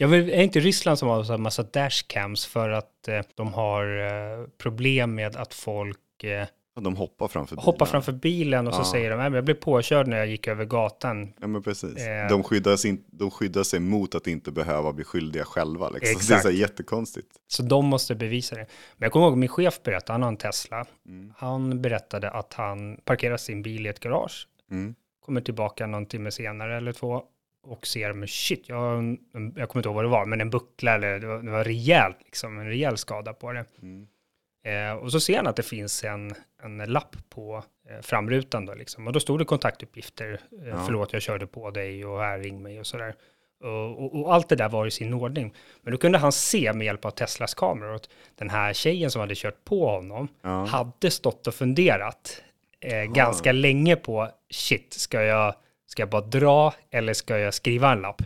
Jag vet, är inte Ryssland som har så här massa dashcams för att eh, de har eh, problem med att folk eh, de hoppar framför bilen. hoppar framför bilen och så Ja. säger de, "Nej, men jag blev påkörd när jag gick över gatan. Ja, men precis. Eh. De, skyddar sig, de skyddar sig mot att inte behöva bli skyldiga själva. Liksom. Så Det är Exakt. så jättekonstigt. Så de måste bevisa det. Men jag kommer ihåg min chef berättade, han har en Tesla. Mm. Han berättade att han parkerar sin bil i ett garage. Mm. Kommer tillbaka någon timme senare eller två och ser, men shit, jag, jag kommer inte ihåg vad det var, men en buckla eller det var, det var rejält, liksom, en rejäl skada på det. Mm. Eh, och så ser han att det finns en, en lapp på eh, framrutan då liksom. Och då stod det kontaktuppgifter. Eh, Ja. Förlåt, jag körde på dig och här ring mig och sådär. Och, och, och allt det där var i sin ordning. Men då kunde han se med hjälp av Teslas kameror att den här tjejen som hade kört på honom Ja. hade stått och funderat eh, ganska länge på shit, ska jag, ska jag bara dra eller ska jag skriva en lapp?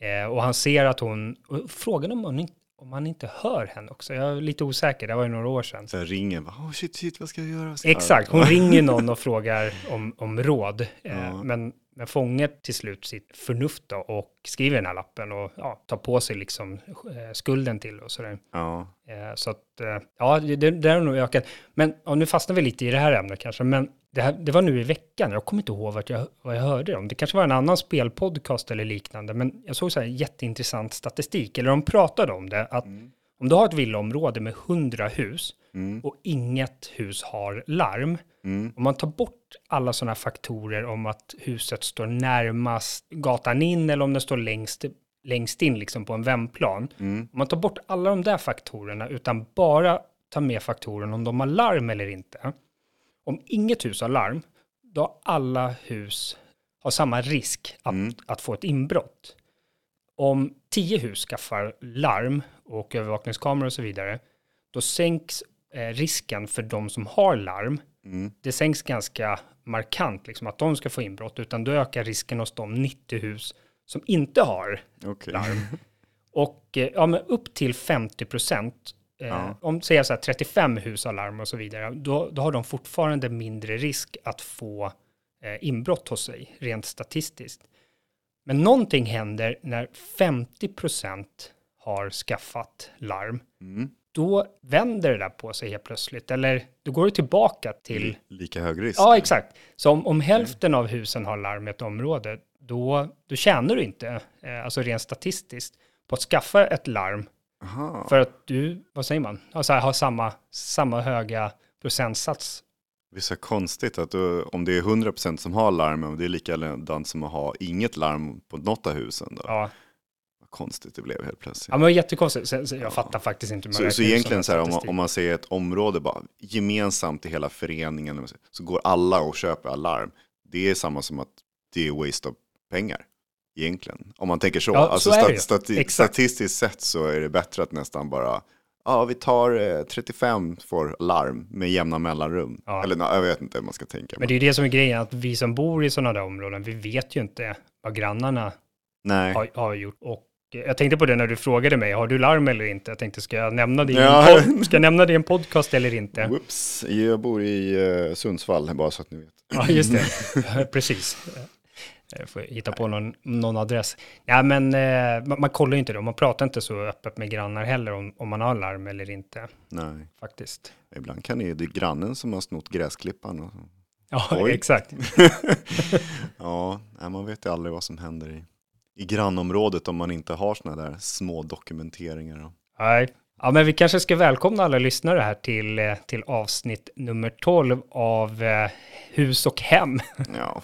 Eh, och han ser att hon, frågan om hon inte om han inte hör henne också. Jag är lite osäker, det var ju några år sedan. Så här ringer, oh, shit, shit, vad ska jag göra? Exakt, hon ringer någon och frågar om, om råd. Eh, Ja. men, men fångar till slut sitt förnuft då och skriver den här lappen och ja, tar på sig liksom eh, skulden till och sådär. Ja, Eh, så att, eh, ja, det, det har nog ökat. Men ja, nu fastnar vi lite i det här ämnet kanske, men det, här, det var nu i veckan. Jag kommer inte ihåg vad jag, vad jag hörde om. Det kanske var en annan spelpodcast eller liknande, men jag såg så här jätteintressant statistik, eller de pratade om det, att om du har ett villaområde med 100 hus mm, och inget hus har larm, mm, om man tar bort alla sådana faktorer om att huset står närmast gatan in eller om det står längst, längst in liksom på en vändplan. mm, Om man tar bort alla de där faktorerna utan bara tar med faktoren om de har larm eller inte. Om inget hus har larm, då har alla hus har samma risk att, Mm. att få ett inbrott. Om tio hus skaffar larm och övervakningskameror och så vidare, då sänks eh, risken för de som har larm. mm. Det sänks ganska markant, liksom, att de ska få inbrott, utan då ökar risken hos de 90 hus som inte har Okej. larm. Och eh, ja, men upp till 50 procent, eh, Ja. om säger så här 35 hus har larm och så vidare, då, då har de fortfarande mindre risk att få eh, inbrott hos sig, rent statistiskt. Men någonting händer när 50 procent har skaffat larm. Mm. Då vänder det där på sig helt plötsligt, eller då går det tillbaka till Lika hög risk. Ja, exakt. Så om, om hälften av husen har larm i ett område, då, då tjänar du inte, eh, alltså rent statistiskt, på att skaffa ett larm Aha. för att du, vad säger man, alltså, har samma, samma höga procentsats. Det är så konstigt att du, om det är 100% som har larm, och det är likadant som att ha inget larm på något av husen. Då. Ja, Vad konstigt det blev helt plötsligt. ja men jättekonstigt. Så, så jag fattar faktiskt inte Så, så egentligen så här, om, man, om man ser ett område bara gemensamt i hela föreningen, så går alla och köper alarm. Det är samma som att det är waste of pengar, egentligen. Om man tänker så. Ja, alltså så ju. stati- Exakt. statistiskt sett så är det bättre att nästan bara, ja vi tar eh, 35 får larm med jämna mellanrum. Ja. Eller jag vet inte hur man ska tänka. Men det är ju det som är grejen, att vi som bor i sådana där områden, vi vet ju inte vad grannarna nej. har, har gjort. Och jag tänkte på det när du frågade mig, har du larm eller inte? Jag tänkte, ska jag nämna det i, Ja. en, pod- ska jag nämna det i en podcast eller inte? Whoops, jag bor i eh, Sundsvall, bara så att ni vet. Ja, just det. Precis. Jag får hitta på någon, någon adress. Ja, men eh, man, man kollar ju inte det. Man pratar inte så öppet med grannar heller om, om man har larm eller inte, Nej, faktiskt. ibland kan det ju, det är grannen som har snott gräsklippan. Och, Ja, Oj. exakt. ja, man vet ju aldrig vad som händer i, i grannområdet om man inte har sådana där små dokumenteringar. Nej. Ja, men vi kanske ska välkomna alla lyssnare här till, eh, till avsnitt nummer 12 av eh, Hus och hem. ja,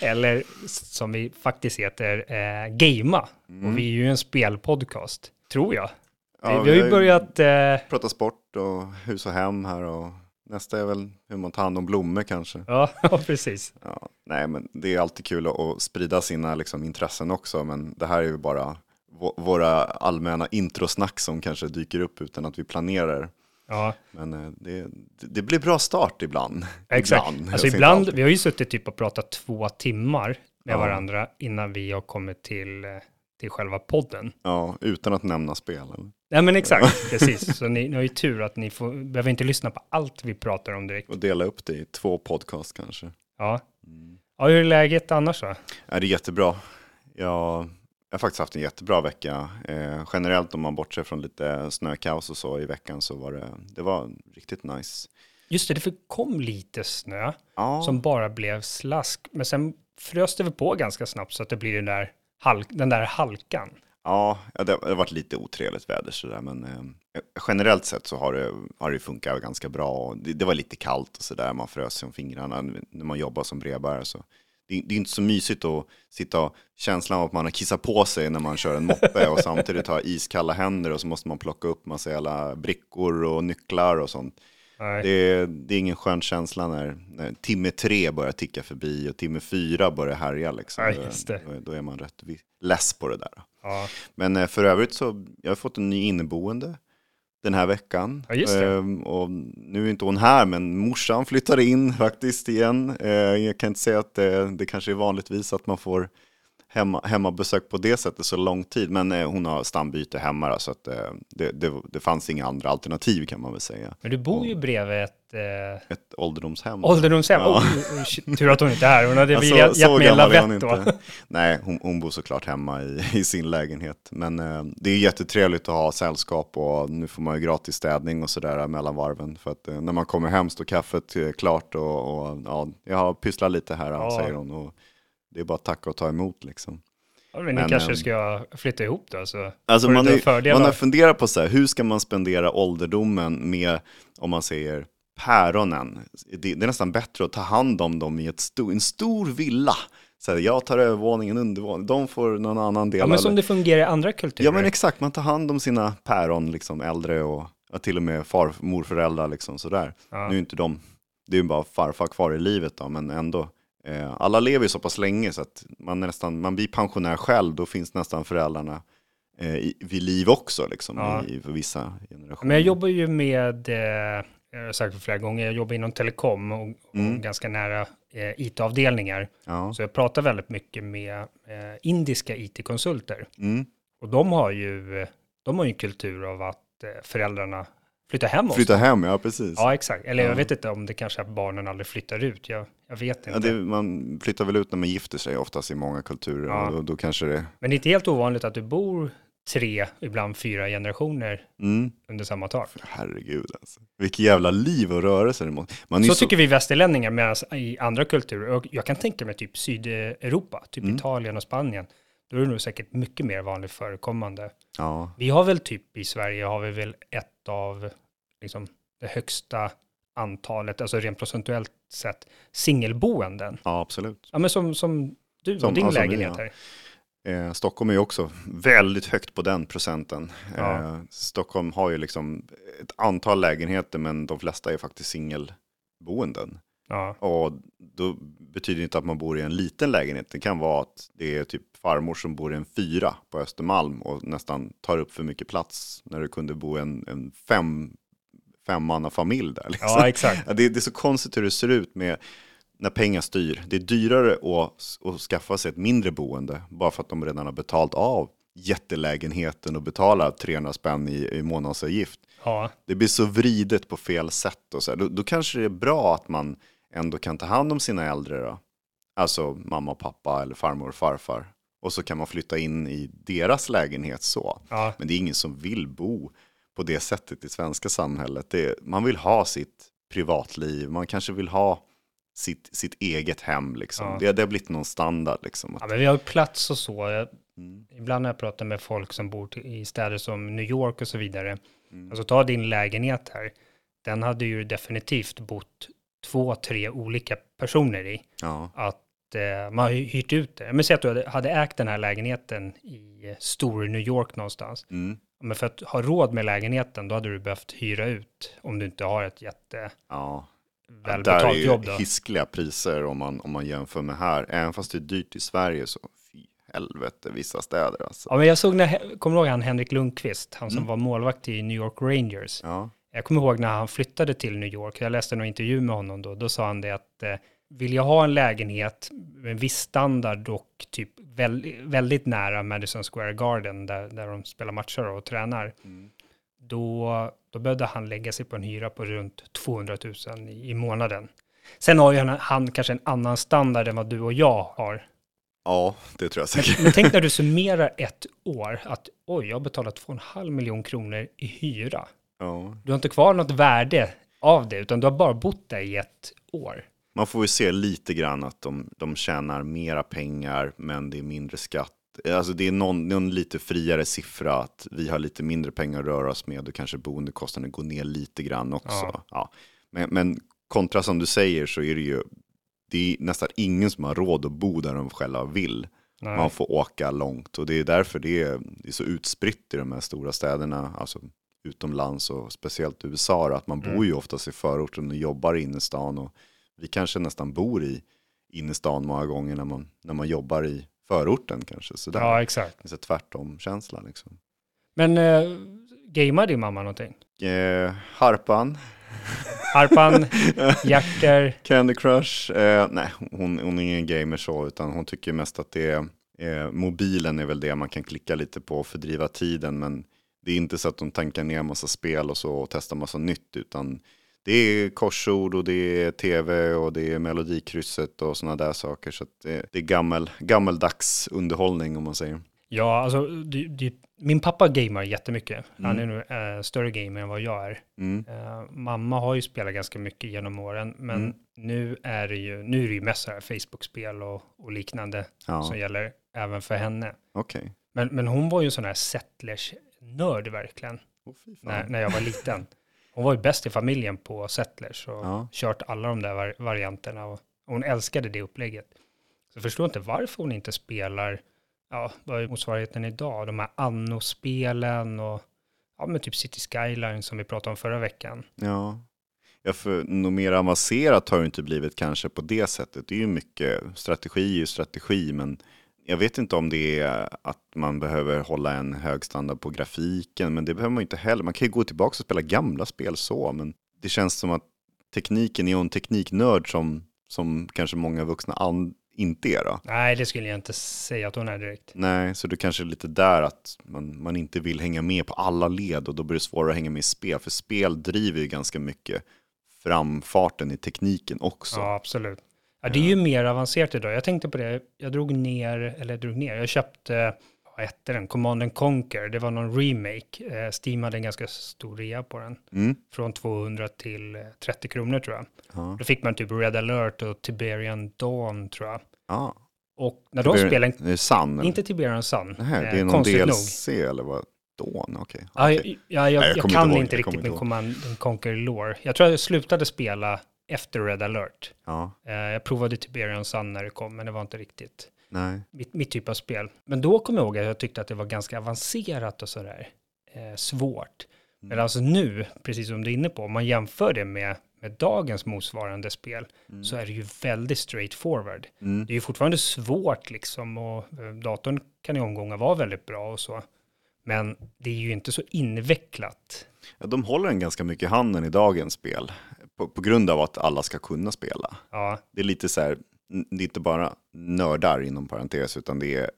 Eller som vi faktiskt heter, eh, Gamea. Och vi är ju en spelpodcast, tror jag. Ja, vi, vi har ju börjat... Eh, pratat sport och hus och hem här och nästa är väl hur man tar hand om blommor kanske. ja, precis. Ja, nej, men det är alltid kul att, att sprida sina liksom, intressen också, men det här är ju bara våra allmänna introsnack som kanske dyker upp utan att vi planerar. Ja, Men eh, det, det blir bra start ibland. exakt. Ibland. Alltså ibland, vi har ju suttit typ och pratat två timmar med Ja. varandra innan vi har kommit till, eh, till själva podden. Ja, utan att nämna spel. eller? Nej men exakt, precis. Så ni, ni har ju tur att ni får, behöver inte lyssna på allt vi pratar om direkt. Och dela upp det i två podcast kanske. Ja. Ja, hur är läget annars då? Ja, det är jättebra. Jag, jag har faktiskt haft en jättebra vecka. Eh, generellt om man bortser från lite snökaos och så i veckan så var det, det var riktigt nice. Just det, det kom lite snö Ja, som bara blev slask. Men sen frös det väl på ganska snabbt så att det blir den där, halk, den där halkan. ja det har varit lite otrevligt väder sådär, men eh, generellt sett så har det, har det funkat ganska bra. Det, det var lite kallt och sådär, man frös om fingrarna när man jobbar som brevbärare. Så det, det är inte så mysigt att sitta och känslan av att man har kissat på sig när man kör en moppe och samtidigt ha iskalla händer och så måste man plocka upp massa jävla brickor och nycklar och sånt. Det är, det är ingen skön känsla när, när timme tre börjar ticka förbi och timme fyra börjar härja. Liksom. Ja. Då, då är man rätt less på det där. Ja. Men eh, för övrigt så jag har fått en ny inneboende den här veckan. Ja. Ehm, och nu är inte hon här, men morsan flyttar in faktiskt igen. Eh, jag kan inte säga att det, det kanske är vanligtvis att man får hemma, hemmabesök på det sättet så lång tid. Men eh, hon har stambyte hemma, då, så att, eh, det, det, det fanns inga andra alternativ kan man väl säga. Men du bor ju bredvid ett eh, Ett ålderdomshem. ålderdomshem. Ja. Oh, oh, shit, tur att hon inte är här. Hon hade Ja, väl så- gett så mig en lavett då. Nej, hon, hon bor såklart hemma i, i sin lägenhet. Men eh, det är jättetrevligt att ha sällskap och nu får man ju gratis städning och sådär mellan varven. För att eh, när man kommer hem står kaffet eh, klart och, och ja, jag har pysslat lite här, Ja. säger hon. Och det är bara att tacka och ta emot liksom. Ja, men ni Men, kanske ehm, ska flytta ihop då? Så Alltså man, är, man har funderat på så här, hur ska man spendera ålderdomen med, om man säger päronen. Det, det är nästan bättre att ta hand om dem i ett stor, en stor villa. Så här, jag tar övervåningen, undervåningen, de får någon annan del. Ja, men som eller- det fungerar i andra kulturer. ja men exakt, man tar hand om sina päron, liksom äldre och ja, till och med farmorföräldrar liksom sådär. Ja. Nu är inte de, det är ju bara farfar kvar i livet då, men ändå. Eh, alla lever ju så pass länge så att man, nästan, man blir pensionär själv, då finns nästan föräldrarna eh, vid liv också liksom, Ja. i, för vissa generationer. Men jag jobbar ju med, eh, jag har sagt det flera gånger, jag jobbar inom telekom och, och Mm. ganska nära eh, IT-avdelningar. Ja. Så jag pratar väldigt mycket med eh, indiska IT-konsulter. Mm. Och de har ju, de har ju en kultur av att eh, föräldrarna flyttar hem hos Flytta dem. hem, ja precis. Ja, exakt. Eller Ja. jag vet inte om det kanske är att barnen aldrig flyttar ut. Jag, jag vet inte. Ja, det, man flyttar väl ut när man gifter sig oftast i många kulturer. Ja. Och då, då kanske det... Men det är inte helt ovanligt att du bor tre, ibland fyra generationer Mm. under samma tak. Herregud alltså. Vilket jävla liv och rörelse det måste... Man Så ju tycker vi västerlänningar, medan i andra kulturer, och jag kan tänka mig typ Sydeuropa, typ Mm. Italien och Spanien, då är det nog säkert mycket mer vanligt förekommande. Ja, Vi har väl typ i Sverige har vi väl ett av liksom, det högsta antalet, alltså rent procentuellt sett, singelboenden. ja absolut. Ja, men som, som du Som- och din vi, lägenhet ja. här. Eh, Stockholm är ju också väldigt högt på den procenten. Ja. Eh, Stockholm har ju liksom ett antal lägenheter men de flesta är faktiskt singelboenden. Ja, Och då betyder det inte att man bor i en liten lägenhet. Det kan vara att det är typ farmor som bor i en fyra på Östermalm och nästan tar upp för mycket plats när det kunde bo en, en fem, femmannafamilj där. Liksom. ja exakt. Det, det är så konstigt hur det ser ut med när pengar styr. Det är dyrare att, att skaffa sig ett mindre boende bara för att de redan har betalt av jättelägenheten och betalar 300 spänn i, i månadsavgift. Ja, Det blir så vridet på fel sätt och så. Då, då kanske det är bra att man ändå kan ta hand om sina äldre då. Alltså mamma och pappa eller farmor och farfar. Och så kan man flytta in i deras lägenhet så. ja, Men det är ingen som vill bo på det sättet i svenska samhället. Det, man vill ha sitt privatliv, man kanske vill ha sitt, sitt eget hem. Liksom. Ja. Det, det har blivit någon standard. Liksom. ja, men vi har ju plats och så. Jag, Mm. ibland när jag pratar med folk som bor i städer som New York och så vidare. Mm. Alltså ta din lägenhet här. Den hade ju definitivt bott två, tre olika personer i. Ja, Att eh, man har hyrt ut det. Men säg att du hade, ägt den här lägenheten i stor New York någonstans. mm. Men för att ha råd med lägenheten, då hade du behövt hyra ut om du inte har ett jätte ja. där är välbetalt ju jobb. Då. hiskliga priser om man, om man jämför med här. Även fast det är dyrt i Sverige så fy helvete vissa städer alltså. Ja, men jag såg när, kommer du ihåg han Henrik Lundqvist, han som Mm. var målvakt i New York Rangers. Ja, Jag kommer ihåg när han flyttade till New York, jag läste någon intervju med honom då, då sa han det att eh, vill jag ha en lägenhet med en viss standard och typ väldigt, väldigt nära Madison Square Garden där, där de spelar matcher och tränar, Mm. då, då behövde han lägga sig på en hyra på runt 200 000 i, i månaden. Sen har ju han, han kanske en annan standard än vad du och jag har. Ja, det tror jag säkert. Men tänk när du summerar ett år, att oj, jag har betalat 2,5 miljon kronor i hyra. Ja. Du har inte kvar något värde av det, utan du har bara bott där i ett år. Man får ju se lite grann att de, de tjänar mera pengar, men det är mindre skatt. Alltså det är någon, någon lite friare siffra, att vi har lite mindre pengar att röra oss med och kanske boendekostnaden går ner lite grann också. Ja. Ja. Men, men kontra som du säger så är det ju, det är nästan ingen som har råd att bo där de själva vill. Nej. Man får åka långt och det är därför det är, det är så utspritt i de här stora städerna, alltså utomlands och speciellt USA, att man Mm. bor ju oftast i förorten och jobbar i innerstan och vi kanske nästan bor i innerstan många gånger när man, när man jobbar i förorten kanske. Så där. Ja, exakt. Det är tvärtom-känsla liksom. Men eh, gamar din mamma någonting? Eh, harpan, Harpan, Jacker, Candy Crush, eh, nej hon, hon är ingen gamer så, utan hon tycker mest att det är, eh, mobilen är väl det man kan klicka lite på och fördriva tiden, men det är inte så att de tankar ner massa spel och så och testar massa nytt, utan det är korsord och det är tv och det är melodikrysset och sådana där saker. Så att det, det är gammel, gammeldags underhållning om man säger. Ja, alltså det, det, min pappa gamar jättemycket. Han är Mm. nu eh, större gamer än vad jag är. Mm. Eh, mamma har ju spelat ganska mycket genom åren, men Mm. nu är det ju, nu är det ju mest Facebook-spel och, och liknande Ja, som gäller även för henne. okej. Men, men hon var ju en sån här Settlers-nörd verkligen, fan. när, när jag var liten. Hon var ju bäst i familjen på Settlers och Ja. kört alla de där var varianterna och, och hon älskade det upplägget. Så jag förstår inte varför hon inte spelar, ja, vad är motsvarigheten idag? De här Anno-spelen och ja, men typ City Skyline som vi pratade om förra veckan. Ja. ja, för något mer avancerat har ju inte blivit kanske på det sättet. Det är ju mycket, strategi ju strategi, men jag vet inte om det är att man behöver hålla en hög standard på grafiken, men det behöver man inte heller. Man kan ju gå tillbaka och spela gamla spel så, men det känns som att tekniken är en tekniknörd som, som kanske många vuxna inte är då. Nej, det skulle jag inte säga att hon är direkt. Nej, så det kanske är lite där att man, man inte vill hänga med på alla led och då blir det svårare att hänga med i spel, för spel driver ju ganska mycket framfarten i tekniken också. Ja, absolut. Ja, det är ju mer avancerat idag. Jag tänkte på det, jag drog ner, eller drog ner, jag köpte, vad hette den, Command and Conquer, det var någon remake. Eh, Steam hade en ganska stor rea på den, Mm. från 200 till eh, 30 kronor tror jag. Ja. Då fick man typ Red alert och Tiberian Dawn tror jag. Ja. Och när de Det blir- spelade, Det är eller? inte Tiberian Sun, Nej, det är eh, någon konstigt nog. DLC eller vad? Dawn, okej. Ja, jag, Okej. ja, jag, Nej, jag jag, kan inte ihåg, inte jag riktigt med. Command and Conquer Lore. Jag tror jag slutade spela efter Red alert. Ja, Eh, jag provade Tiberian Sun när det kom, men det var inte riktigt nej. mitt, mitt typ av spel. Men då kom jag ihåg att jag tyckte att det var ganska avancerat och sådär eh, svårt. Mm. Men alltså nu, precis som du är inne på, om man jämför det med, med dagens motsvarande spel, Mm. så är det ju väldigt straightforward. Mm. Det är ju fortfarande svårt liksom och eh, datorn kan i omgångar vara väldigt bra och så. Men det är ju inte så invecklat. Ja, de håller en ganska mycket i handen i dagens spel. På, på grund av att alla ska kunna spela. Ja, Det är lite så här, det är inte bara nördar inom parentes, utan det är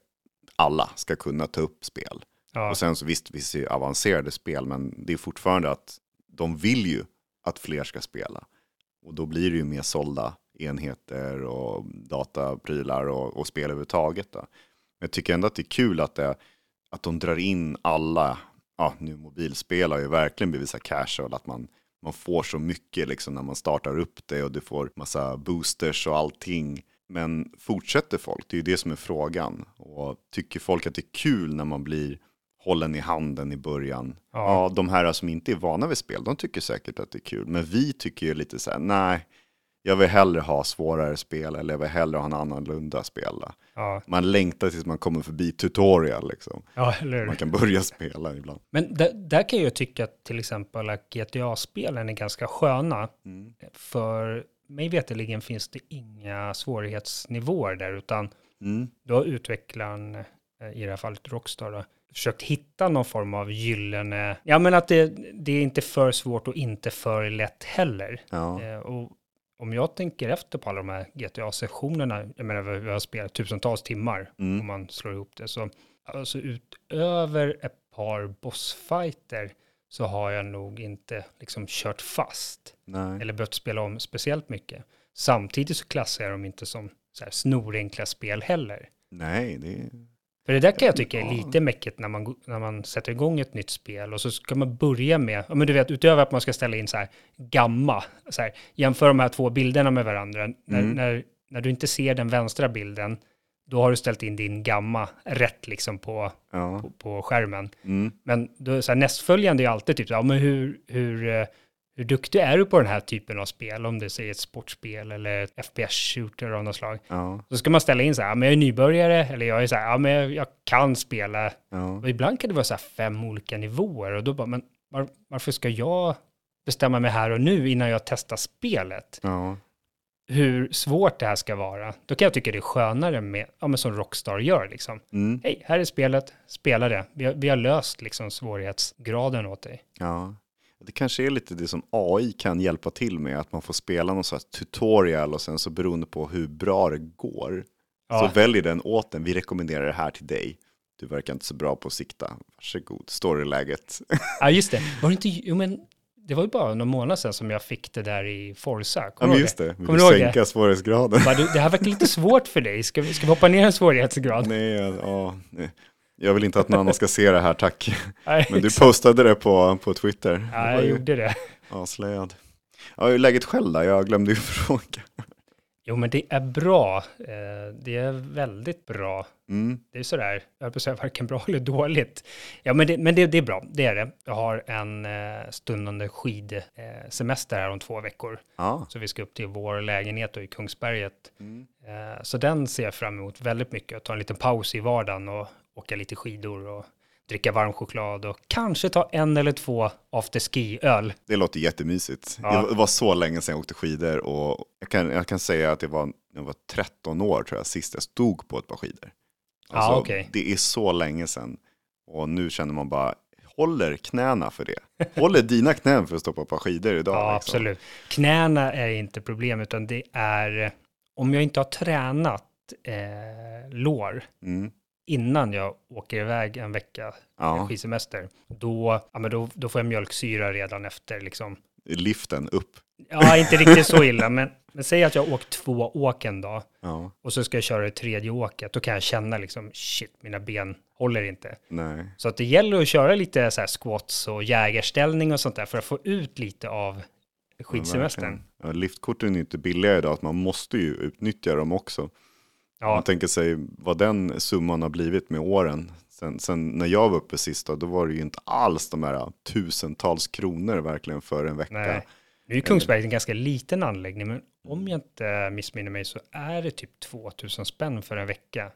alla ska kunna ta upp spel. ja, Och sen så visst, visst är det avancerade spel, men det är fortfarande att de vill ju att fler ska spela. Och då blir det ju mer sålda enheter och dataprylar och, och spel överhuvudtaget. Då. Men jag tycker ändå att det är kul att, det, att de drar in alla, ja nu mobilspel har ju verkligen blivit så casual, att man, man får så mycket liksom när man startar upp det och du får massa boosters och allting. Men fortsätter folk? Det är ju det som är frågan. Och tycker folk att det är kul när man blir hållen i handen i början? Ja. Ja, de här som inte är vana vid spel, de tycker säkert att det är kul. Men vi tycker ju lite så här, nej, jag vill hellre ha svårare spel eller jag vill hellre ha en annorlunda spel. ja, Man längtar tills man kommer förbi tutorial liksom. ja? Man kan börja spela ibland. Men där, där kan jag tycka att till exempel att GTA-spelen är ganska sköna. Mm. För mig veterligen finns det inga svårighetsnivåer där, utan Mm. då har utvecklaren, eh, i det här fallet Rockstar, då, försökt hitta någon form av gyllene, ja men att det, det är inte för svårt och inte för lätt heller. Ja. Eh, och om jag tänker efter på alla de här GTA-sessionerna, jag menar vi har spelat tusentals timmar Mm. om man slår ihop det, så alltså utöver ett par bossfighter så har jag nog inte liksom kört fast Nej. eller behövt spela om speciellt mycket. Samtidigt så klassar jag dem inte som så här snorenkla spel heller. Nej, det är... För det där kan jag tycka är lite mäckigt när man, när man sätter igång ett nytt spel och så ska man börja med, ja, men du vet, utöver att man ska ställa in så här gamma, så här, jämför de här två bilderna med varandra. När, Mm. när, när du inte ser den vänstra bilden, då har du ställt in din gamma rätt liksom på, Ja. på, på skärmen. Mm. Men då, så här, nästföljande är alltid typ, ja men hur, hur, eh, hur duktig är du på den här typen av spel? Om det är ett sportspel eller ett FPS-shooter av något slag. Ja. Så ska man ställa in så här, ja, men jag är nybörjare, eller jag är så här, ja men jag, jag kan spela. Ja. Och ibland kan det vara så här fem olika nivåer och då bara, men var, varför ska jag bestämma mig här och nu innan jag testar spelet? Ja. Hur svårt det här ska vara. Då kan jag tycka det är skönare med, ja men som Rockstar gör liksom. Mm. Hej, här är spelet, spela det. Vi har, vi har löst liksom svårighetsgraden åt dig. ja. Det kanske är lite det som AI kan hjälpa till med, att man får spela någon sorts tutorial och sen så beroende på hur bra det går Ja. så väljer den åt den. Vi rekommenderar det här till dig. Du verkar inte så bra på att sikta. Varsågod, storyläget. Ja, just det. Var det inte, jo men det var ju bara några månader sedan som jag fick det där i Forza. Ja, Kommer ihåg just det, vi vill ihåg det? sänka svårighetsgraden. Bara, det här verkar lite svårt för dig. Ska vi, ska vi hoppa ner en svårighetsgrad? Nej, ja, nej. Jag vill inte att någon annan ska se det här, tack. Nej, Men du postade det på, på Twitter. Ja, jag gjorde det. avslöjad. Ja, hur är läget själv då? Jag glömde ju fråga. Jo, men det är bra. Eh, Det är väldigt bra. Mm. Det är sådär, jag höll på att säga varken bra eller dåligt. Ja, men det, men det, det är bra. Det är det. Jag har en eh, stundande skidsemester här om två veckor. Ja. Så vi ska upp till vår lägenhet i Kungsberget. Mm. Eh, Så den ser jag fram emot väldigt mycket. Att ta en liten paus i vardagen och åka lite skidor och dricka varm choklad och kanske ta en eller två afterski-öl. Det låter jättemysigt. Ja. Det var- så länge sedan jag åkte skidor och jag kan, jag kan säga att det var, jag var 13 år tror jag sist jag stod på ett par skidor. Alltså, Ja, okej. Det är så länge sedan och nu känner man bara, håller knäna för det? Håller dina knän för att stå på ett par skidor idag? Ja, liksom? absolut. Knäna är inte problem, utan det är om jag inte har tränat eh, lår Mm. Innan jag åker iväg en vecka Ja, skidsemester, då, ja, men då, då får jag mjölksyra redan efter. Liksom. liften upp. Ja, inte riktigt så illa, men, men säg att jag har åkt två åk en dag Ja, och så ska jag köra det tredje åket, då kan jag känna liksom, shit, mina ben håller inte. nej. Så att det gäller att köra lite så här squats och jägarställning och sånt där för att få ut lite av skidsemestern. verkligen. Ja, liftkorten är inte billiga idag, att man måste ju utnyttja dem också. Ja, Man tänker sig vad den summan har blivit med åren. Sen, sen när jag var uppe sist då, då var det ju inte alls de här tusentals kronor verkligen för en vecka. nej. Nu är Kungsberg en ganska liten anläggning, men om jag inte missminner mig så är det typ 2000 spänn för en vecka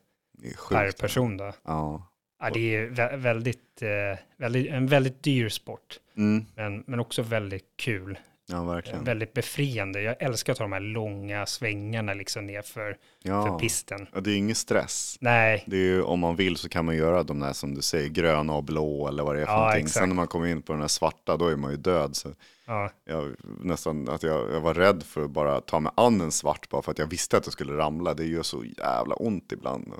per person. Då. Ja. Ja, det är vä- väldigt, eh, väldigt, en väldigt dyr sport, Mm. men, men också väldigt kul. Ja, verkligen. Väldigt befriande. Jag älskar att ta de här långa svängarna liksom ner för, för Ja. pisten. ja, det är ingen stress. Nej, Det är ju, om man vill så kan man göra de där som du säger, gröna och blå eller vad det är för Ja, någonting. exakt. Sen när man kommer in på den här svarta, då är man ju död. Så ja, jag, nästan att jag, jag var rädd för att bara ta mig an en svart bara för att jag visste att jag skulle ramla. Det gör så jävla ont ibland.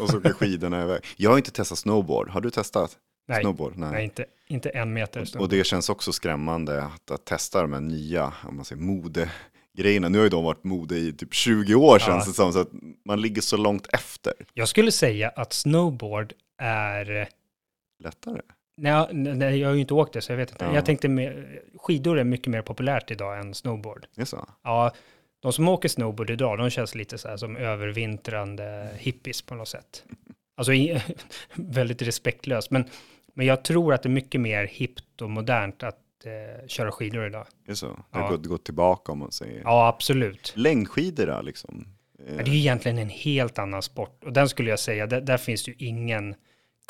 Och så åker skidorna iväg. Jag har inte testat snowboard. Har du testat nej, snowboard? nej inte, inte en meter. Och, och det känns också skrämmande att, att testa de här nya, om man säger modegrejerna. Nu har ju de varit mode i typ 20 år känns Ja. det som, så att man ligger så långt efter. Jag skulle säga att snowboard är Lättare. Nej, nej, jag har ju inte åkt det, så jag vet inte. Ja. Jag tänkte mer, skidor är mycket mer populärt idag än snowboard. Det är så? Ja, de som åker snowboard idag, de känns lite så här som övervintrande hippies på något sätt. Alltså väldigt respektlöst, men, men jag tror att det är mycket mer hippt och modernt att eh, köra skidor idag. Det är så? Det Ja. har gått, gått tillbaka om man säger. Ja, absolut. Längdskidor då, liksom? Eh, Men det är ju egentligen en helt annan sport och den skulle jag säga, där, där finns det ju ingen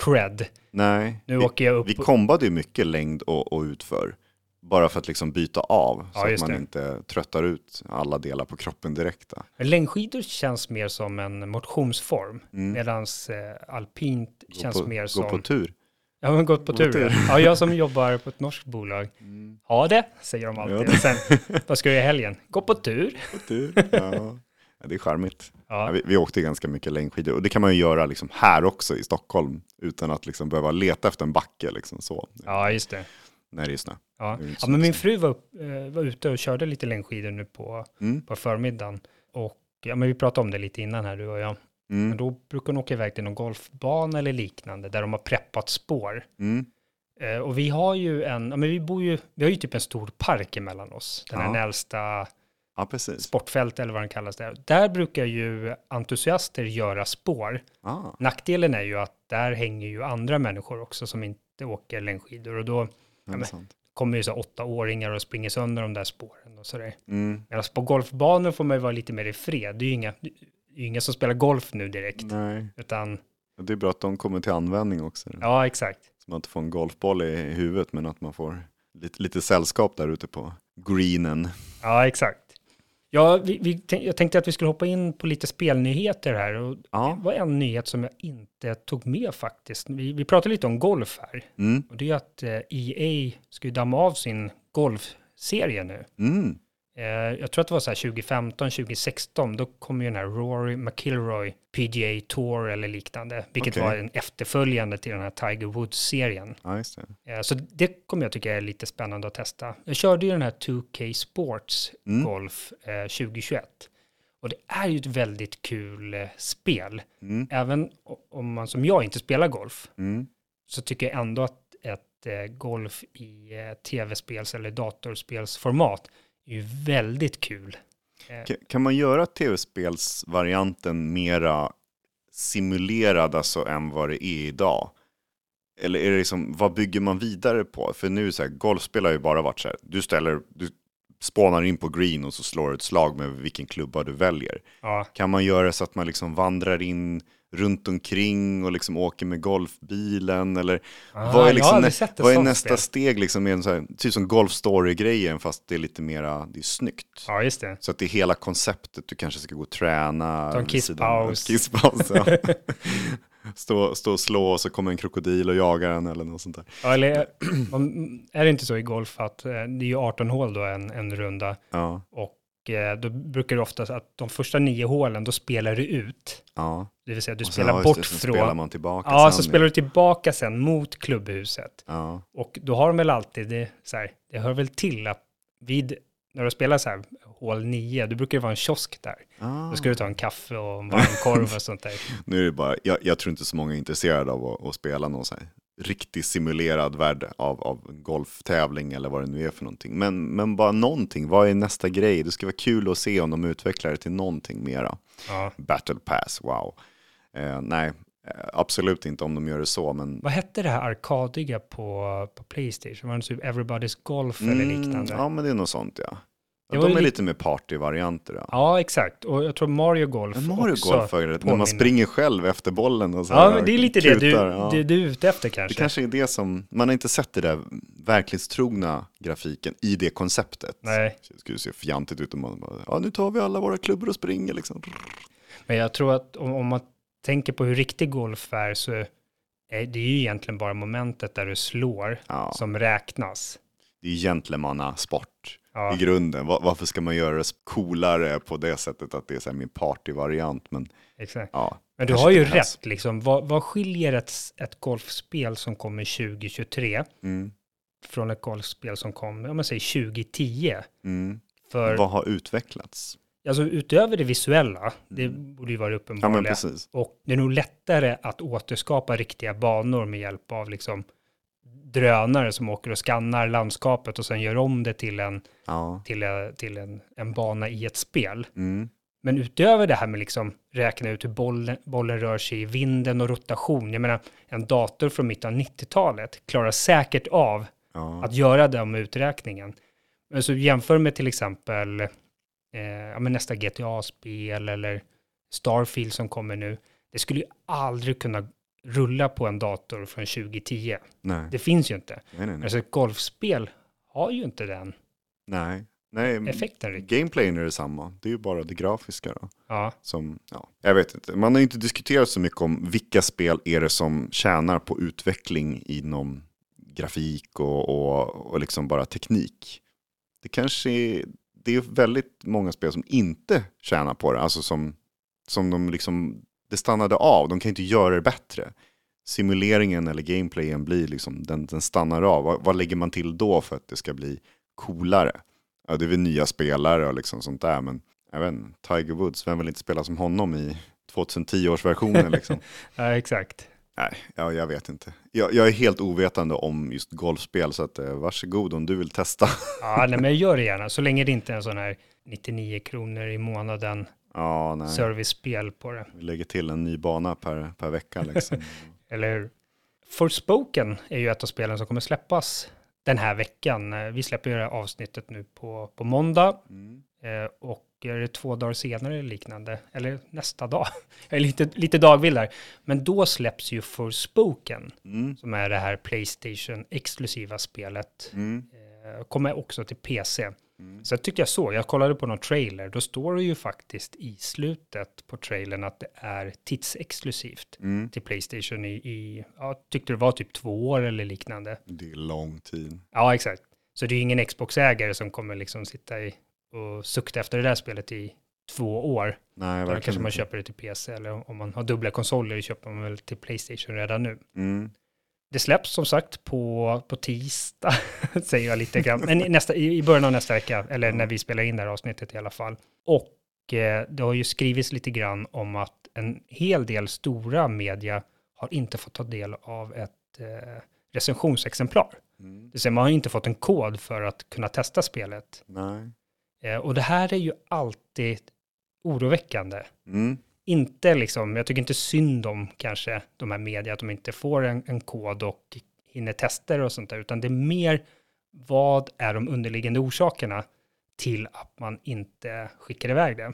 cred. Nej, Nu vi, åker jag upp vi kombade ju mycket längd och, och utför. Bara för att liksom byta av, Ja, så att man det. inte tröttar ut alla delar på kroppen direkt. Längdskidor känns mer som en motionsform, Mm. medan eh, alpint Gå känns på, mer Gå som... på tur. Ja, men gått på tur. tur. Ja, jag som jobbar på ett norskt bolag. Ja, det säger de alltid. Ja, Sen, vad ska du göra i helgen? Gå på tur. På tur. Ja. Det är charmigt. Ja, vi, vi åkte ganska mycket längdskidor och det kan man ju göra liksom här också i Stockholm utan att liksom behöva leta efter en backe. Liksom så, ja just det. när det är snö. Ja. Ja, men min fru var, upp, eh, var ute och körde lite längdskidor nu på, Mm. på förmiddagen. Och ja, men vi pratade om det lite innan här, du och jag. Mm. Men då brukar hon åka iväg till någon golfbana eller liknande där de har preppat spår. Mm. Eh, och vi har ju en, ja, men vi bor ju, vi har ju typ en stor park emellan oss. Den här Ja. Nälsta Ja, precis. sportfält eller vad den kallas där. Där brukar ju entusiaster göra spår. Ah. Nackdelen är ju att där hänger ju andra människor också som inte åker längdskidor och då Ja, men- kommer ju så åttaåringar och springer sönder de där spåren och sådär. Mm. Medan på golfbanor får man ju vara lite mer i fred. Det är ju inga, är ju inga som spelar golf nu direkt, Nej, utan det är bra att de kommer till användning också. ja, exakt. Så man inte får en golfboll i huvudet men att man får lite, lite sällskap där ute på greenen. Ja, exakt. Ja, vi, vi, tänk- jag tänkte att vi skulle hoppa in på lite spelnyheter här. Och Ja. Det var en nyhet som jag inte tog med faktiskt. Vi, vi pratade lite om golf här. Mm. Och det är att eh, EA ska ju damma av sin golfserie nu. Mm. Eh, jag tror att det var så här 2015, 2016. Då kom ju den här Rory McIlroy PGA Tour eller liknande. Vilket Okej. var en efterföljande till den här Tiger Woods-serien. Ja, det. Eh, Så det kommer jag tycka är lite spännande att testa. Jag körde ju den här 2K Sports Mm. Golf eh, 2021. Och det är ju ett väldigt kul eh, spel. Mm. Även om man som jag inte spelar golf Mm. så tycker jag ändå att ett eh, golf i eh, tv-spels eller datorspelsformat är ju väldigt kul. Eh, Ka- Kan man göra tv-spelsvarianten mera simulerad alltså än vad det är idag? Eller är det liksom, vad bygger man vidare på? För nu så här, golfspel har ju bara varit så här, du ställer, du spånar in på green och så slår du ett slag med vilken klubba du väljer. ja, Kan man göra så att man liksom vandrar in runt omkring och liksom åker med golfbilen? Eller Ah, vad är, liksom, ett vad är nästa spel. steg? Liksom, med en så här, typ som Golf Story-grejen fast det är lite mera, det är snyggt. ja, just det. Så att det är hela konceptet, du kanske ska gå och träna. Ta en kisspaus. Kisspaus, ja. stå, stå och slå och så kommer en krokodil och jagar en eller något sånt där. Ja, eller är det inte så i golf att eh, det är ju 18 hål då en, en runda Ja, och eh, då brukar det ofta att de första nio hålen då spelar du ut. ja. Det vill säga du sen, spelar ja, bort det, från... spelar man tillbaka ja, sen, så spelar du tillbaka sen mot klubbhuset. Ja, Och då har de väl alltid, det, så här, det hör väl till att vid, när du spelar så här, hål 9, då brukar det vara en kiosk där. ah. Då ska du ta en kaffe och en varmkorv och sånt där. Nu är det bara, jag, jag tror inte så många är intresserade av att, att spela någon så här riktigt simulerad värld av, av en golftävling eller vad det nu är för någonting. Men, men bara någonting, vad är nästa grej? Det ska vara kul att se om de utvecklar det till någonting mera. Ja. Battle Pass, wow. Eh, nej, eh, absolut inte om de gör det så, men... Vad hette det här arkadiga på, på Playstation? Var det typ Everybody's Golf eller liknande? Mm, ja, men det är något sånt ja. Ja de ju är li- lite mer partyvarianter. Ja. Ja, exakt. Och jag tror Mario Golf Men Mario också. Golf är det, när man springer själv efter bollen och så Ja, men det är lite det du, kutar, ja. det du är ute efter Det kanske. kanske är det som, man har inte sett det där verklighetstrogna grafiken i det konceptet. Nej, Det skulle se fjantigt ut om man bara, ja nu tar vi alla våra klubbor och springer liksom. men jag tror att om, om man tänker på hur riktig golf är så är det är ju egentligen bara momentet där du slår Ja, som räknas. det är gentlemannasport Ja, i grunden. Va- Varför ska man göra det coolare på det sättet att det är så här min partyvariant? Men exakt. ja, Men du har ju rätt, liksom. Vad, vad skiljer ett, ett golfspel som kommer 2023 Mm, från ett golfspel som kom, om man säger 2010? mm. För Vad har utvecklats? alltså, utöver det visuella, det borde ju vara Mm. Ja och det är nog lättare att återskapa riktiga banor med hjälp av liksom drönare som åker och skannar landskapet och sen gör om det till en, Ja. till, en- till en, en bana i ett spel. Mm. Men utöver det här med liksom räkna ut hur bollen, bollen rör sig i vinden och rotation, jag menar en dator från mitten av 90-talet klarar säkert av Ja. att göra den uträkningen. Men så jämför med till exempel eh, ja, nästa GTA-spel eller Starfield som kommer nu. Det skulle ju aldrig kunna rulla på en dator från 2010. Nej. Det finns ju inte. nej, nej, nej. Alltså ett golfspel har ju inte den nej. nej. effekten riktigt. Gameplayen är detsamma. Det är ju bara det grafiska då. Ja, Som, ja, jag vet inte. Man har ju inte diskuterat så mycket om vilka spel är det som tjänar på utveckling inom grafik och, och, och liksom bara teknik. Det kanske är, det är väldigt många spel som inte tjänar på det. Alltså som, som de liksom, det stannade av. De kan inte göra det bättre. Simuleringen eller gameplayen blir liksom, den, den stannar av. Vad, vad lägger man till då för att det ska bli coolare? Ja, det är väl nya spelare och liksom sånt där. Men jag vet inte, Tiger Woods, vem vill inte spela som honom i, 2010-årsversionen liksom. ja, exakt. Nej, ja, jag vet inte. Jag, jag, är helt ovetande om just golfspel, så att, eh, varsågod om du vill testa. ja, nej, men jag gör det gärna, så länge det inte är en sån här 99 kronor i månaden ja, servicespel på det. Vi lägger till en ny bana per, per vecka liksom. Eller hur? Forspoken är ju ett av spelen som kommer släppas den här veckan. Vi släpper ju det här avsnittet nu på, på måndag. Mm. Eh, och är det två dagar senare eller liknande, eller nästa dag, jag är lite, lite dagvill där, men då släpps ju Forspoken, mm. som är det här Playstation-exklusiva spelet, mm. eh, kommer också till PC. Mm. Så jag tyckte jag såg, jag kollade på någon trailer, då står det ju faktiskt i slutet på trailern att det är tidsexklusivt mm. till Playstation i, i, ja, tyckte det var typ två år eller liknande. Det är lång tid. Ja, exakt. Så det är ingen Xbox-ägare som kommer liksom sitta i och sukta efter det där spelet i två år. Nej, verkligen Då kanske man köper det till PC eller om man har dubbla konsoler köper man väl till Playstation redan nu. Mm. Det släpps som sagt på, på tisdag, säger jag lite grann, men nästa, i, början av nästa vecka, eller när vi spelar in det här avsnittet i alla fall. Och eh, det har ju skrivits lite grann om att en hel del stora media har inte fått ta del av ett eh, recensionsexemplar. Mm. Det vill säga man har inte fått en kod för att kunna testa spelet. Eh, och det här är ju alltid oroväckande. Mm. Inte liksom, jag tycker inte synd om kanske de här media, att de inte får en, en kod och hinner tester och sånt där, utan det är mer vad är de underliggande orsakerna till att man inte skickar iväg det.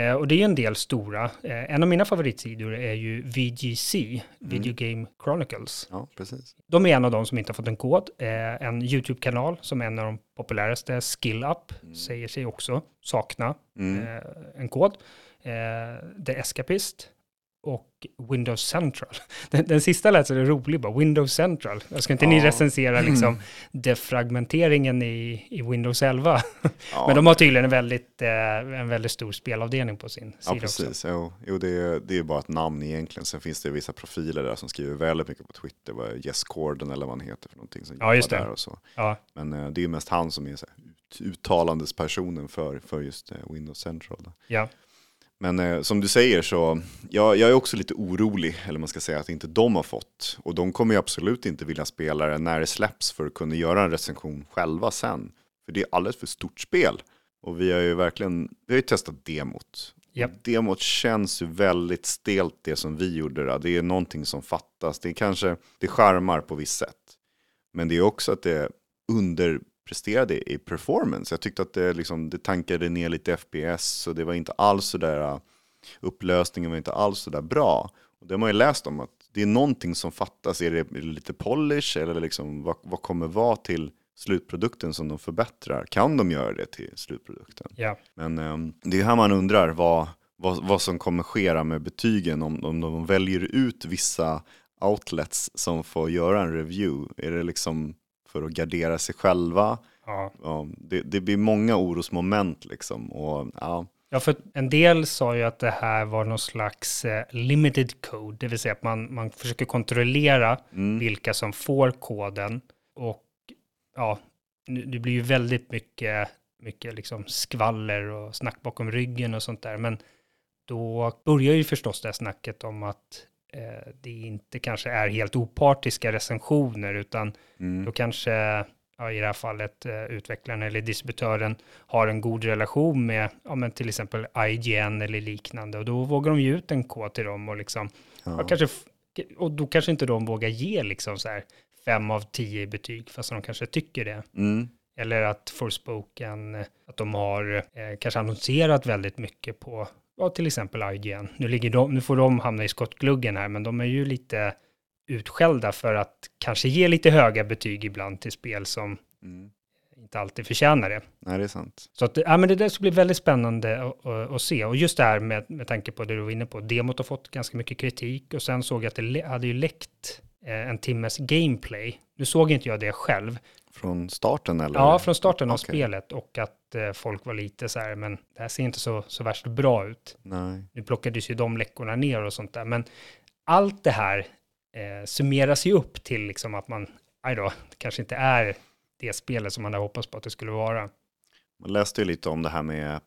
Eh, och det är en del stora. Eh, en av mina favoritsidor är ju VGC, mm. Video Game Chronicles. Ja, precis. De är en av de som inte har fått en kod. Eh, en YouTube-kanal som är en av de populäraste, SkillUp, mm. säger sig också sakna mm. Eh, en kod. Eh, The Escapist och Windows Central. Den, den sista lät så rolig bara, Windows Central. Jag ska inte ja. ni recensera liksom defragmenteringen i, i Windows 11? Ja. Men de har tydligen en väldigt, eh, en väldigt stor spelavdelning på sin ja, sida precis. också. Jo, jo det, är, det är bara ett namn egentligen. Sen finns det vissa profiler där som skriver väldigt mycket på Twitter. Vad Jess Corden eller vad han heter för någonting. Som ja, just det. Där och så. Ja. Men eh, det är mest han som är så här, uttalandespersonen för, för just eh, Windows Central. Ja. Men eh, som du säger så, jag, jag är också lite orolig, eller man ska säga att inte de har fått. Och de kommer ju absolut inte vilja spela det när det släpps för att kunna göra en recension själva sen. För det är alldeles för stort spel. Och vi har ju verkligen, vi har ju testat demot. Yep. Demot känns ju väldigt stelt det som vi gjorde. Då. Det är någonting som fattas. Det är kanske, det skärmar på visst sätt. Men det är också att det under presterade i performance. Jag tyckte att det, liksom, det tankade ner lite FPS och det var inte alls så där, uh, upplösningen var inte alls så där bra. Och det har man ju läst om att det är någonting som fattas. Är det, lite polish eller liksom, vad, vad kommer vara till slutprodukten som de förbättrar? Kan de göra det till slutprodukten? Ja. Men um, det är här man undrar vad, vad, vad som kommer ske med betygen om, om de väljer ut vissa outlets som får göra en review. Är det liksom för att gardera sig själva. Ja. Ja, det, det, blir många orosmoment liksom. Och, ja. ja, för en del sa ju att det här var någon slags eh, limited code, det vill säga att man, man försöker kontrollera mm. vilka som får koden. Och ja, det blir ju väldigt mycket, mycket liksom skvaller och snack bakom ryggen och sånt där. Men då börjar ju förstås det här snacket om att eh, det inte kanske är helt opartiska recensioner, utan mm. då kanske, ja, i det här fallet, eh, utvecklaren eller distributören har en god relation med, ja, men till exempel IGN eller liknande, och då vågar de ge ut en kod till dem och liksom, ja. kanske, och då kanske inte de vågar ge liksom så här fem av tio i betyg, fast de kanske tycker det. Mm. Eller att Forspoken, att de har eh, kanske annonserat väldigt mycket på ja, till exempel IGN. Nu, ligger de, nu får de hamna i skottgluggen här, men de är ju lite utskällda för att kanske ge lite höga betyg ibland till spel som mm. inte alltid förtjänar det. Nej, det är sant. Så att, ja, men det där ska bli väldigt spännande att, att, att se. Och just det här med, med tanke på det du var inne på, demot har fått ganska mycket kritik och sen såg jag att det hade ju läckt eh, en timmes gameplay. Nu såg inte jag det själv, från starten eller? Ja, från starten av okay. spelet och att folk var lite så här, men det här ser inte så, så värst bra ut. Nej. Nu plockades ju de läckorna ner och sånt där, men allt det här eh, summeras ju upp till liksom att man, aj då, det kanske inte är det spelet som man hade hoppats på att det skulle vara. Man läste ju lite om det här med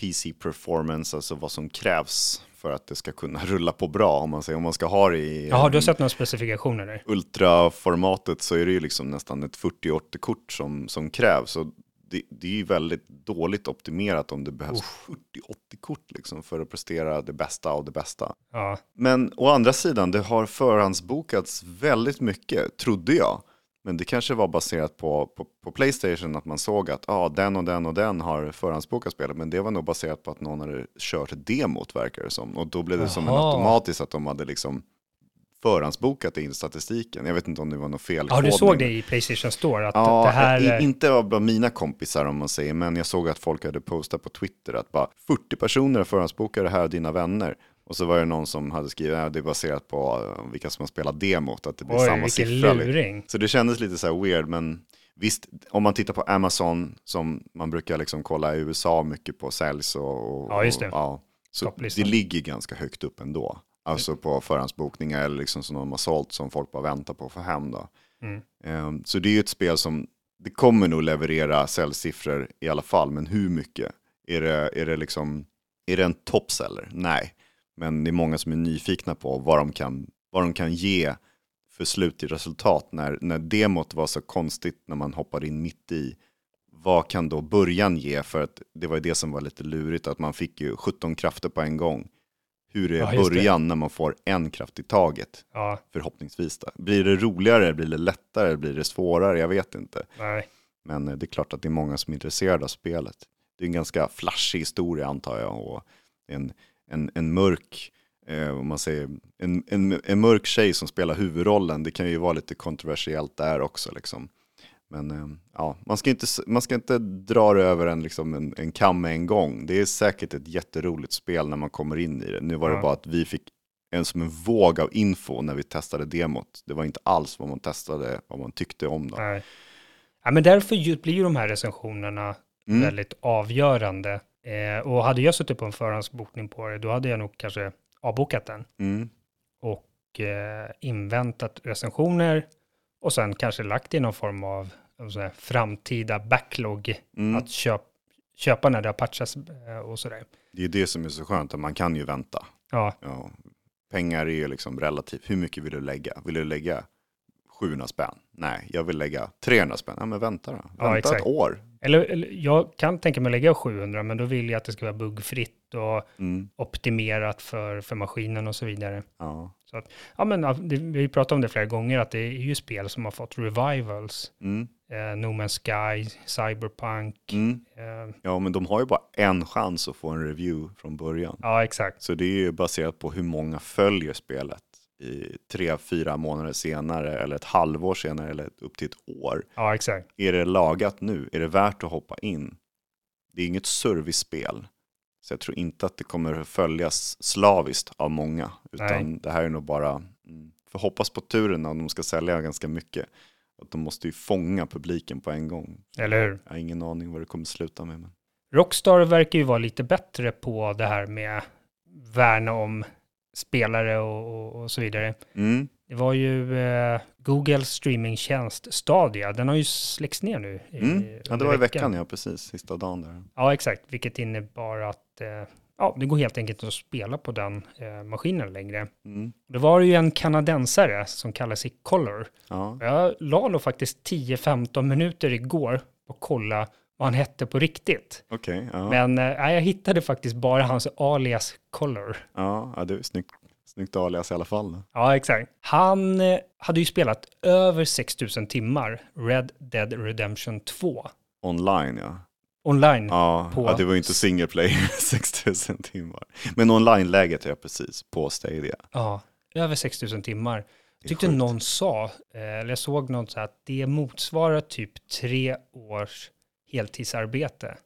PC performance, alltså vad som krävs för att det ska kunna rulla på bra. Om man, säger, om man ska ha det i Jaha, du har sett några specifikationer där? ultraformatet så är det ju liksom nästan ett 4080-kort som, som krävs. Och det, det är ju väldigt dåligt optimerat om det behövs 4080-kort liksom för att prestera det bästa av det bästa. Ja, Men å andra sidan, det har förhandsbokats väldigt mycket, trodde jag. Men det kanske var baserat på, på, på Playstation, att man såg att ah, den och den och den har förhandsbokat spelet. Men det var nog baserat på att någon hade kört demot, verkar det som. Och då blev det som en Jaha. automatiskt att de hade liksom förhandsbokat det in i statistiken. Jag vet inte om det var något fel. ja du såg det i Playstation Store? Att Ja, det här... inte av mina kompisar om man säger, men jag såg att folk hade postat på Twitter att bara 40 personer har förhandsbokat det här av dina vänner. Och så var det någon som hade skrivit att det är baserat på eh, vilka som har spelat demot, att det blir Oj, samma siffra. liksom. luring. Så det kändes lite så här weird, men visst, om man tittar på Amazon, som man brukar liksom kolla i USA mycket på säljs och, och Ja, just det. Och, ja, så det ligger ganska högt upp ändå. Alltså på förhandsbokningar eller liksom som de har sålt som folk bara väntar på att få hem då. Mm. Ehm, Så det är ju ett spel som, det kommer nog leverera säljsiffror i alla fall, men hur mycket? Är det, är det liksom, är det en toppseller? Nej, men det är många som är nyfikna på vad de kan, vad de kan ge för slutligt resultat när, när demot var så konstigt när man hoppade in mitt i. Vad kan då början ge? För att det var ju det som var lite lurigt, att man fick ju 17 krafter på en gång. Hur är Ja, just det. början när man får en kraft i taget? Ja, Förhoppningsvis. Då. Blir det roligare, blir det lättare, blir det svårare? Jag vet inte. nej. Men eh, det är klart att det är många som är intresserade av spelet. Det är en ganska flashig historia antar jag. Och en, en, en mörk, eh, man säger, en, en, en mörk tjej som spelar huvudrollen. Det kan ju vara lite kontroversiellt där också. Liksom. Men eh, ja, man ska inte, man ska inte dra över en, liksom en, en kam med en gång. Det är säkert ett jätteroligt spel när man kommer in i det. Nu var det Ja. bara att vi fick en som en våg av info när vi testade demot. Det var inte alls vad man testade, vad man tyckte om det. nej. Ja, men därför blir ju de här recensionerna Mm. väldigt avgörande. Eh, och hade jag suttit på en förhandsbokning på det, då hade jag nog kanske avbokat den Mm. och eh, inväntat recensioner och sen kanske lagt i någon form av här framtida backlog Mm. att köp, köpa när det har patchats eh, och sådär. Det är det som är så skönt, att man kan ju vänta. Ja, Ja, pengar är ju liksom relativt. Hur mycket vill du lägga? Vill du lägga 700 spänn? Nej, jag vill lägga 300 spänn. Ja, men vänta då. Ja, Vänta exakt. ett år. eller, eller jag kan tänka mig att lägga 700, men då vill jag att det ska vara buggfritt och Mm. optimerat för, för maskinen och så vidare. Ja. Ja, men ja, det, vi har ju pratat om det flera gånger, att det är ju spel som har fått revivals. Mm. Eh, no Man's Sky, Cyberpunk. Mm. Eh, ja, men de har ju bara en chans att få en review från början. ja, exakt. Så det är ju baserat på hur många följer spelet i tre, fyra månader senare eller ett halvår senare eller upp till ett år. Ja, exakt. Är det lagat nu? Är det värt att hoppa in? Det är inget servicespel. Så jag tror inte att det kommer följas slaviskt av många. Utan det här är nog bara, mm, för hoppas på turen om de ska sälja ganska mycket. Att de måste ju fånga publiken på en gång. Eller hur? Jag har ingen aning vad det kommer sluta med. Men... Rockstar verkar ju vara lite bättre på det här med värna om spelare och, och, och så vidare. Mm. Det var ju eh, Googles streamingtjänst Stadia, den har ju släckts ner nu. i- Mm. Ja, det var i veckan, ja precis, sista dagen där. Ja, exakt, vilket innebar att eh, ja, det går helt enkelt att spela på den eh, maskinen längre. Mm. Det var ju en kanadensare som kallar sig Color. Ja. Jag la nog faktiskt 10-15 minuter igår och kolla vad han hette på riktigt. Okej, ja. Men nej, jag hittade faktiskt bara hans alias Color. Ja, ja, det är snyggt, snyggt alias i alla fall. Ja, exakt. Han eh, hade ju spelat över 6000 timmar Red Dead Redemption 2 Online ja. online. Ja, På- ja det var ju inte single player 6000 timmar. Men online-läget jag precis på Stadia. Ja, över 6000 timmar. Det Jag tyckte sjukt. någon sa, eh, eller jag såg något så här, att det motsvarar typ tre års heltidsarbete.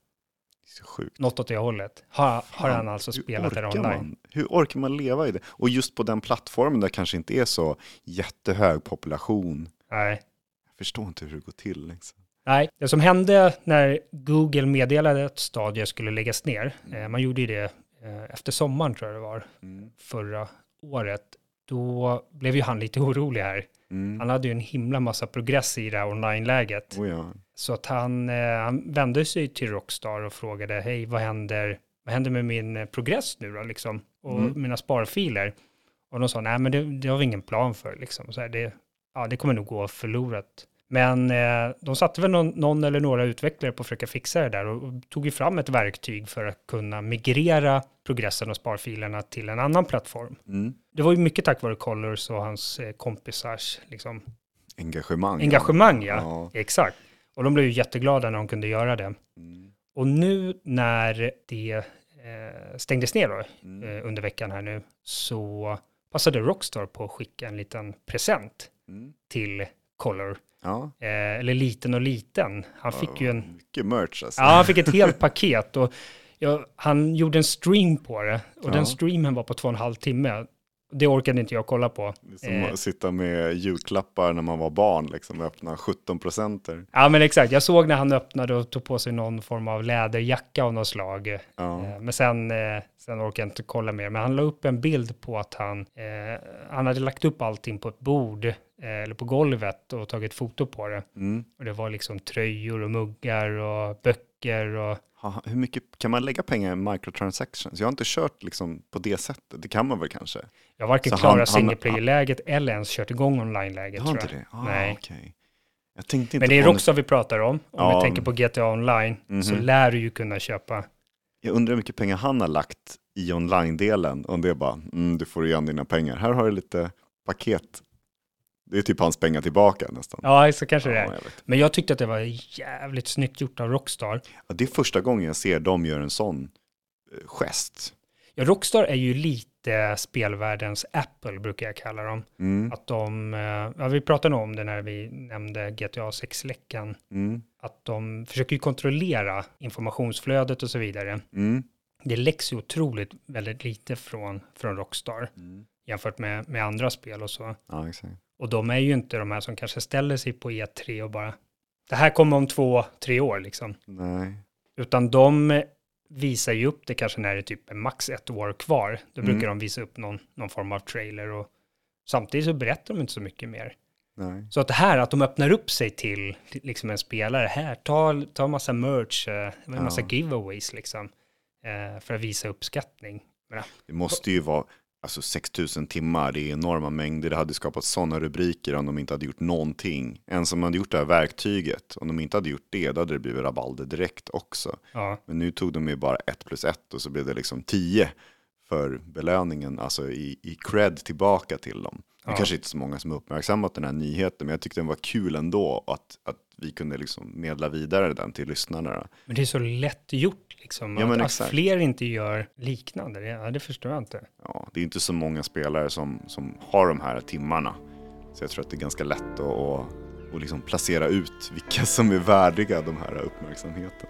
Så sjukt. Något åt det hållet. Har, har han alltså spelat det orkar online? Man? Hur orkar man leva i det? Och just på den plattformen där kanske inte är så jättehög population. Nej. Jag förstår inte hur det går till. Liksom. Nej, det som hände när Google meddelade att Stadia skulle läggas ner, eh, man gjorde ju det eh, efter sommaren tror jag det var, Mm. förra året, då blev ju han lite orolig här. Mm. Han hade ju en himla massa progress i det här online-läget. Oh, ja. Så att han, eh, han vände sig till Rockstar och frågade, hej, vad händer, vad händer med min eh, progress nu då, liksom? Och Mm. mina sparfiler? Och de sa, nej men det, det har vi ingen plan för, liksom. Så här, det, ja, det kommer nog gå förlorat. Men eh, de satte väl någon, någon eller några utvecklare på att försöka fixa det där och, och tog ju fram ett verktyg för att kunna migrera progressen och sparfilerna till en annan plattform. Mm. Det var ju mycket tack vare Colors och hans eh, kompisars liksom, Engagemang. engagemang, ja. Ja. Exakt. Och de blev ju jätteglada när de kunde göra det. Mm. Och nu när det eh, stängdes ner då, Mm. eh, under veckan här nu, så passade Rockstar på att skicka en liten present Mm. till Color. Ja. Eh, eller liten och liten. Han fick ju en, Mycket merch alltså. ja, han fick ett helt paket och ja, han gjorde en stream på det. Och Ja. den streamen var på två och en halv timme. Det orkade inte jag kolla på. Som Eh. att sitta med julklappar när man var barn, liksom, och öppna 17 procenter. Ja, men exakt. Jag såg när han öppnade och tog på sig någon form av läderjacka av något slag. Ja. Eh, Men sen, eh, sen orkade jag inte kolla mer. Men han la upp en bild på att han, eh, han hade lagt upp allting på ett bord eh, eller på golvet och tagit foto på det. Mm. Och det var liksom tröjor och muggar och böcker och Ha, hur mycket kan man lägga pengar i microtransactions? Jag har inte kört liksom på det sättet. Det kan man väl kanske? jag har varken klarat single player-läget eller ens kört igång online-läget. Har inte det? Ah, Nej. okej. Jag tänkte inte Men det är Rockstar vi pratar om. Om Ja. vi tänker på GTA Online så Mhm. lär du ju kunna köpa. Jag undrar hur mycket pengar han har lagt i online-delen. Om det är bara, mm, du får igen dina pengar. Här har du lite paket. Det är typ hans pengar tillbaka nästan. Ja, så kanske det Ja, är. jag vet. Men jag tyckte att det var jävligt snyggt gjort av Rockstar. Ja, det är första gången jag ser dem göra en sån eh, gest. Ja, Rockstar är ju lite spelvärldens Apple, brukar jag kalla dem. Mm, Att de, eh, ja, vi pratade nog om det när vi nämnde GTA 6-läckan, mm, att de försöker kontrollera informationsflödet och så vidare. mm, Det läcks ju otroligt väldigt lite från, från Rockstar mm. jämfört med, med andra spel och så. Ja, exakt. Och de är ju inte de här som kanske ställer sig på E3 och bara, det här kommer om två, tre år liksom. Nej. Utan de visar ju upp det kanske när det typ är max ett år kvar. Då Mm. brukar de visa upp någon, någon form av trailer och samtidigt så berättar de inte så mycket mer. Nej. Så att det här att de öppnar upp sig till liksom en spelare, här, ta, ta massa merch, eh, en massa Ja. giveaways liksom, eh, för att visa uppskattning. Det måste ju vara alltså 6000 timmar, det är enorma mängder. Det hade skapat sådana rubriker om de inte hade gjort någonting. En som hade gjort det här verktyget, om de inte hade gjort det, då hade det blivit rabalder direkt också. ja, Men nu tog de ju bara ett plus ett och så blev det liksom 10 för belöningen, alltså i, i cred tillbaka till dem. Det Ja. kanske inte så många som uppmärksammat den här nyheten, men jag tyckte den var kul ändå att, att vi kunde liksom medla vidare den till lyssnarna. men det är så lätt gjort liksom. Ja, att, att fler inte gör liknande, det, ja, det förstår jag inte. Ja, det är inte så många spelare som, som har de här timmarna. Så jag tror att det är ganska lätt att, att, att liksom placera ut vilka som är värdiga de här uppmärksamheten.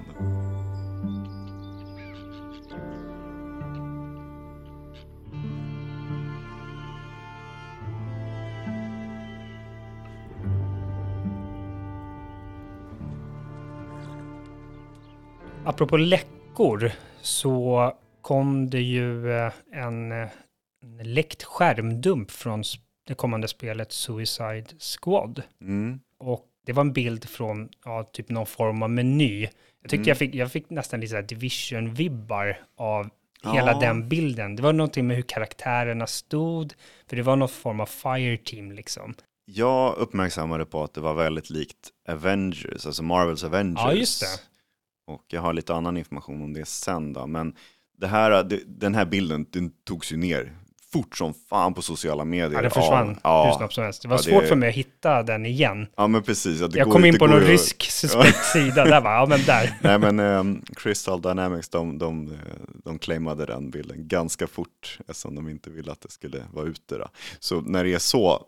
Apropå läckor så kom det ju eh, en, eh, en läckt skärmdump från det kommande spelet Suicide Squad. Mm. Och det var en bild från ja, typ någon form av meny. Jag tyckte Mm. jag, fick, jag fick nästan lite Division-vibbar av hela Ja. den bilden. Det var någonting med hur karaktärerna stod, för det var någon form av fireteam liksom. Jag uppmärksammade på att det var väldigt likt Avengers, alltså Marvels Avengers. Ja, just det. Och jag har lite annan information om det sen då. Men det här, det, den här bilden den togs ju ner fort som fan på sociala medier. Ja, det försvann hur ja, snabbt som helst. Det var Ja, det- svårt för mig att hitta den igen. ja, men precis. Ja, det Jag går kom in det på någon rysk suspekt sida, där var ja men där. Nej men um, Crystal Dynamics de, de, de claimade den bilden ganska fort eftersom de inte ville att det skulle vara ute. Då. Så när det är så,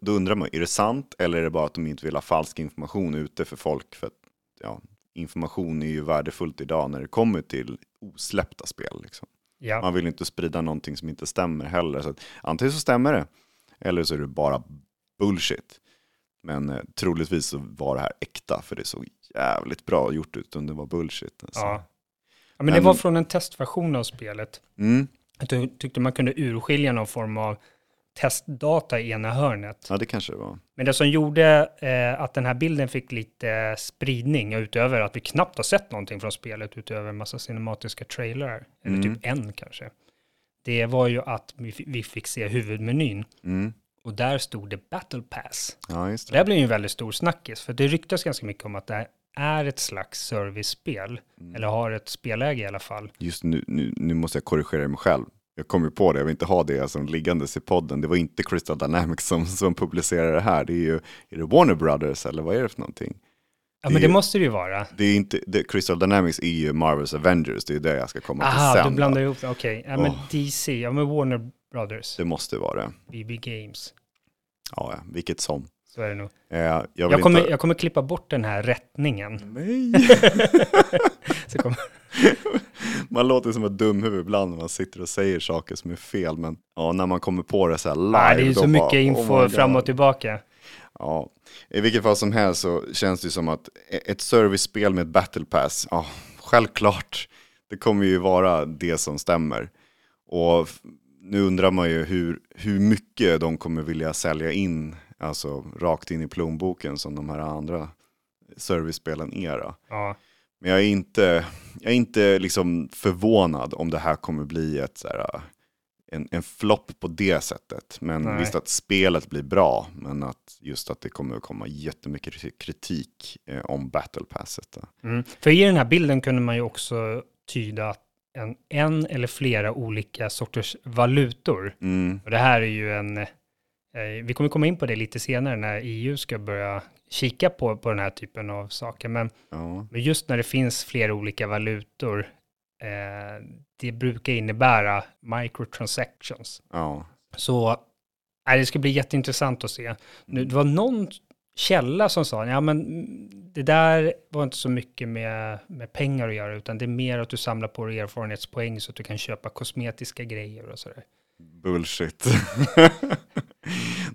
då undrar man, är det sant eller är det bara att de inte vill ha falsk information ute för folk? För att, ja, information är ju värdefullt idag när det kommer till osläppta spel. Liksom. Ja. Man vill inte sprida någonting som inte stämmer heller. Så att, antingen så stämmer det eller så är det bara bullshit. Men eh, troligtvis så var det här äkta för det såg jävligt bra gjort ut om det var bullshit. Alltså. Ja. ja, men det Men- var från en testversion av spelet. Mm, Jag ty- tyckte man kunde urskilja någon form av testdata i ena hörnet. Ja, det kanske det var. Men det som gjorde eh, att den här bilden fick lite spridning, utöver att vi knappt har sett någonting från spelet, utöver en massa cinematiska trailrar, eller Mm. typ en kanske, det var ju att vi, vi fick se huvudmenyn. Mm. Och där stod det Battle Pass. Ja, just Det det. blev ju en väldigt stor snackis, för det ryktas ganska mycket om att det är ett slags servicespel, Mm. eller har ett spelläge i alla fall. Just nu, nu, nu måste jag korrigera mig själv. Jag kom ju på det, jag vill inte ha det som liggandes i podden. Det var inte Crystal Dynamics som, som publicerade det här. Det är ju är det Warner Brothers eller vad är det för någonting? Ja, Det men det ju- måste det ju vara. Det är inte, det, Crystal Dynamics är ju Marvels Avengers, det är det jag ska komma till Aha, sen. du då. blandar ihop det. Okej, ja, men Åh. DC, ja men Warner Brothers, Det måste vara det. BB Games. Ja, ja, vilket som. Så är det nog. Eh, jag, Jag kommer, inte... jag kommer klippa bort den här rättningen. Nej! Så kommer, man låter som ett dumhuvud ibland när man sitter och säger saker som är fel, men ja, när man kommer på det så här live. nej, det är ju så mycket oh info God. fram och tillbaka. Ja, i vilket fall som helst så känns det som att ett servicespel med battle pass, ja, självklart, det kommer ju vara det som stämmer. Och nu undrar man ju hur, hur mycket de kommer vilja sälja in, alltså rakt in i plånboken som de här andra servicespelen är. Ja, Men jag är inte, jag är inte liksom förvånad om det här kommer bli ett, så här, en, en flopp på det sättet. Men Nej. visst att spelet blir bra, men att just att det kommer att komma jättemycket kritik eh, om Battle Passet. Då. mm. För i den här bilden kunde man ju också tyda att en, en eller flera olika sorters valutor. Mm, Och det här är ju en, eh, vi kommer komma in på det lite senare när EU ska börja kika på, på den här typen av saker. Men, ja, men just när det finns flera olika valutor, eh, det brukar innebära microtransactions. ja, Så nej, det ska bli jätteintressant att se. Nu, det var någon källa som sa, ja men mm, det där var inte så mycket med, med pengar att göra, utan det är mer att du samlar på dig erfarenhetspoäng så att du kan köpa kosmetiska grejer och sådär. bullshit.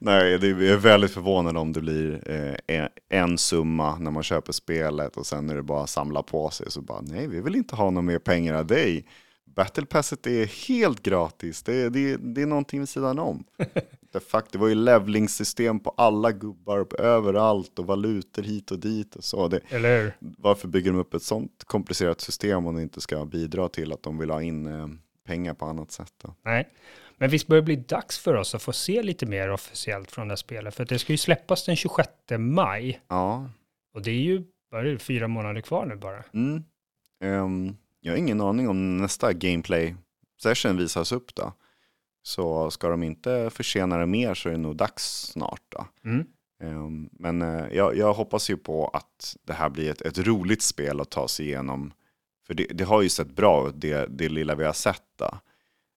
Nej, det är väldigt förvånad om det blir eh, en, summa när man köper spelet och sen är det bara att samla på sig. Så bara, nej, vi vill inte ha några mer pengar av dig. Battle Passet är helt gratis. Det, det, det är någonting vid sidan om. The fuck, det var ju levlingssystem på alla gubbar överallt och valutor hit och dit och så. Det, Eller varför bygger de upp ett sånt komplicerat system om det inte ska bidra till att de vill ha in eh, pengar på annat sätt? Då? Nej. Men visst börjar det bli dags för oss att få se lite mer officiellt från det här spelet, för det ska ju släppas den 26 maj. Ja, Och det är ju, det, fyra månader kvar nu bara. Mm. Ehm, jag har ingen aning om nästa gameplay session visas upp då. Så ska de inte försena det mer så är det nog dags snart då. Mm. Ehm, men eh, jag, jag hoppas ju på att det här blir ett, ett roligt spel att ta sig igenom. För det, det har ju sett bra ut, det, det lilla vi har sett då.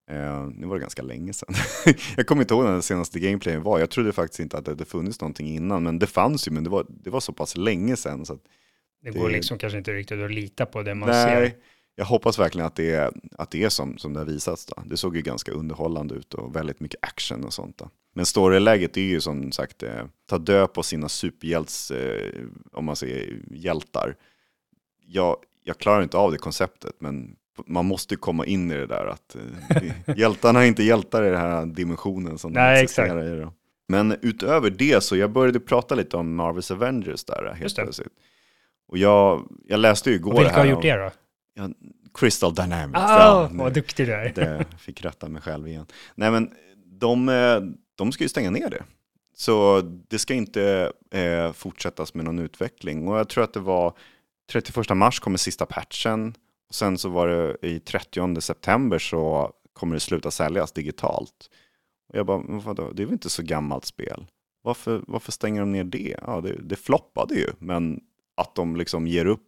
Ehm, nu var det ganska länge sedan. jag kommer inte ihåg när den senaste gameplayen var. Jag trodde faktiskt inte att det hade funnits någonting innan. Men det fanns ju, men det var, det var så pass länge sedan. Så Det, Det- går liksom kanske inte riktigt att lita på det man Nej, ser. jag hoppas verkligen att det är, att det är som, som det har visats. Då. Det såg ju ganska underhållande ut och väldigt mycket action och sånt. Då. Men storyläget är ju som sagt, eh, ta död på sina superhjälts, eh, om man säger hjältar. Jag, jag klarar inte av det konceptet, men man måste ju komma in i det där att eh, hjältarna är inte hjältar i den här dimensionen som Nej, de existerar i. Då. Men utöver det så, jag började prata lite om Marvels Avengers där helt det. plötsligt. Och jag, jag läste ju igår Och vilka här har gjort det då? Ja, Crystal Dynamics. Ah, ja, vad duktig du är. det fick rätta mig själv igen. Nej men de, eh, de ska ju stänga ner det. Så det ska inte eh, fortsättas med någon utveckling. Och jag tror att det var 31 mars kommer sista patchen. Sen så var det i 30 september så kommer det sluta säljas digitalt. Och jag bara, vadå, det är väl inte så gammalt spel? Varför, varför stänger de ner det? Ja, det, det floppade ju, men att de liksom ger upp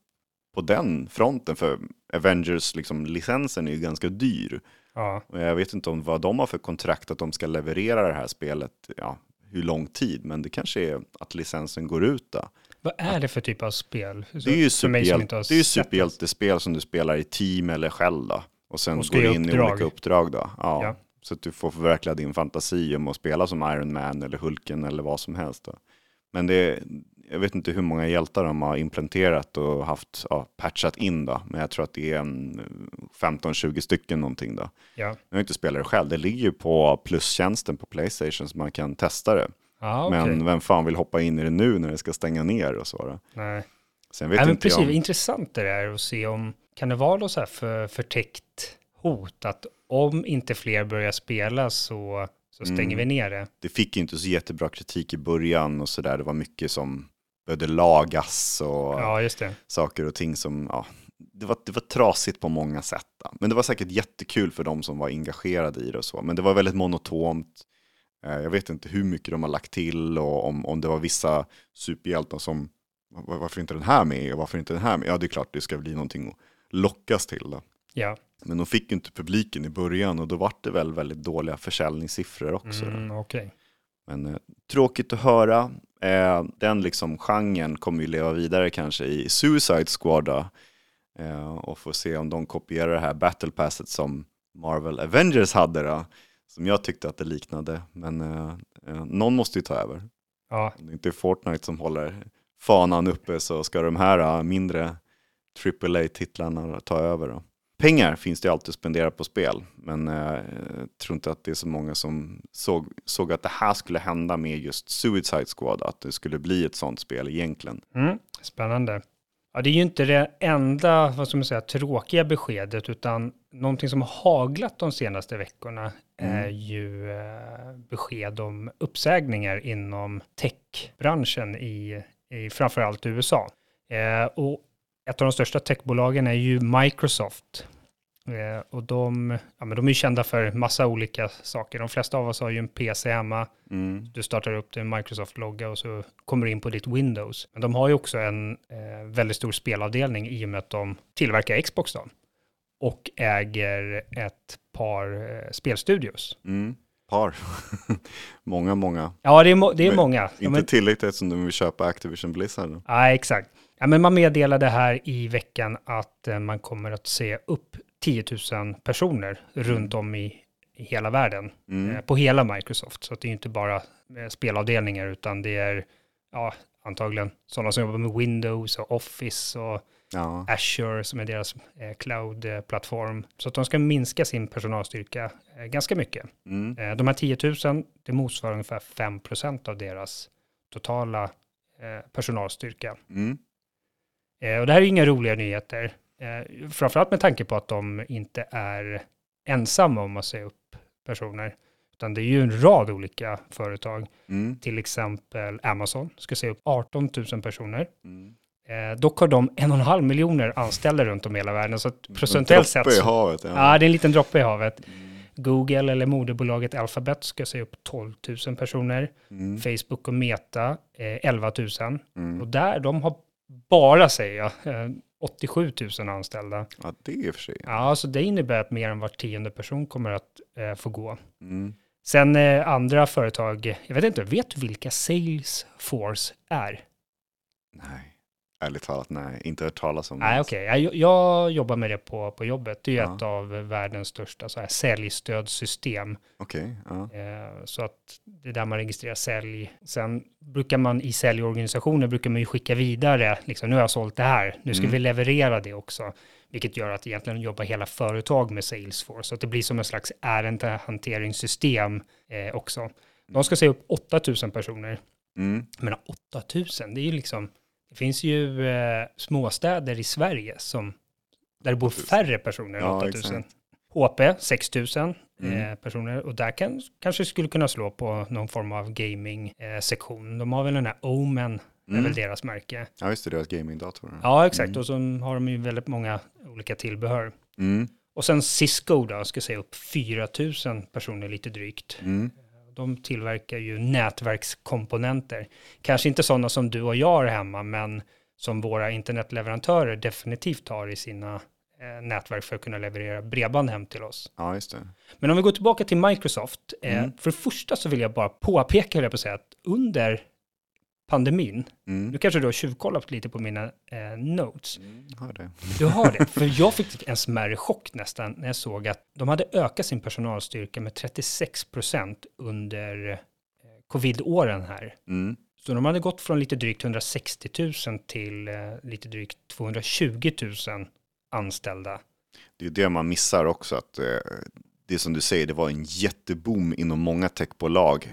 på den fronten, för Avengers liksom, licensen är ju ganska dyr. Ja, Och jag vet inte om vad de har för kontrakt att de ska leverera det här spelet, ja, hur lång tid, men det kanske är att licensen går ut då. Vad är det för typ av spel? Det är ju, superhjäl- det är ju superhjältespel som du spelar i team eller själv då. Och sen Och går du in i uppdrag. olika uppdrag då. Ja, Ja. Så att du får förverkliga din fantasi om att spela som Iron Man eller Hulken eller vad som helst. Då. Men det, jag vet inte hur många hjältar de har implementerat och haft, ja, patchat in då, men jag tror att det är en 15-20 stycken någonting då. Ja. Jag har inte spelat det själv, det ligger ju på plustjänsten på Playstation så man kan testa det. Ja, okej. Men vem fan vill hoppa in i det nu när det ska stänga ner och så? Nej. Sen vet Nej, men inte precis, jag. om- intressant det där att se om, kan det vara något så här för, förtäckt hot att om inte fler börjar spela så, så stänger Mm. vi ner det. Det fick ju inte så jättebra kritik i början och så där. Det var mycket som behövde lagas och Ja, saker och ting som, ja, det var, det var trasigt på många sätt. Men det var säkert jättekul för de som var engagerade i det och så. Men det var väldigt monotont. Eh, Jag vet inte hur mycket de har lagt till och om, om det var vissa superhjältar som, "Va- varför inte den här med och varför inte den här med? Ja, det är klart det ska bli någonting att lockas till. Då. Ja, Men de fick ju inte publiken i början och då var det väl väldigt dåliga försäljningssiffror också. mm, okej. Men eh, tråkigt att höra. Eh, den liksom genren kommer ju leva vidare kanske i Suicide Squad då. Eh, och få se om de kopierar det här Battle Passet som Marvel Avengers hade då. Som jag tyckte att det liknade. Men eh, eh, någon måste ju ta över. Ja, Om det inte är Fortnite som håller fanan uppe så ska de här eh, mindre AAA-titlarna ta över. Då. Pengar finns det ju alltid att spendera på spel, men eh, jag tror inte att det är så många som såg, såg att det här skulle hända med just Suicide Squad, att det skulle bli ett sånt spel egentligen. mm, spännande. Ja, det är ju inte det enda, vad ska man säga, tråkiga beskedet, utan någonting som har haglat de senaste veckorna är Mm. ju eh, besked om uppsägningar inom techbranschen i, i framförallt USA. Eh, och ett av de största techbolagen är ju Microsoft. Eh, och de, ja, men de är kända för massa olika saker. De flesta av oss har ju en PC hemma. Mm. Du startar upp din Microsoft-logga och så kommer du in på ditt Windows. Men de har ju också en eh, väldigt stor spelavdelning i och med att de tillverkar Xbox då. Och äger ett par eh, spelstudios. Mm. Par. många, många. Ja, det är, må- det är Men många. Ja, Inte men, tillräckligt som de vill köpa Activision Blizzard. då. ja, exakt. Ja, men man meddelade här i veckan att eh, man kommer att se upp 10 000 personer runt om i, i hela världen. Mm. eh, på hela Microsoft. Så det är inte bara eh, spelavdelningar, utan det är ja, antagligen sådana som jobbar med Windows och Office och Ja. Azure som är deras eh, cloud-plattform. Så att de ska minska sin personalstyrka eh, ganska mycket. Mm. Eh, de här 10 000, det motsvarar ungefär 5% av deras totala eh, personalstyrka. Mm. Och det här är inga roliga nyheter. Eh, framförallt med tanke på att de inte är ensamma om att säga upp personer. Utan det är ju en rad olika företag. Mm. Till exempel Amazon ska säga upp 18 000 personer. Mm. Eh, dock har de en och en halv miljoner anställda runt om i hela världen. Så att procentuellt En sett... droppe i havet. Ja, det är en liten droppe i havet. Google eller moderbolaget Alphabet ska säga upp 12 000 personer. Mm. Facebook och Meta eh, 11 000. Mm. Och där, de har bara, säger jag, eh, 87 000 anställda. Ja, det är i och för sig. Ja, så det innebär att mer än var tionde person kommer att eh, få gå. Mm. Sen eh, andra företag, jag vet inte, vet du vilka Salesforce är? Nej, ärligt talat nej. Inte hört talas om Nej, okej. Jag, jag jobbar med det på, på jobbet. Det är Ja. ett av världens största så här, säljstödsystem. Okej, ja. Eh, så att det är där man registrerar sälj. Sen brukar man i säljorganisationer brukar man ju skicka vidare, liksom, nu har jag sålt det här, nu ska Mm. vi leverera det också. Vilket gör att egentligen jobbar hela företag med Salesforce. Så att det blir som en slags ärendehanteringssystem eh, också. De ska säga upp 8000 personer. Mm. Jag menar 8000, det är ju liksom, det finns ju eh, småstäder i Sverige som, där det bor 8000. färre personer än Ja, 8000. exakt. HP 6000 Mm. eh, personer och där kan, kanske skulle kunna slå på någon form av gaming-sektion. De har väl den här Omen, är Mm. väl deras märke. Ja, just det, deras gamingdatorer. Ja, exakt. Mm. Och så har de ju väldigt många olika tillbehör. Mm. Och sen Cisco då, ska säga upp 4000 personer lite drygt. De tillverkar ju nätverkskomponenter. Kanske inte sådana som du och jag har hemma, men som våra internetleverantörer definitivt har i sina eh, nätverk för att kunna leverera bredband hem till oss. Ja, just det. Men om vi går tillbaka till Microsoft. Eh, Mm. För det första så vill jag bara påpeka, jag på att säga, att under pandemin, Mm. nu kanske du har tjuvkollat lite på mina eh, notes. Mm, har det. Du har det, för jag fick en smärre chock nästan när jag såg att de hade ökat sin personalstyrka med 36 procent under eh, covid-åren här. Mm. Så de hade gått från lite drygt 160 000 till eh, lite drygt 220 000 anställda. Det är det man missar också, att eh, det som du säger, det var en jätteboom inom många techbolag.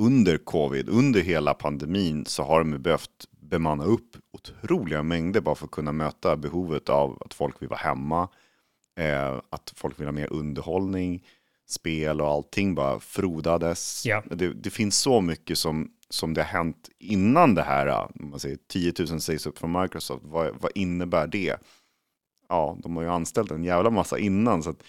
Under covid, under hela pandemin, så har de behövt bemanna upp otroliga mängder bara för att kunna möta behovet av att folk vill vara hemma, eh, att folk vill ha mer underhållning, spel och allting bara frodades. Ja. Det, det finns så mycket som, som det har hänt innan det här, om man säger 10 000 sägs upp från Microsoft, vad, vad innebär det? Ja, de har ju anställt en jävla massa innan, så att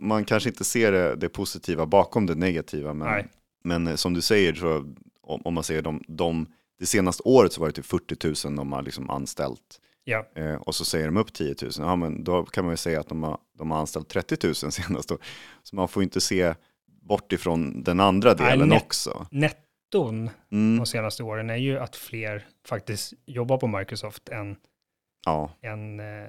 man kanske inte ser det, det positiva bakom det negativa, men, Nej. Men eh, som du säger, så, om, man ser de, de, det senaste året så var det typ 40 000 de har liksom anställt. Ja, Eh, och så säger de upp 10 000, ja men då kan man ju säga att de har, de har anställt 30 000 senast. Så man får inte se bort ifrån den andra Nej, delen net- också. netton Mm, de senaste åren är ju att fler faktiskt jobbar på Microsoft än, ja, än eh,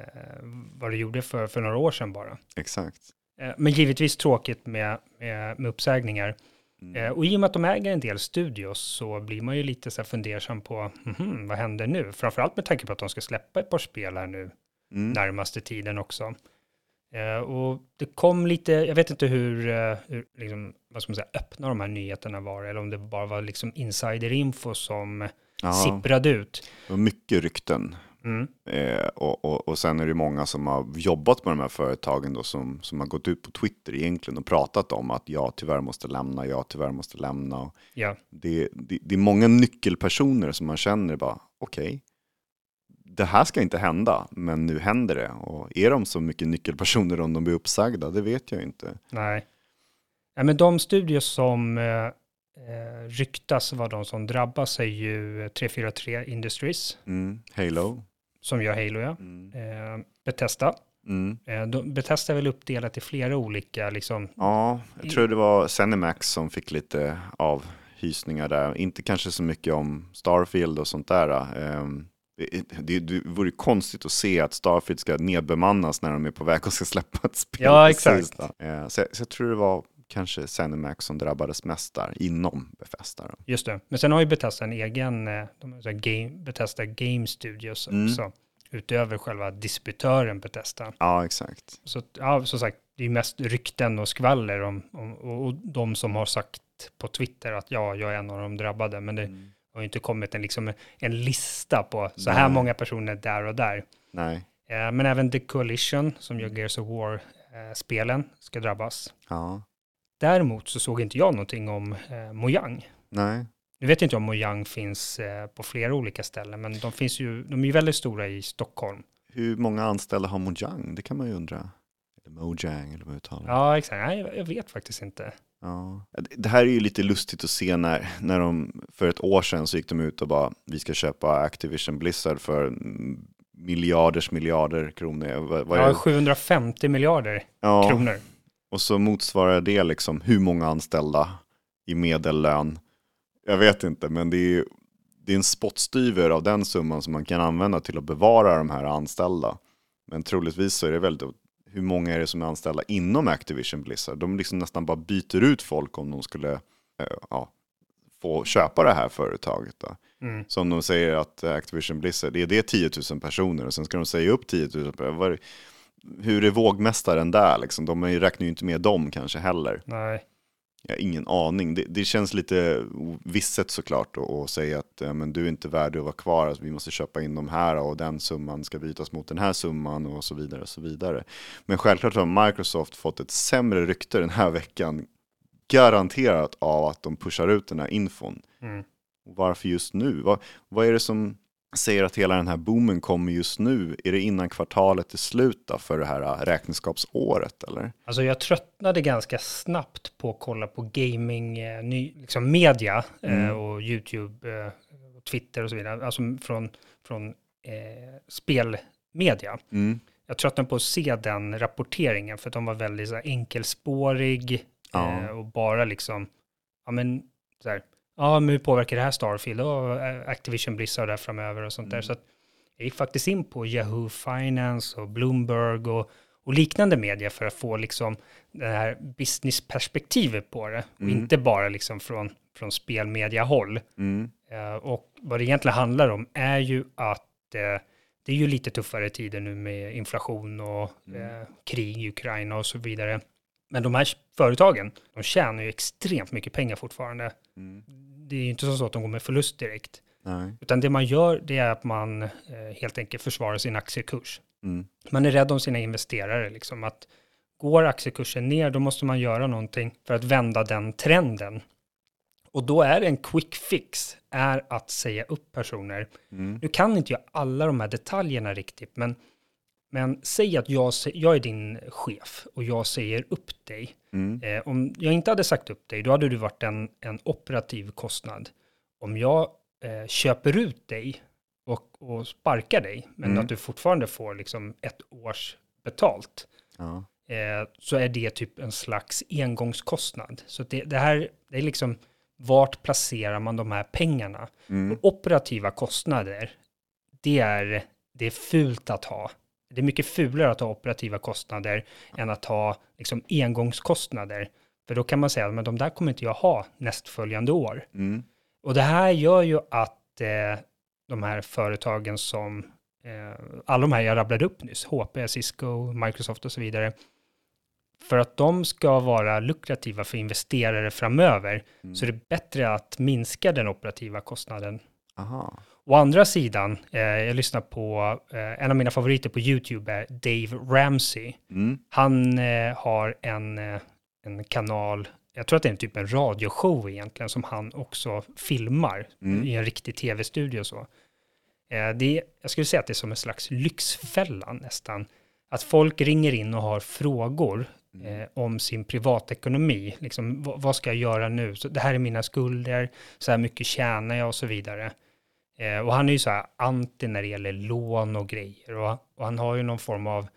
vad det gjorde för, för några år sedan bara. exakt. Eh, men givetvis tråkigt med, med, med uppsägningar. Mm. Eh, och i och med att de äger en del studios så blir man ju lite så här fundersam på mhm, vad händer nu? Framförallt med tanke på att de ska släppa ett par spel här nu Mm. närmaste tiden också. Eh, och det kom lite, jag vet inte hur, eh, hur liksom, vad ska man säga, öppna de här nyheterna var, eller om det bara var liksom insiderinfo som Ja, sipprade ut. det var mycket rykten. Mm. Eh, och, och, och sen är det många som har jobbat med de här företagen då, som, som har gått ut på Twitter egentligen och pratat om att jag tyvärr måste lämna, jag tyvärr måste lämna. Ja, det, det, det är många nyckelpersoner som man känner bara, okej, det här ska inte hända, men nu händer det. Och är de så mycket nyckelpersoner om de blir uppsagda? Det vet jag inte. nej. Ja, men de studios som eh, eh, ryktas vara de som drabbas är ju 343 Industries, Mm. Halo. Som gör Halo, ja. Mm. Eh, Bethesda. Mm. Eh, de, Bethesda är väl uppdelat i flera olika, liksom, Ja, jag tror det var Zenimax som fick lite avhysningar där. Inte kanske så mycket om Starfield och sånt där. Ehm, Det, det, det vore konstigt att se att Starfield ska nedbemannas när de är på väg och ska släppa ett spel. Ja, exakt. Eh, Så, så jag tror det var kanske Zenimax som drabbades mest där, inom Bethesda. Då. Just det. Men sen har ju Bethesda en egen, eh, de har game, Bethesda Game Studios Mm. också, utöver själva distributören Bethesda. Ja, exakt. Så ja, som sagt, det är mest rykten och skvaller om, om och, och de som har sagt på Twitter att ja, jag är en av de drabbade, men det Mm. har ju inte kommit en, liksom, en lista på så här Nej. många personer där och där. Nej, Eh, men även The Coalition, som gör Gears of War-spelen, ska drabbas. ja, Däremot så såg inte jag någonting om eh, Mojang. nej. Nu vet jag inte om Mojang finns eh, på flera olika ställen, men de finns ju, de är ju väldigt stora i Stockholm. Hur många anställda har Mojang? Det kan man ju undra. Eller Mojang, eller vad uttalar? Ja, exakt. Nej, jag- vet faktiskt inte. Ja. Det här är ju lite lustigt att se när, när de för ett år sedan så gick de ut och bara vi ska köpa Activision Blizzard för miljarders miljarder kronor. Vad, vad Ja, det? 750 miljarder Ja, kronor. Och så motsvarar det liksom hur många anställda i medellön. Jag vet inte, men det är, det är en spottstyver av den summan som man kan använda till att bevara de här anställda. Men troligtvis så är det väldigt, hur många är det som är anställda inom Activision Blizzard? De liksom nästan bara byter ut folk om de skulle eh, ja, få köpa det här företaget. Då. Mm. Som de säger att Activision Blizzard, det är det 10 000 personer och sen ska de säga upp 10 000 personer. Hur är vågmästaren där liksom? De räknar ju inte med dem kanske heller. Nej, Jag har ingen aning. Det, det känns lite visset såklart att säga att eh, men du är inte värd att vara kvar, alltså, vi måste köpa in de här och den summan ska bytas mot den här summan och så vidare. och så vidare. Men självklart har Microsoft fått ett sämre rykte den här veckan garanterat av att de pushar ut den här infon. mm. Varför just nu? Vad, vad är det som säger att hela den här boomen kommer just nu? Är det innan kvartalet är slut då för det här äh, räkenskapsåret eller? Alltså jag tröttnade ganska snabbt på att kolla på gaming, eh, ny, liksom media eh, Mm. och YouTube, eh, och Twitter och så vidare. Alltså från, från eh, spelmedia. Mm. Jag tröttnade på att se den rapporteringen för att de var väldigt så här, enkelspårig Ja. eh, och bara liksom, ja men så här, ja men hur påverkar det här Starfield och eh, Activision Blizzard där framöver och sånt där. Mm. Så att jag gick faktiskt in på Yahoo Finance och Bloomberg och, och liknande media för att få liksom det här businessperspektivet på det och Mm. inte bara liksom från, från spelmedia-håll. Mm. Eh, och vad det egentligen handlar om är ju att eh, det är ju lite tuffare tider nu med inflation och mm. krig i Ukraina och så vidare. Men de här företagen, de tjänar ju extremt mycket pengar fortfarande. Mm. Det är ju inte så att de går med förlust direkt. Nej. Utan det man gör, det är att man eh, helt enkelt försvarar sin aktiekurs. Mm. Man är rädd om sina investerare, liksom att går aktiekursen ner, då måste man göra någonting för att vända den trenden. Och då är en quick fix, är att säga upp personer. Mm. Nu kan inte jag alla de här detaljerna riktigt, men, men säg att jag, jag är din chef och jag säger upp dig. Mm. Eh, om jag inte hade sagt upp dig, då hade du varit en, en operativ kostnad. Om jag eh, köper ut dig och, och sparkar dig, men mm. att du fortfarande får liksom ett års betalt, ja. eh, så är det typ en slags engångskostnad. Så det, det här, det är liksom, vart placerar man de här pengarna? Mm. operativa kostnader, det är, det är fult att ha. Det är mycket fulare att ha operativa kostnader än att ha liksom, engångskostnader. För då kan man säga, men de där kommer inte jag ha nästföljande år. Mm. Och det här gör ju att eh, de här företagen som, eh, alla de här jag rabblade upp nyss, HP, Cisco, Microsoft och så vidare, för att de ska vara lukrativa för investerare framöver mm. så är det bättre att minska den operativa kostnaden. Aha. Å andra sidan, eh, jag lyssnar på, eh, en av mina favoriter på YouTube är Dave Ramsey. Mm. Han eh, har en, eh, en kanal jag tror att det är en typ en radioshow egentligen som han också filmar mm. i en riktig tv-studio så. Eh, det, jag skulle säga att det är som en slags lyxfällan nästan. Att folk ringer in och har frågor mm. eh, om sin privatekonomi. Liksom, vad ska jag göra nu? Så det här är mina skulder, så här mycket tjänar jag och så vidare. Eh, och han är ju så här anti när det gäller lån och grejer. Och, och han har ju någon form av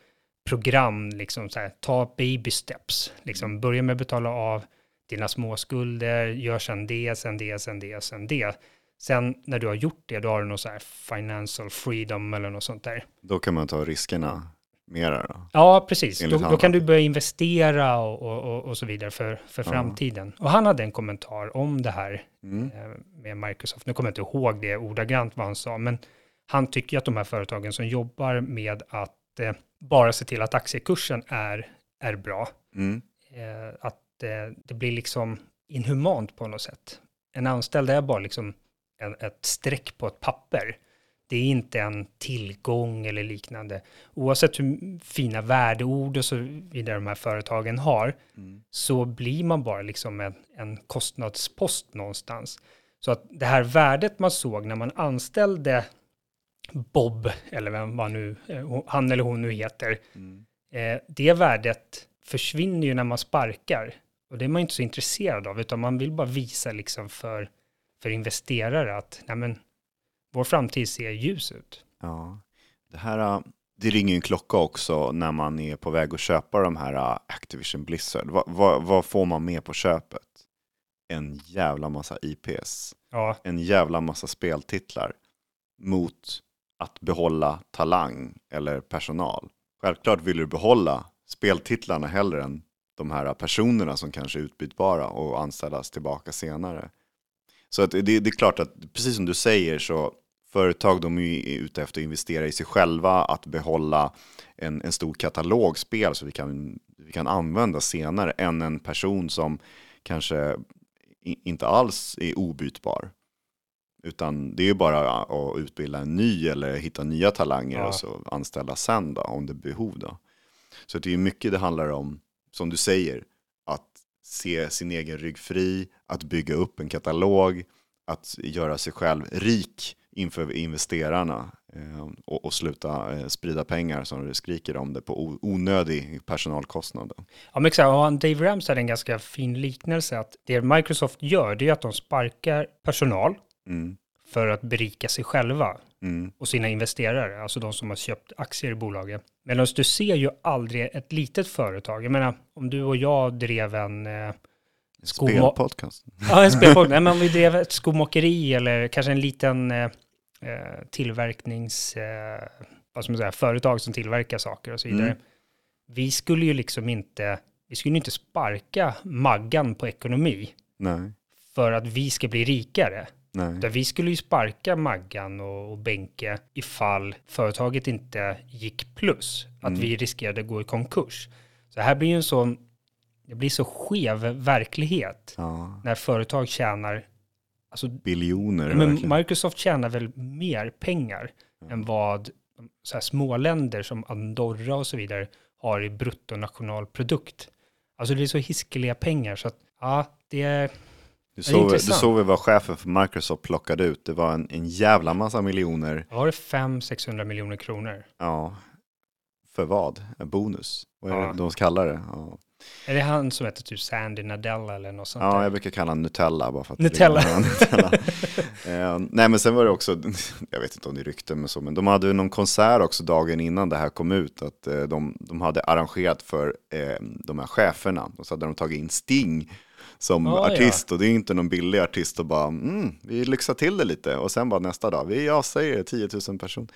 program, liksom så här, ta baby steps. Liksom, mm. börja med att betala av dina småskulder, gör sen det, sen det, sen det, sen det. Sen när du har gjort det, då har du något så här financial freedom eller något sånt där. Då kan man ta riskerna mera då? Ja, precis. Då, då, kan du börja investera och, och, och, så vidare för, för framtiden. Ja. Och han hade en kommentar om det här mm. Eh, med Microsoft. Nu kommer jag inte ihåg det ordagrant vad han sa, men han tycker att de här företagen som jobbar med att eh, bara se till att aktiekursen är, är bra, mm. eh, att det, det blir liksom inhumant på något sätt. En anställd är bara liksom en, ett streck på ett papper. Det är inte en tillgång eller liknande. Oavsett hur fina värdeord och så vidare de här företagen har, mm. så blir man bara liksom en, en kostnadspost någonstans. Så att det här värdet man såg när man anställde Bob, eller vem man nu, eh, han eller hon nu heter, mm. eh, det värdet försvinner ju när man sparkar. Och det är man inte så intresserad av, utan man vill bara visa liksom för, för investerare att nej men, vår framtid ser ljus ut. Ja, det här äh, det ringer en klocka också när man är på väg att köpa de här äh, Activision Blizzard. Va, va, vad får man med på köpet? En jävla massa IPs. Ja. En jävla massa speltitlar. Mot att behålla talang eller personal. Självklart vill du behålla speltitlarna hellre än de här personerna som kanske är utbytbara och anställas tillbaka senare. Så det, det, är klart att, precis som du säger, så företag de är ute efter att investera i sig själva, att behålla en, en stor katalog spel så vi kan, vi kan använda senare, än en person som kanske inte alls är obytbar. Utan det är bara att utbilda en ny eller hitta nya talanger ja. och så anställa sen då, om det är behov. Då. Så det är mycket det handlar om som du säger, att se sin egen rygg fri, att bygga upp en katalog, att göra sig själv rik inför investerarna eh, och, och, sluta eh, sprida pengar som du skriker om det på onödig personalkostnad. Ja, men exakt. Och Dave Rams hade en ganska fin liknelse att det Microsoft gör, det är att de sparkar personal mm. för att berika sig själva mm. och sina investerare, alltså de som har köpt aktier i bolaget. Medan du ser ju aldrig ett litet företag. Jag menar, om du och jag drev en... Spelpodcast. Ja, en spelpodcast. Nej, men om vi drev ett skomakeri eller kanske en liten eh, eh, tillverknings... Eh, vad ska man säga, företag som tillverkar saker och så vidare. Mm. Vi skulle ju liksom inte... Vi skulle inte sparka Maggan på ekonomi. Nej. För att vi ska bli rikare. Nej. Där vi skulle ju sparka Maggan och, och Benke ifall företaget inte gick plus. Att Mm. vi riskerade att gå i konkurs. Så här blir ju en sån, det blir så skev verklighet Ja, när företag tjänar, alltså biljoner. men verkligen. Microsoft tjänar väl mer pengar än vad så här små länder som Andorra och så vidare har i bruttonationalprodukt. Alltså det är så hiskeliga pengar så att ja, det är, Du såg, du såg väl vad chefen för Microsoft plockade ut? Det var en, en jävla massa miljoner. var det 500-600 miljoner kronor? Ja, för vad? En bonus? Vad är Ja. det de kallar det? Ja. Är det han som heter typ Sandy Nadella eller något sånt Ja, där? jag brukar kalla honom Nutella bara för att Nutella. Ja, Nutella. eh, nej, men sen var det också, jag vet inte om det är rykten men så, men de hade någon konsert också dagen innan det här kom ut, att eh, de, de hade arrangerat för eh, de här cheferna, och så hade de tagit in Sting som ja. artist, och det är inte någon billig artist och bara, mm, vi lyxar till det lite, och sen bara nästa dag, vi avsäger det, 10 000 personer.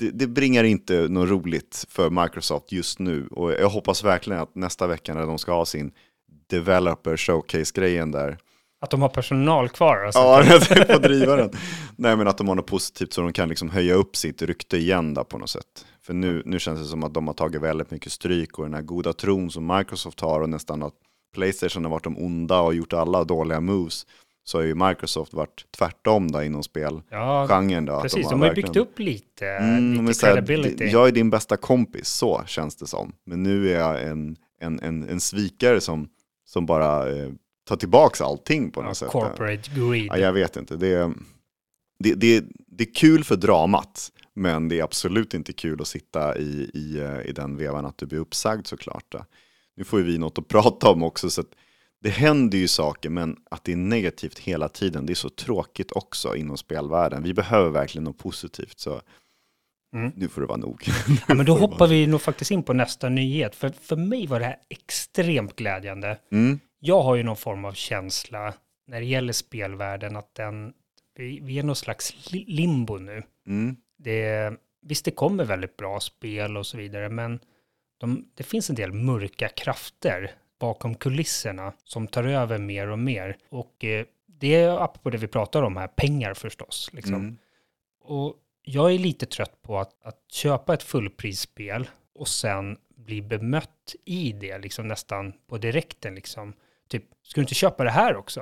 Det, det bringar inte något roligt för Microsoft just nu, och jag hoppas verkligen att nästa vecka när de ska ha sin developer showcase-grejen där. Att de har personal kvar? Alltså. Ja, jag tänkte på driva den. Nej, men att de har något positivt så de kan liksom höja upp sitt rykte igen där på något sätt. För nu, nu känns det som att de har tagit väldigt mycket stryk och den här goda tron som Microsoft har och nästan att Playstation har varit de onda och gjort alla dåliga moves. Så har ju Microsoft varit tvärtom där inom spelgenren. Ja, då, precis. har De har ju verkligen- byggt upp lite, Mm, lite så här, credibility. jag är din bästa kompis, så känns det som. Men nu är jag en, en, en, en svikare som, som bara eh, tar tillbaka allting på något Ja, sätt. corporate greed. Ja, jag vet inte. Det är, det, det, det är kul för dramat, men det är absolut inte kul att sitta i, i, eh, i den vevan att du blir uppsagd såklart. Nu får ju vi något att prata om också, så att det händer ju saker, men att det är negativt hela tiden, det är så tråkigt också inom spelvärlden. Vi behöver verkligen något positivt, så Mm. nu får det vara nog. Ja, men då hoppar vi nog faktiskt in på nästa nyhet. För, för mig var det här extremt glädjande. Mm, Jag har ju någon form av känsla när det gäller spelvärlden att den, vi, vi är någon slags li- limbo nu. mm, Det, visst, det kommer väldigt bra spel och så vidare, men de, det finns en del mörka krafter bakom kulisserna som tar över mer och mer. Och eh, det är apropå det vi pratar om här, pengar förstås. Liksom. mm, Och jag är lite trött på att, att köpa ett fullprisspel och sen bli bemött i det, liksom nästan på direkten. Liksom. Typ, ska du inte köpa det här också?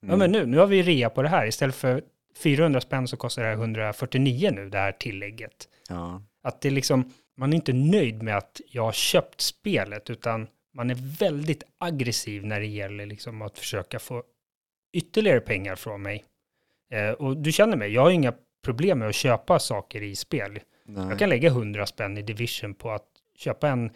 Ja, mm. men nu, nu har vi rea på det här. Istället för 400 spänn så kostar det här 149 nu, det här tillägget. ja. Att det liksom, man är inte nöjd med att jag har köpt spelet, utan man är väldigt aggressiv när det gäller liksom att försöka få ytterligare pengar från mig. Eh, och du känner mig, jag har inga problem med att köpa saker i spel. Nej. Jag kan lägga 100 spänn i Division på att köpa en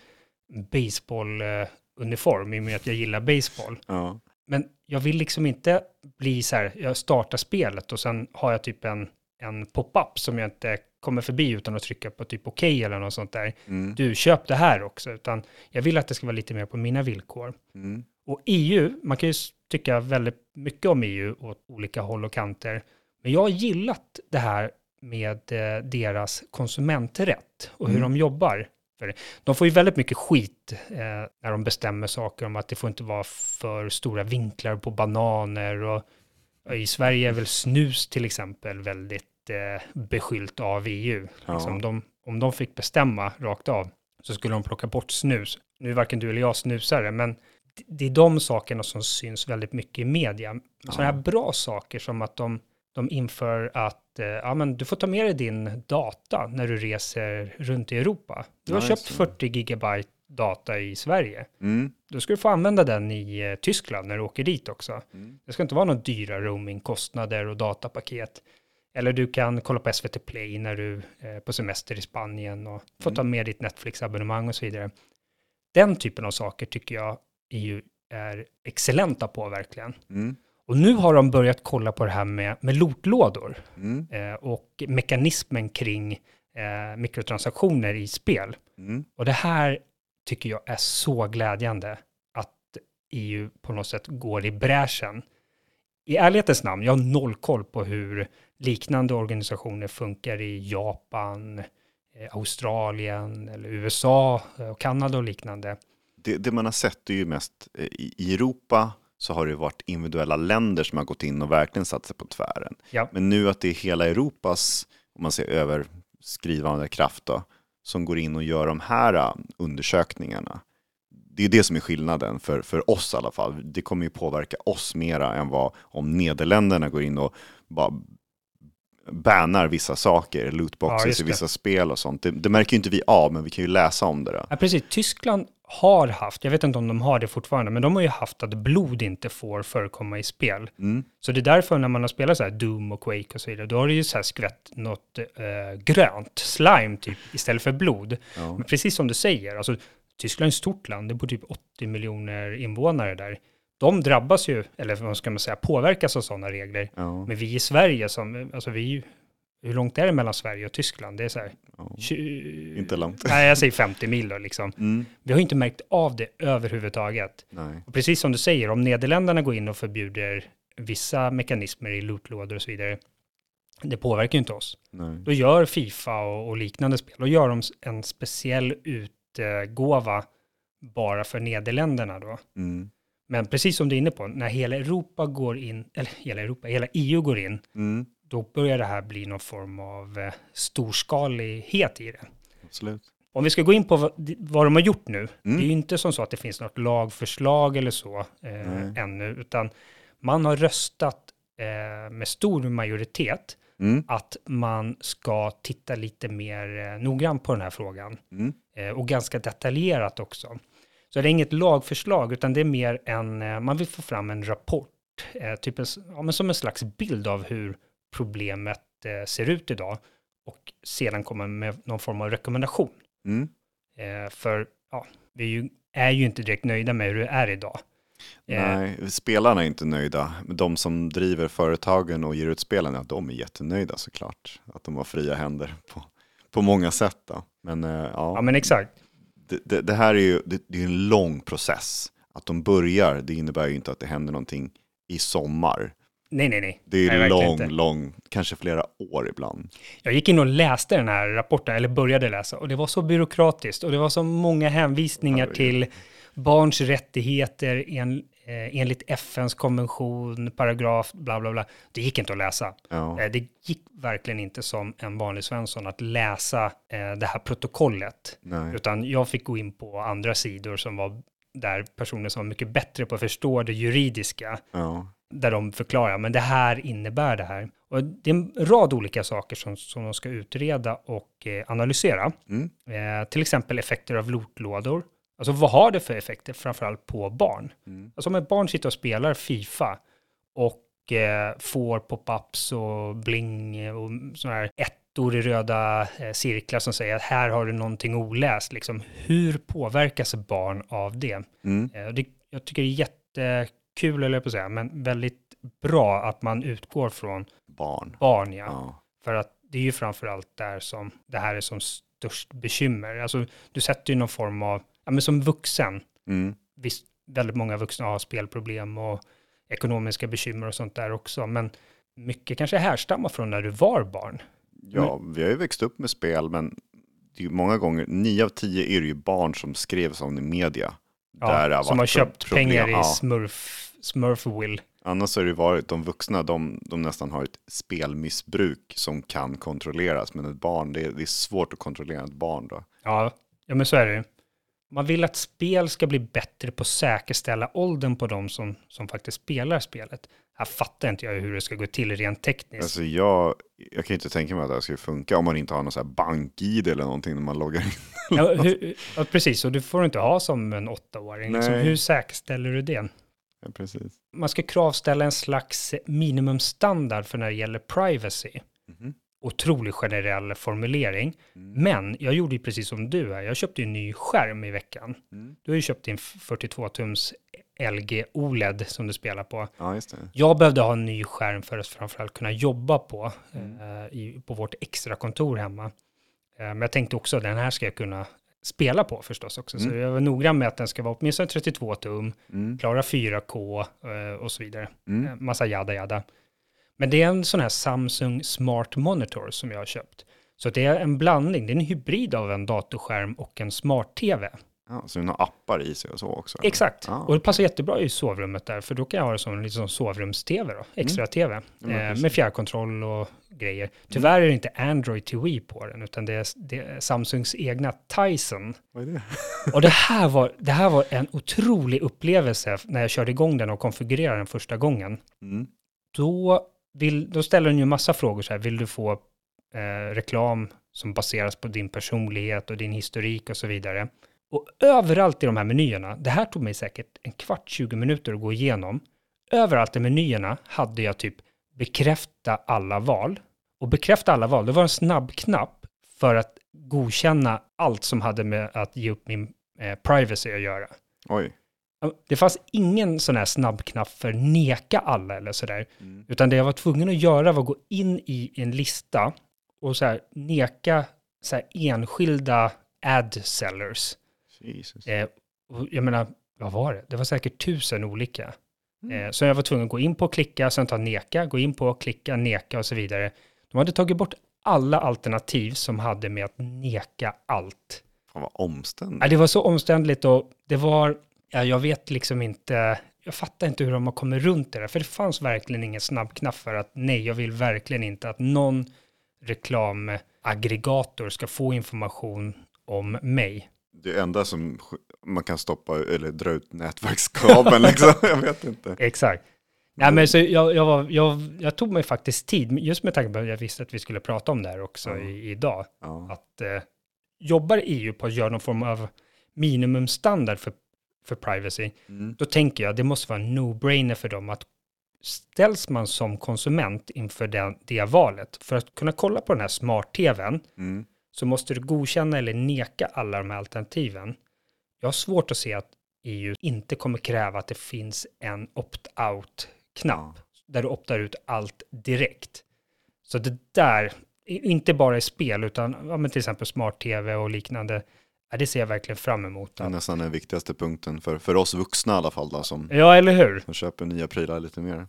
baseball-uniform i och med att jag gillar baseball. Ja. Men jag vill liksom inte bli så här, jag startar spelet och sen har jag typ en, en pop-up som jag inte kommer förbi utan att trycka på typ okej eller något sånt där. Mm, Du, köp det här också. Utan jag vill att det ska vara lite mer på mina villkor. mm, Och EU, man kan ju tycka väldigt mycket om EU åt olika håll och kanter. Men jag har gillat det här med eh, deras konsumenträtt och hur Mm. de jobbar. För. De får ju väldigt mycket skit eh, när de bestämmer saker om att det får inte vara för stora vinklar på bananer. Och, och I Sverige är väl snus till exempel väldigt beskyllt av EU. Ja. Liksom de, om de fick bestämma rakt av så skulle de plocka bort snus. Nu är varken du eller jag snusare, men det- det är de sakerna som syns väldigt mycket i media. Sådana här bra saker som att de, de inför att eh, ja, men du får ta med dig din data när du reser runt i Europa. Du har Nice. köpt 40 gigabyte data i Sverige. mm, Då ska du få använda den i eh, Tyskland när du åker dit också. Mm. Det ska inte vara några dyra roamingkostnader och datapaket. Eller du kan kolla på SVT Play när du är på semester i Spanien och få ta med ditt Netflix-abonnemang och så vidare. Den typen av saker tycker jag EU är excellenta på verkligen. mm, Och nu har de börjat kolla på det här med, med lotlådor mm, eh, och mekanismen kring eh, mikrotransaktioner i spel. mm. Och det här tycker jag är så glädjande att EU på något sätt går i bräschen. I ärlighetens namn, jag har noll koll på hur liknande organisationer funkar i Japan, eh, Australien eller USA eh, och Kanada och liknande. det, det man har sett är ju mest eh, i Europa så har det varit individuella länder som har gått in och verkligen satt sig på tvären. Ja. Men nu att det är hela Europas, om man säger överskrivande kraft då, som går in och gör de här undersökningarna. Det är det som är skillnaden för, för oss i alla fall. Det kommer ju påverka oss mera än vad om Nederländerna går in och bara bannar vissa saker, Ja, lootboxes just i vissa spel och sånt. Det, det märker ju inte vi av, men vi kan ju läsa om det. Då. Ja, precis. Tyskland har haft, jag vet inte om de har det fortfarande, men de har ju haft att blod inte får förekomma i spel. Mm. Så det är därför när man har spelat så här Doom och Quake och så vidare, då har det ju så här skvätt något eh, grönt, slime typ, istället för blod. Ja. Men precis som du säger, alltså Tyskland är ett stort land, det bor typ 80 miljoner invånare där. De drabbas ju, eller vad ska man säga, påverkas av sådana regler. Ja. Men vi i Sverige, som, alltså vi hur långt är det mellan Sverige och Tyskland? Det är så här, Ja. tju- Inte långt. Nej, jag säger 50 mil då liksom. Mm. Vi har inte märkt av det överhuvudtaget. Nej. Och precis som du säger, om Nederländerna går in och förbjuder vissa mekanismer i lootlådor och så vidare, det påverkar ju inte oss. Nej. Då gör Fifa och, och liknande spel, då gör de en speciell utgåva bara för Nederländerna då. Mm. Men precis som du är inne på, när hela Europa går in, eller hela Europa, hela EU går in, Mm. då börjar det här bli någon form av eh, storskalighet i det. Absolut. Om vi ska gå in på vad, vad de har gjort nu, Mm. det är ju inte som så att det finns något lagförslag eller så eh, ännu, utan man har röstat eh, med stor majoritet Mm. att man ska titta lite mer eh, noggrant på den här frågan Mm. eh, och ganska detaljerat också. Så det är inget lagförslag, utan det är mer en, eh, man vill få fram en rapport, eh, typ en, ja, men som en slags bild av hur problemet eh, ser ut idag och sedan komma med någon form av rekommendation. Mm. För ja, vi är ju, är ju inte direkt nöjda med hur det är idag. Nej, spelarna är inte nöjda. De som driver företagen och ger ut spelen, ja, de är jättenöjda såklart. Att de har fria händer på, på många sätt. Då. Men, ja, ja, men exakt. Det, det, det här är ju det, det är en lång process. Att de börjar, det innebär ju inte att det händer någonting i sommar. Nej, nej, nej. Det är Nej, lång, inte. lång, kanske flera år ibland. Jag gick in och läste den här rapporten, eller började läsa, och det var så byråkratiskt och det var så många hänvisningar till barns rättigheter en, eh, enligt FNs konvention, paragraf, bla bla bla. Det gick inte att läsa. Ja, Eh, det gick verkligen inte som en vanlig Svensson att läsa eh, det här protokollet, nej. utan jag fick gå in på andra sidor som var där personer som var mycket bättre på att förstå det juridiska Ja, där de förklarar, men det här innebär det här. Och det är en rad olika saker som, som de ska utreda och analysera. mm. Till exempel effekter av lootlådor. Alltså vad har det för effekter, framförallt på barn? Mm. Alltså om ett barn sitter och spelar Fifa och eh, får pop-ups och bling och sådana här ettor i röda eh, cirklar som säger att här har du någonting oläst. Liksom, hur påverkas barn av det? Mm. Eh, det, jag tycker det är jättekul, eller på att säga, men väldigt bra att man utgår från Barn. barn, ja. Ja. För att det är ju framför allt där som det här är som störst bekymmer. Alltså, du sätter ju någon form av, ja men som vuxen, Mm. visst, väldigt många vuxna har spelproblem och ekonomiska bekymmer och sånt där också, men mycket kanske härstammar från när du var barn. Ja, vi har ju växt upp med spel, men det är många gånger, nio av tio är det ju barn som skrevs om i media. Ja, Där har som har köpt problem. pengar i Ja. Smurf, Smurfville. Annars har det varit de vuxna, de, de nästan har ett spelmissbruk som kan kontrolleras. Men ett barn, det är, det är svårt att kontrollera ett barn då. Ja, ja men så är det ju. Man vill att spel ska bli bättre på att säkerställa åldern på de som, som faktiskt spelar spelet. Här fattar inte jag hur det ska gå till rent tekniskt. Alltså jag, jag kan inte tänka mig att det här skulle funka om man inte har någon så här bank-id eller någonting när man loggar in. Ja, hur, ja, precis, och du får inte ha som en åttaåring. Liksom, hur säkerställer du det? Ja, precis. Man ska kravställa en slags minimumstandard för när det gäller privacy. Mhm. Otroligt generell formulering. Mm. Men jag gjorde ju precis som du här. Jag köpte ju en ny skärm i veckan. Mm. Du har ju köpt din 42-tums LG OLED som du spelar på. Ja. Jag behövde ha en ny skärm för att framförallt kunna jobba på, Mm. eh, i, på vårt extra kontor hemma. Eh, men jag tänkte också att den här ska jag kunna spela på förstås också. Så Mm. jag var noggrann med att den ska vara åtminstone 32 tum, Mm. klara 4K eh, och så vidare. Mm. Eh, massa jada jada. Men det är en sån här Samsung Smart Monitor som jag har köpt. Så det är en blandning, det är en hybrid av en datorskärm och en smart-tv. Ja, så den har appar i sig och så också? eller? Exakt, Ja. och det passar jättebra i sovrummet där, för då kan jag ha det som lite som sovrums-tv då, extra-tv, Mm. Eh, med fjärrkontroll och grejer. Tyvärr är det inte Android TV på den, utan det är, det är Samsungs egna Tyson. Vad är det? Och det här, var, det här var en otrolig upplevelse när jag körde igång den och konfigurerade den första gången. Mm. Då, vill, då ställer den ju massa frågor så här, vill du få eh, reklam som baseras på din personlighet och din historik och så vidare. Och överallt i de här menyerna, det här tog mig säkert en kvart, 20 minuter att gå igenom. Överallt i menyerna hade jag typ bekräfta alla val. Och bekräfta alla val, det var en snabb knapp för att godkänna allt som hade med att ge upp min eh, privacy att göra. Oj. Det fanns ingen sån här snabbknapp för neka alla eller sådär. Mm. Utan det jag var tvungen att göra var att gå in i en lista och så här neka så här enskilda ad sellers. Eh, och jag menar, vad var det? Det var säkert tusen olika. Mm. Eh, så jag var tvungen att gå in på klicka, sen ta neka, gå in på klicka, neka och så vidare. De hade tagit bort alla alternativ som hade med att neka allt. Fan vad omständigt. Ja, det var så omständligt och det var, ja, jag vet liksom inte, jag fattar inte hur de har kommit runt det där, för det fanns verkligen ingen snabbknapp för att nej, jag vill verkligen inte att någon reklamaggregator ska få information om mig. Det enda som man kan stoppa eller dra ut nätverkskabeln liksom. Jag vet inte. Exakt. Ja, men så jag, jag, var, jag, jag tog mig faktiskt tid, just med tanke på att jag visste att vi skulle prata om det här också Ja. i, idag, Ja. att eh, jobbar EU på att göra någon form av minimumstandard för, för privacy, Mm. då tänker jag det måste vara en no-brainer för dem att ställs man som konsument inför den, det valet, för att kunna kolla på den här smart-tvn, Mm. så måste du godkänna eller neka alla de här alternativen. Jag har svårt att se att EU inte kommer kräva att det finns en opt-out-knapp, där du optar ut allt direkt. Så det där, inte bara i spel, utan ja, men till exempel smart-tv och liknande, ja, det ser jag verkligen fram emot. Det är nästan den viktigaste punkten för, för oss vuxna i alla fall då, som, ja, eller hur? som köper nya prylar lite mer.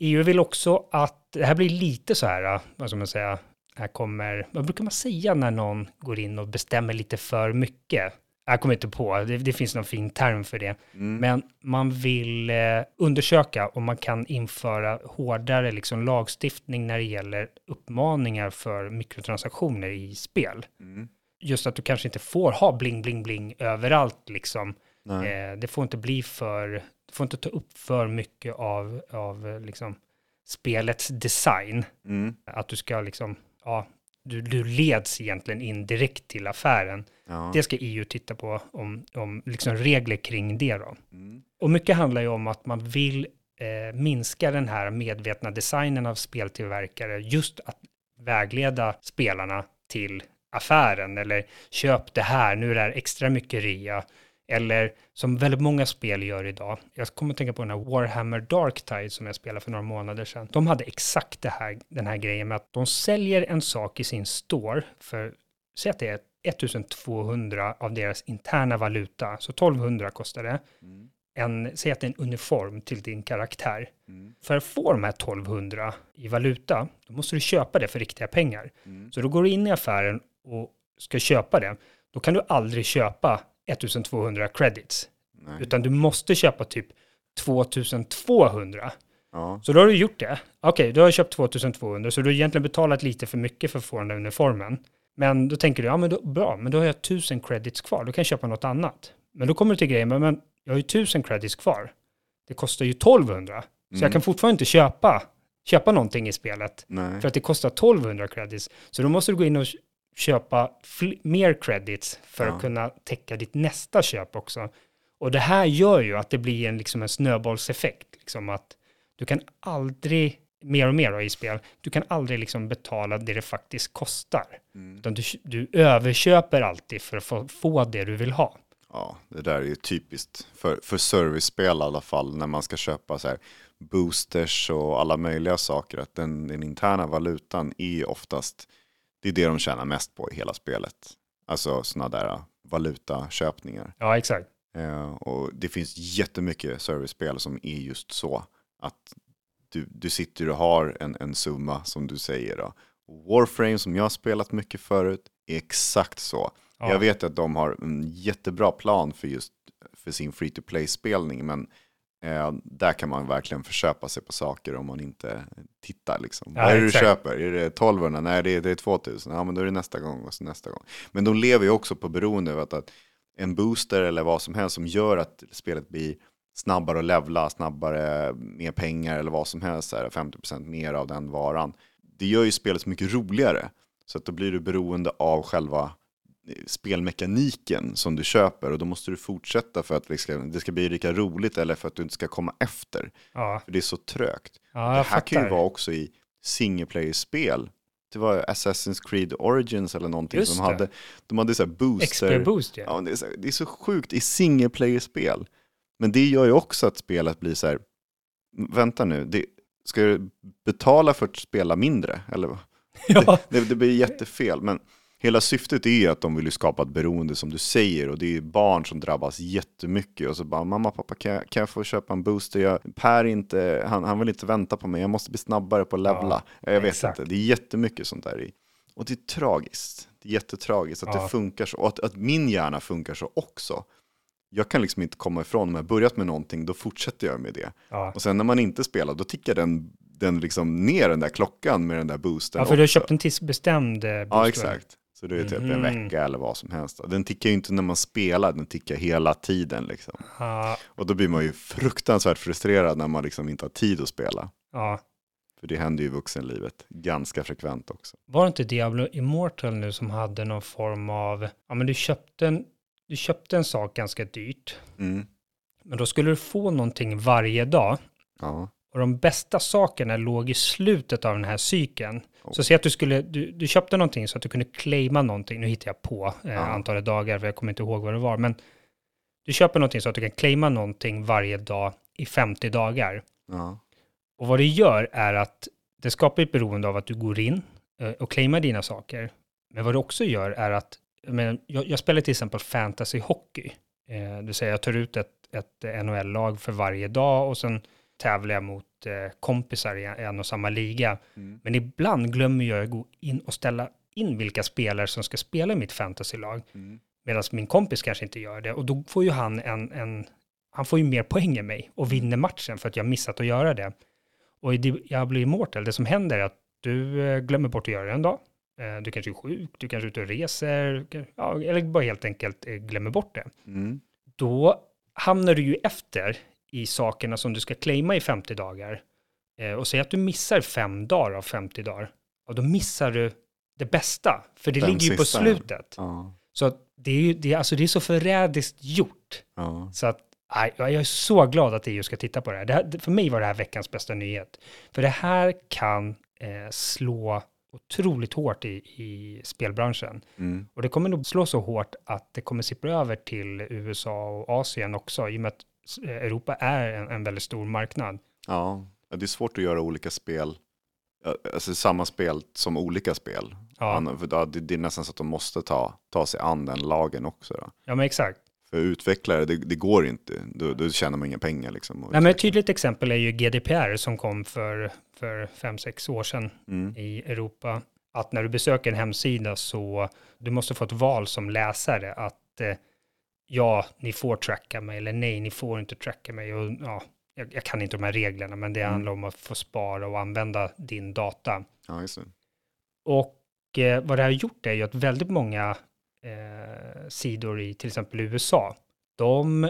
EU vill också att, det här blir lite så här, vad ska man säga, här kommer, vad brukar man säga när någon går in och bestämmer lite för mycket? Jag kommer inte på, det, det finns någon fin term för det. Mm. Men man vill eh, undersöka om man kan införa hårdare liksom, lagstiftning när det gäller uppmaningar för mikrotransaktioner i spel. Mm. Just att du kanske inte får ha bling, bling, bling överallt liksom. Eh, det får inte bli för, det får inte ta upp för mycket av, av liksom, spelets design. Mm. Att du ska liksom, ja, du, du leds egentligen in direkt till affären. Ja. Det ska EU titta på, om, om liksom regler kring det då. Mm. Och mycket handlar ju om att man vill eh, minska den här medvetna designen av speltillverkare, just att vägleda spelarna till affären eller köp det här, nu är det här extra mycket rea. Eller som väldigt många spel gör idag. Jag kommer att tänka på den här Warhammer Dark Tide som jag spelade för några månader sedan. De hade exakt det här, den här grejen med att de säljer en sak i sin store för, säg att det är 1200 av deras interna valuta, så 1200 kostar det. Mm. En, säg att det är en uniform till din karaktär. Mm. För att få de här 1200 i valuta, då måste du köpa det för riktiga pengar. Mm. Så då går du in i affären och ska köpa det. Då kan du aldrig köpa 1200 credits, Nej. utan du måste köpa typ 2200. Ja. Så då har du gjort det. Okej, du har köpt 2200, så du har egentligen betalat lite för mycket för att få den där uniformen. Men då tänker du, ja men då, bra, men då har jag 1000 credits kvar, då kan jag köpa något annat. Men då kommer du till grejen, men, men jag har ju 1000 credits kvar. Det kostar ju 1200, så Mm. jag kan fortfarande inte köpa, köpa någonting i spelet. Nej. För att det kostar 1200 credits. Så då måste du gå in och köpa mer credits för Ja. att kunna täcka ditt nästa köp också. Och det här gör ju att det blir en, liksom en snöbollseffekt. Liksom att du kan aldrig, mer och mer då i spel, du kan aldrig liksom betala det det faktiskt kostar. Mm. Utan du, du överköper alltid för att få, få det du vill ha. Ja, det där är ju typiskt för, för servicespel i alla fall när man ska köpa så här boosters och alla möjliga saker. Att den, den interna valutan är oftast, det är det de tjänar mest på i hela spelet. Alltså sådana där valutaköpningar. Ja, exakt. Eh, och det finns jättemycket servicespel som är just så. Att du, du sitter och har en, en summa som du säger. Då. Warframe som jag har spelat mycket förut är exakt så. Ja. Jag vet att de har en jättebra plan för just för sin free to play-spelning, men eh, där kan man verkligen förköpa sig på saker om man inte tittar. Liksom. Ja, Vad är det du köper? Är det 1200? Nej, det är, det är 2000. Ja, men då är det nästa gång och så nästa gång. Men de lever ju också på beroende av att, att en booster eller vad som helst som gör att spelet blir snabbare att levla, snabbare, mer pengar eller vad som helst, så här, 50% mer av den varan. Det gör ju spelet så mycket roligare. Så att då blir du beroende av själva spelmekaniken som du köper och då måste du fortsätta för att det ska, det ska bli lika roligt eller för att du inte ska komma efter. Ja, För det är så trögt. ja det här kan ju fattar. vara också i single player-spel. Det var Assassin's Creed Origins eller någonting Just som det. hade, de hade så här booster. XP Boost ja. Ja, det, är så, det är så sjukt i single player-spel. Men det gör ju också att spelet blir så här, vänta nu, det, ska du betala för att spela mindre? Eller ja. Det, det blir jättefel. Men hela syftet är att de vill skapa ett beroende som du säger. Och det är barn som drabbas jättemycket. Och så bara, mamma, pappa, kan jag, kan jag få köpa en booster? Jag, per inte, han, han vill inte vänta på mig. Jag måste bli snabbare på att levla. jag vet exakt. inte, det är jättemycket sånt där i. Och det är tragiskt. Det är jättetragiskt att Ja. det funkar så. Och att, att min hjärna funkar så också. Jag kan liksom inte komma ifrån, om jag börjat med någonting, då fortsätter jag med det. Ja. Och sen när man inte spelar, då tickar den, den liksom ner den där klockan med den där boostern ja, för du har också. köpt en tidsbestämd eh, booster. Ja, exakt. Så det är typ en Mhm. vecka eller vad som helst. Den tickar ju inte när man spelar, den tickar hela tiden liksom. Ja, Och då blir man ju fruktansvärt frustrerad när man liksom inte har tid att spela. ja. För det händer ju i vuxenlivet ganska frekvent också. Var det inte Diablo Immortal nu som hade någon form av, ja men du köpte en, du köpte en sak ganska dyrt, Mm. men då skulle du få någonting varje dag. Ja. Och de bästa sakerna låg i slutet av den här cykeln. Så säg att du skulle, du, du köpte någonting så att du kunde claima någonting, nu hittar jag på eh, Ja. antalet dagar, för jag kommer inte ihåg vad det var, men du köper någonting så att du kan claima någonting varje dag i 50 dagar. Ja. Och vad det gör är att det skapar ett beroende av att du går in eh, och claimar dina saker. Men vad det också gör är att, men jag, jag spelar till exempel fantasy hockey. Eh, vill säga jag tar ut ett, ett NHL-lag för varje dag och sen tävlar jag mot eh, kompisar i en och samma liga. Mm. Men ibland glömmer jag att gå in och ställa in vilka spelare som ska spela i mitt fantasylag. Mm. Medan min kompis kanske inte gör det. Och då får ju han en, en han får ju mer poäng än mig och vinner matchen för att jag missat att göra det. Och i Diablo Immortal, det som händer är att du eh, glömmer bort att göra det en dag. Eh, Du kanske är sjuk, du kanske är ute och reser, ja, eller bara helt enkelt glömmer bort det. Mm. Då hamnar du ju efter i sakerna som du ska claima i 50 dagar. Eh, Och säg att du missar fem dagar av 50 dagar. Och då missar du det bästa, för det Den ligger ju på sista, ja. slutet. Ja. Så det är ju det är, alltså det är så förrädiskt gjort. Ja. Så att nej, jag är så glad att EU ska titta på det här. det här. För mig var det här veckans bästa nyhet. För det här kan eh, slå otroligt hårt i, i spelbranschen. Mm. Och det kommer nog slå så hårt att det kommer sippra över till USA och Asien också, i och med att Europa är en, en väldigt stor marknad. ja. Det är svårt att göra olika spel, alltså samma spel som olika spel. Ja, För det är nästan så att de måste ta, ta sig an den lagen också. Då. ja men exakt. För utvecklare, det, det går inte. Då, då tjänar man inga pengar. Liksom, Nej, men ett tydligt exempel är ju GDPR som kom för, för fem sex år sedan mm. i Europa. Att när du besöker en hemsida så du måste få ett val som läsare att eh, ja, ni får tracka mig eller nej, ni får inte tracka mig. Och, ja, jag, jag kan inte de här reglerna, men det Mm. handlar om att få spara och använda din data. Ja, just det. Och eh, vad det har gjort är ju att väldigt många eh, sidor i till exempel USA, de,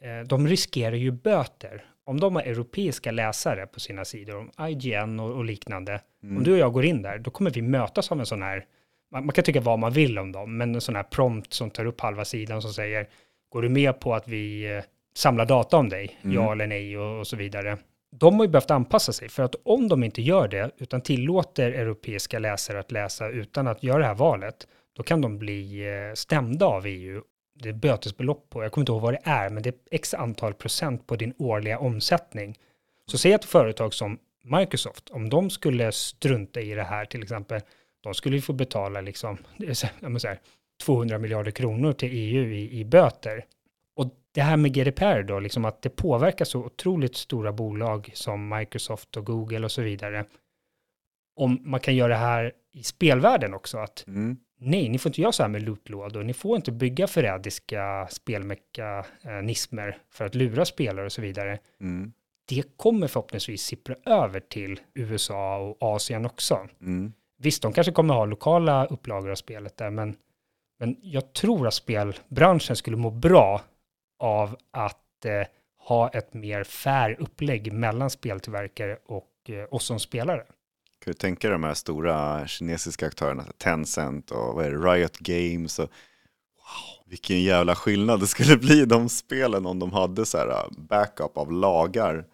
eh, de riskerar ju böter. Om de har europeiska läsare på sina sidor, om IGN och, och liknande, Mm. om du och jag går in där, då kommer vi mötas av en sån här, man, man kan tycka vad man vill om dem, men en sån här prompt som tar upp halva sidan som säger, går du med på att vi eh, samlar data om dig, Mm. ja eller nej och, och så vidare. De har ju behövt anpassa sig, för att om de inte gör det, utan tillåter europeiska läsare att läsa utan att göra det här valet, då kan de bli eh, stämda av EU. Det är bötesbelopp på, jag kommer inte ihåg vad det är, men det är x antal procent på din årliga omsättning. Så säg att företag som Microsoft, om de skulle strunta i det här till exempel, de skulle ju få betala liksom, det är så, jag måste säga, 200 miljarder kronor till EU i, i böter. Och det här med GDPR då, liksom att det påverkar så otroligt stora bolag som Microsoft och Google och så vidare. om man kan göra det här i spelvärlden också. Att Mm. nej, ni får inte göra så här med lootlådor. Ni får inte bygga förrädiska spelmekanismer för att lura spelare och så vidare. Mm. Det kommer förhoppningsvis sippra över till USA och Asien också. Mm. Visst, de kanske kommer ha lokala upplagor av spelet där, men, men jag tror att spelbranschen skulle må bra av att eh, ha ett mer fair upplägg mellan speltillverkare och eh, oss som spelare. Kan du tänka dig de här stora kinesiska aktörerna, Tencent och vad är det, Riot Games och wow, vilken jävla skillnad det skulle bli i de spelen om de hade så här eh, backup av lagar.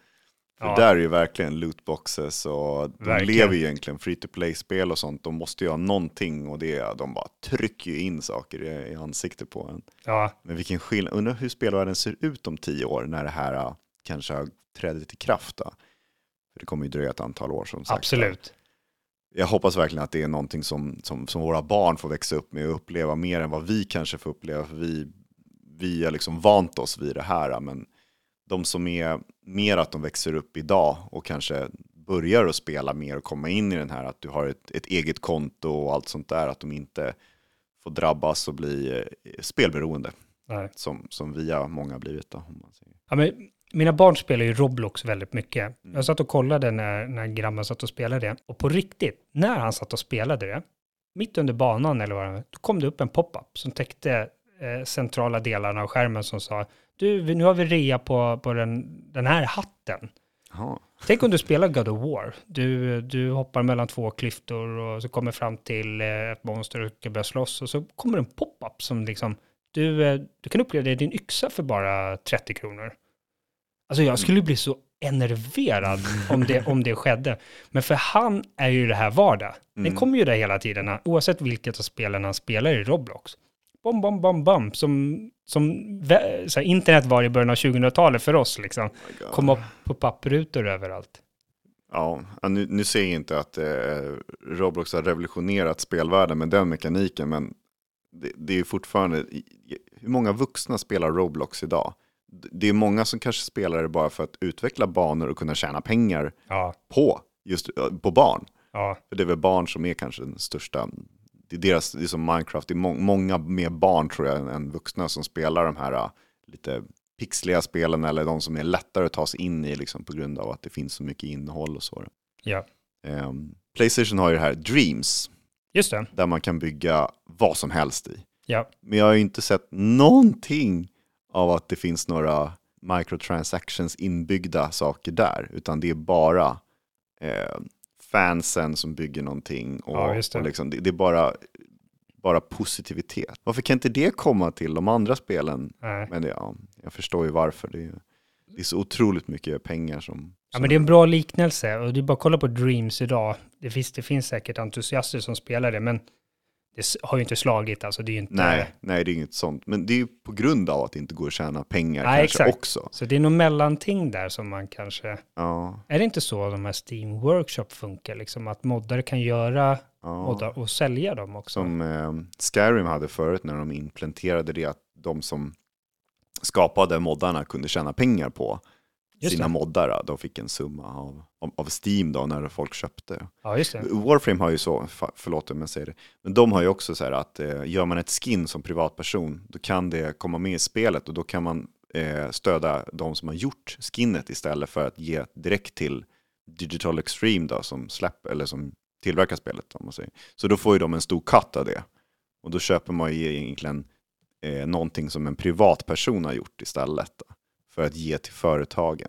Ja. där är ju verkligen lootboxes och de Verkligen. lever ju egentligen free to play-spel och sånt. De måste ju ha någonting och det, de bara trycker ju in saker i, i ansiktet på en. Ja, Men vilken skillnad, undrar hur spelvärlden ser ut om tio år när det här uh, kanske har trädit i kraft då. För det kommer ju dröja ett antal år som sagt. absolut. Jag hoppas verkligen att det är någonting som, som, som våra barn får växa upp med och uppleva mer än vad vi kanske får uppleva. För vi, vi har liksom vant oss vid det här. Men de som är mer att de växer upp idag och kanske börjar att spela mer och komma in i den här att du har ett, ett eget konto och allt sånt där. Att de inte får drabbas och bli eh, spelberoende Nej. som, som vi har många blivit. Då, om man säger. Ja, men mina barn spelar ju Roblox väldigt mycket. Mm. Jag satt och kollade när, när grabben satt och spelade det. Och på riktigt, när han satt och spelade det, mitt under banan eller vad det var, då kom det upp en pop-up som täckte centrala delarna av skärmen som sa du, nu har vi rea på, på den, den här hatten. Jaha. Tänk om du spelar God of War. Du, du hoppar mellan två klyftor och så kommer fram till eh, ett monster och ska börja slåss och så kommer en pop-up som liksom, du, eh, du kan uppleva din yxa för bara 30 kronor. Alltså jag skulle bli så enerverad om det, om det skedde. Men för han är ju det här vardag. Den Mm. kommer ju där hela tiden, oavsett vilket av spelen han spelar i Roblox. Bom, bom, bom, bom, som, som så här, internet var i början av 2000-talet för oss liksom. Oh. Kom upp på papprutor överallt. Ja, nu, nu säger jag inte att eh, Roblox har revolutionerat spelvärlden med den mekaniken, men det, det är fortfarande, hur många vuxna spelar Roblox idag? Det är många som kanske spelar det bara för att utveckla banor och kunna tjäna pengar Ja, på, just eh, på barn. ja, För det är väl barn som är kanske den största, det är, deras, det är som Minecraft, det är må, många mer barn tror jag än, vuxna som spelar de här eh, lite pixliga spelen eller de som är lättare att ta sig in i liksom, på grund av att det finns så mycket innehåll och så. ja. Ehm, Playstation har ju det här Dreams, Just det. där man kan bygga vad som helst i. Ja, Men jag har ju inte sett någonting av att det finns några microtransactions inbyggda saker där, utan det är bara eh, fansen som bygger någonting och, Ja, det. och liksom, det, det är bara, bara positivitet. Varför kan inte det komma till de andra spelen? nej. Men det, ja, jag förstår ju varför. Det är, det är så otroligt mycket pengar som... Ja, men det är en bra liknelse och är bara kolla på Dreams idag. Det finns, det finns säkert entusiaster som spelar det, men det har ju inte slagit, alltså det är ju inte... Nej, nej, det är inget sånt. Men det är ju på grund av att det inte går att tjäna pengar Nej, kanske exakt. också. Så det är nog mellanting där som man kanske... Ja, Är det inte så de här Steam Workshop funkar, liksom att moddare kan göra ja. moddar och sälja dem också? Som eh, Skyrim hade förut när de implementerade det, att de som skapade moddarna kunde tjäna pengar på Just sina det. moddar. De fick en summa av, av, Steam då när folk köpte. Ja, just det. Warframe har ju så, förlåt om jag säger det, men de har ju också så här att eh, gör man ett skin som privatperson, då kan det komma med i spelet och då kan man eh, stödja de som har gjort skinnet istället för att ge direkt till Digital Extreme då, som släpper, eller som tillverkar spelet. Om man säger. Så då får ju de en stor cut av det. Och då köper man ju egentligen eh, någonting som en privatperson har gjort istället. Då, för att ge till företagen.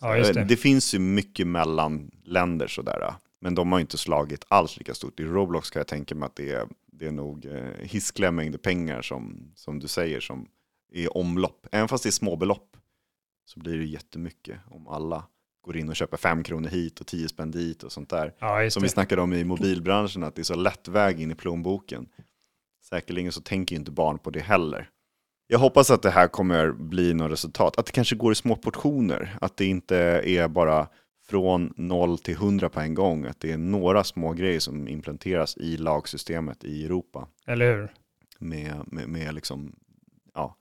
Ja, Eh, det. Det finns ju mycket mellan länder sådär. Men de har ju inte slagit alls lika stort. I Roblox kan jag tänka mig att det är, det är nog eh, hiskliga mängder pengar som, som du säger som är omlopp. Även fast det är små belopp så blir det jättemycket om alla går in och köper fem kronor hit och tio spänn dit och sånt där. Ja, Som vi snackade om i mobilbranschen, att det är så lätt väg in i plånboken. Säkerligen så tänker ju inte barn på det heller. Jag hoppas att det här kommer bli något resultat. Att det kanske går i små portioner. Att det inte är bara från 0 till 100 på en gång. Att det är några små grejer som implementeras i lagsystemet i Europa. Eller hur? Med, med, med liksom, ja,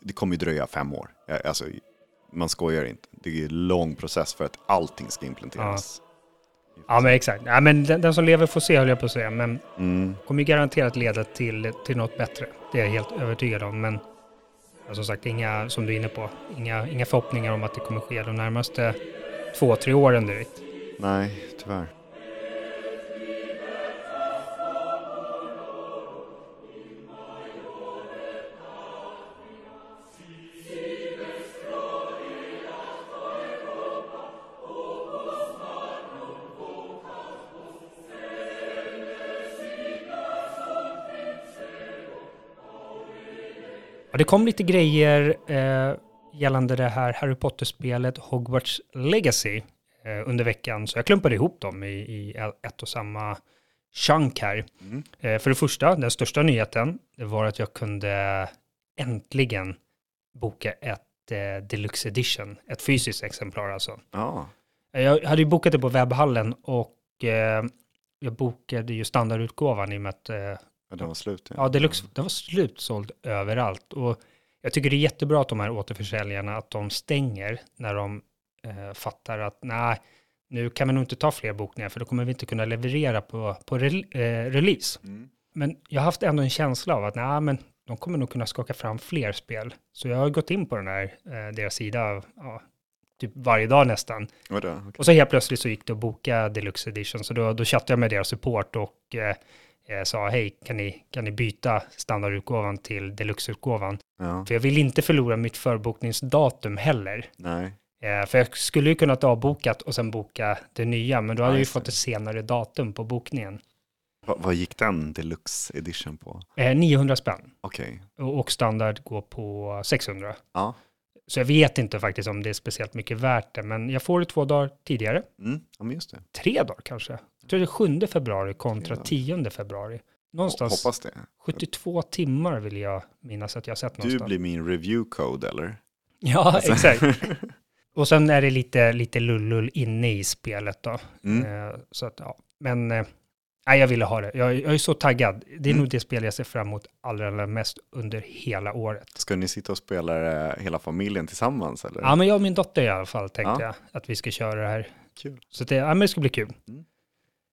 det kommer ju dröja fem år. Alltså, man skojar inte. Det är en lång process för att allting ska implementeras. Ja, men exakt. Ja, men den, den som lever får se, höll jag på att säga. Men Mm. kommer ju garanterat leda till, till något bättre. Det är jag helt övertygad om. Men som sagt, inga, som du är inne på, inga, inga förhoppningar om att det kommer ske de närmaste två, tre åren direkt. Nej, tyvärr. Ja, det kom lite grejer eh, gällande det här Harry Potter-spelet Hogwarts Legacy eh, under veckan, så jag klumpade ihop dem i, i ett och samma chunk här. Mm. Eh, för det första, den största nyheten, det var att jag kunde äntligen boka ett eh, Deluxe Edition, ett fysiskt exemplar alltså. Ja, Jag hade ju bokat det på webbhallen och eh, jag bokade ju standardutgåvan i och med att eh, ja, den var slut. Ja, Deluxe, den var slutsåld överallt. Och jag tycker det är jättebra att de här återförsäljarna, att de stänger när de eh, fattar att nej, nu kan vi nog inte ta fler bokningar för då kommer vi inte kunna leverera på, på rel, eh, release. Mm. Men jag har haft ändå en känsla av att nej, men de kommer nog kunna skaka fram fler spel. Så jag har gått in på den här, eh, deras sida, ja, typ varje dag nästan. Okej. Och så helt plötsligt så gick det att boka Deluxe Edition, så då, då chattade jag med deras support och eh, eh, sa hej, kan ni, kan ni byta standardutgåvan till Deluxe-utgåvan? Ja, För jag vill inte förlora mitt förbokningsdatum heller. nej. Eh, för jag skulle ju kunnat avbokat och sen boka det nya, men då hade Ja, jag ju fått ett senare datum på bokningen. Va, vad gick den deluxe edition på? Eh, 900 spänn Okej. och, och standard går på 600. Ja. Så jag vet inte faktiskt om det är speciellt mycket värt det, men jag får det två dagar tidigare. Mm. ja, men just det. tre dagar kanske. Jag tror det är 7 februari kontra Ja. 10 februari. Någonstans Hoppas det. 72 timmar vill jag minnas att jag har sett Du någonstans. blir min review code eller? Ja, Alltså- exakt. Och sen är det lite, lite lullull inne i spelet då. Mm. Eh, så att, ja. Men eh, nej, jag ville ha det. Jag, jag är så taggad. Det är Mm. nog det spel jag ser fram emot allra, allra mest under hela året. Ska ni sitta och spela det hela familjen tillsammans eller? Ja, men jag och min dotter i alla fall tänkte Ja. jag att vi ska köra det här. Kul. Så det, ja, men det ska bli kul. Mm.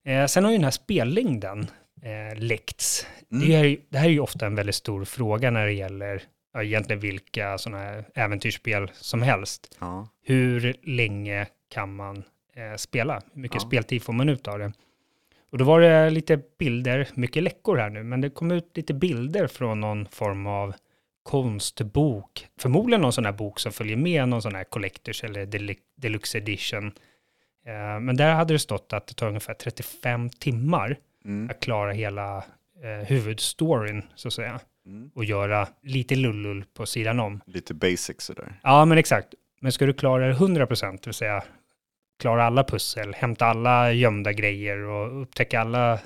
Eh, sen har ju den här spellängden eh, läckts. Mm. Det, är, det här är ju ofta en väldigt stor fråga när det gäller ja, egentligen vilka sådana här äventyrsspel som helst. Ja. Hur länge kan man eh, spela? Hur mycket Ja. speltid får man ut av det? Och då var det lite bilder, mycket läckor här nu, men det kom ut lite bilder från någon form av konstbok. Förmodligen någon sån här bok som följer med någon sån här Collectors eller Delu- Deluxe Edition. Eh, men där hade det stått att det tar ungefär 35 timmar Mm. att klara hela eh, huvudstoryn, så att säga. Mm. Och göra lite lullull på sidan om. Lite basic sådär. Ja, men exakt. Men ska du klara det 100 procent, det vill säga klara alla pussel, hämta alla gömda grejer och upptäcka alla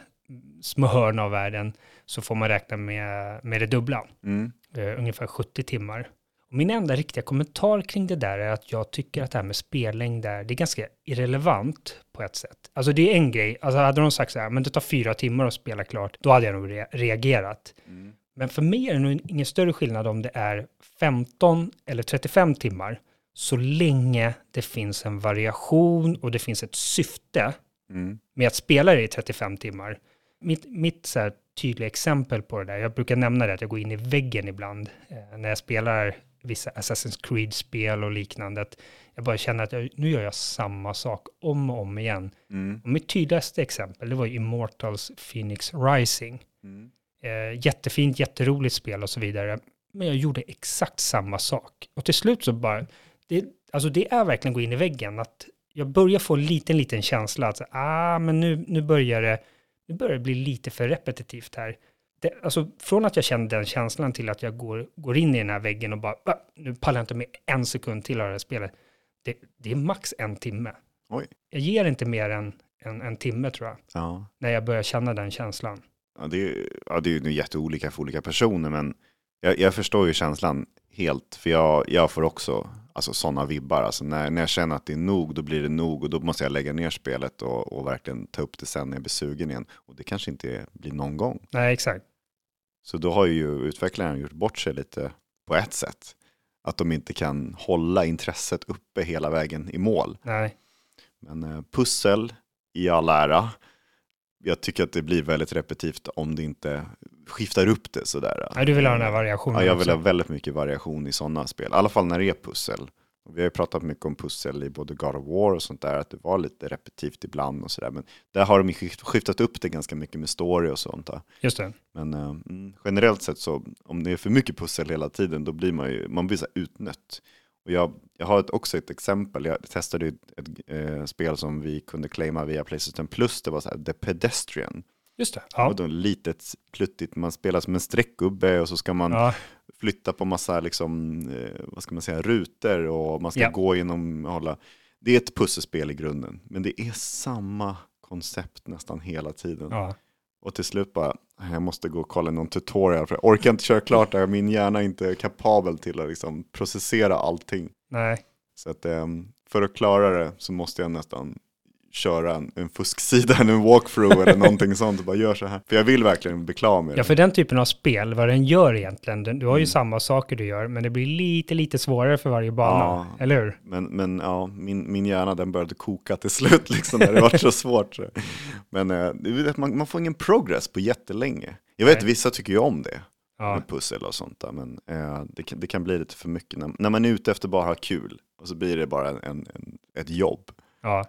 små hörn av världen, så får man räkna med, med det dubbla, Mm. eh, ungefär 70 timmar. Min enda riktiga kommentar kring det där är att jag tycker att det här med spellängd där, det är ganska irrelevant på ett sätt. Alltså det är en grej, alltså hade de sagt så här, men det tar fyra timmar att spela klart, då hade jag nog re- reagerat. Mm. Men för mig är det nog ingen större skillnad om det är 15 eller 35 timmar, så länge det finns en variation och det finns ett syfte Mm. med att spela det i 35 timmar. Mitt, mitt så här tydliga exempel på det där, jag brukar nämna det att jag går in i väggen ibland eh, när jag spelar vissa Assassin's Creed-spel och liknande. Att jag bara känner att jag, nu gör jag samma sak om och om igen. Mm. Och mitt tydligaste exempel, det var Immortals Phoenix Rising. Mm. Eh, jättefint, jätteroligt spel och så vidare. Men jag gjorde exakt samma sak. Och till slut så bara, det, alltså det är verkligen gå in i väggen. Att jag börjar få en liten, liten känsla att ah, men nu, nu, börjar det, nu börjar det bli lite för repetitivt här. Det, alltså från att jag kände den känslan till att jag går, går in i den här väggen och bara, nu pallar jag inte med en sekund till av det här spelet. Det, det är max en timme. Oj. Jag ger inte mer än en, en timme tror jag, Ja. när jag börjar känna den känslan. Ja, det, är, ja, det är ju jätteolika för olika personer, men jag, jag förstår ju känslan helt, för jag, jag får också alltså, sådana vibbar. Alltså, när, när jag känner att det är nog, då blir det nog och då måste jag lägga ner spelet och, och verkligen ta upp det sen när jag blir sugen igen. Och det kanske inte blir någon gång. Nej, exakt. Så då har ju utvecklaren gjort bort sig lite på ett sätt. Att de inte kan hålla intresset uppe hela vägen i mål. Nej. Men eh, pussel, i all ära. Jag tycker att det blir väldigt repetitivt om det inte skiftar upp det sådär. Ja, du vill ha den här variationen Ja, jag vill också. ha väldigt mycket variation i sådana spel. I alla fall när det är pussel. Vi har ju pratat mycket om pussel i både God of War och sånt där, att det var lite repetitivt ibland och sådär. Men där har de skiftat upp det ganska mycket med story och sånt. Där. Just det. Men eh, mm, generellt sett så, om det är för mycket pussel hela tiden, då blir man ju man blir så utnött. Och jag, jag har ett, också ett exempel, jag testade ju ett, ett eh, spel som vi kunde claima via Playstation Plus, det var så här The Pedestrian. Just det. Ja. Och då litet, pluttigt, man spelar som en streckgubbe och så ska man Ja. Flytta på massa, liksom, eh, vad ska man säga, rutor och man ska Ja. gå genom, hålla. Det är ett pusselspel i grunden, men det är samma koncept nästan hela tiden. ja. Och till slut bara, jag måste gå och kolla någon tutorial, för jag orkar inte köra klart det, här. min hjärna är inte kapabel till att liksom processera allting. Nej. Så att ehm, för att klara det så måste jag nästan köra en, en fusksida, eller en walkthrough eller någonting sånt och bara gör så här. För jag vill verkligen bli klar med det. Ja, för den typen av spel, vad den gör egentligen, du har ju Mm. samma saker du gör, men det blir lite, lite svårare för varje bana. Ja. Eller hur? Men, men ja, min, min hjärna den började koka till slut liksom när det var så svårt. Så. Men eh, man, man får ingen progress på jättelänge. Jag vet, Nej. vissa tycker ju om det, Ja. med pussel och sånt där, men eh, det, kan, det kan bli lite för mycket. När, när man är ute efter bara att ha kul, och så blir det bara en, en, ett jobb. Ja.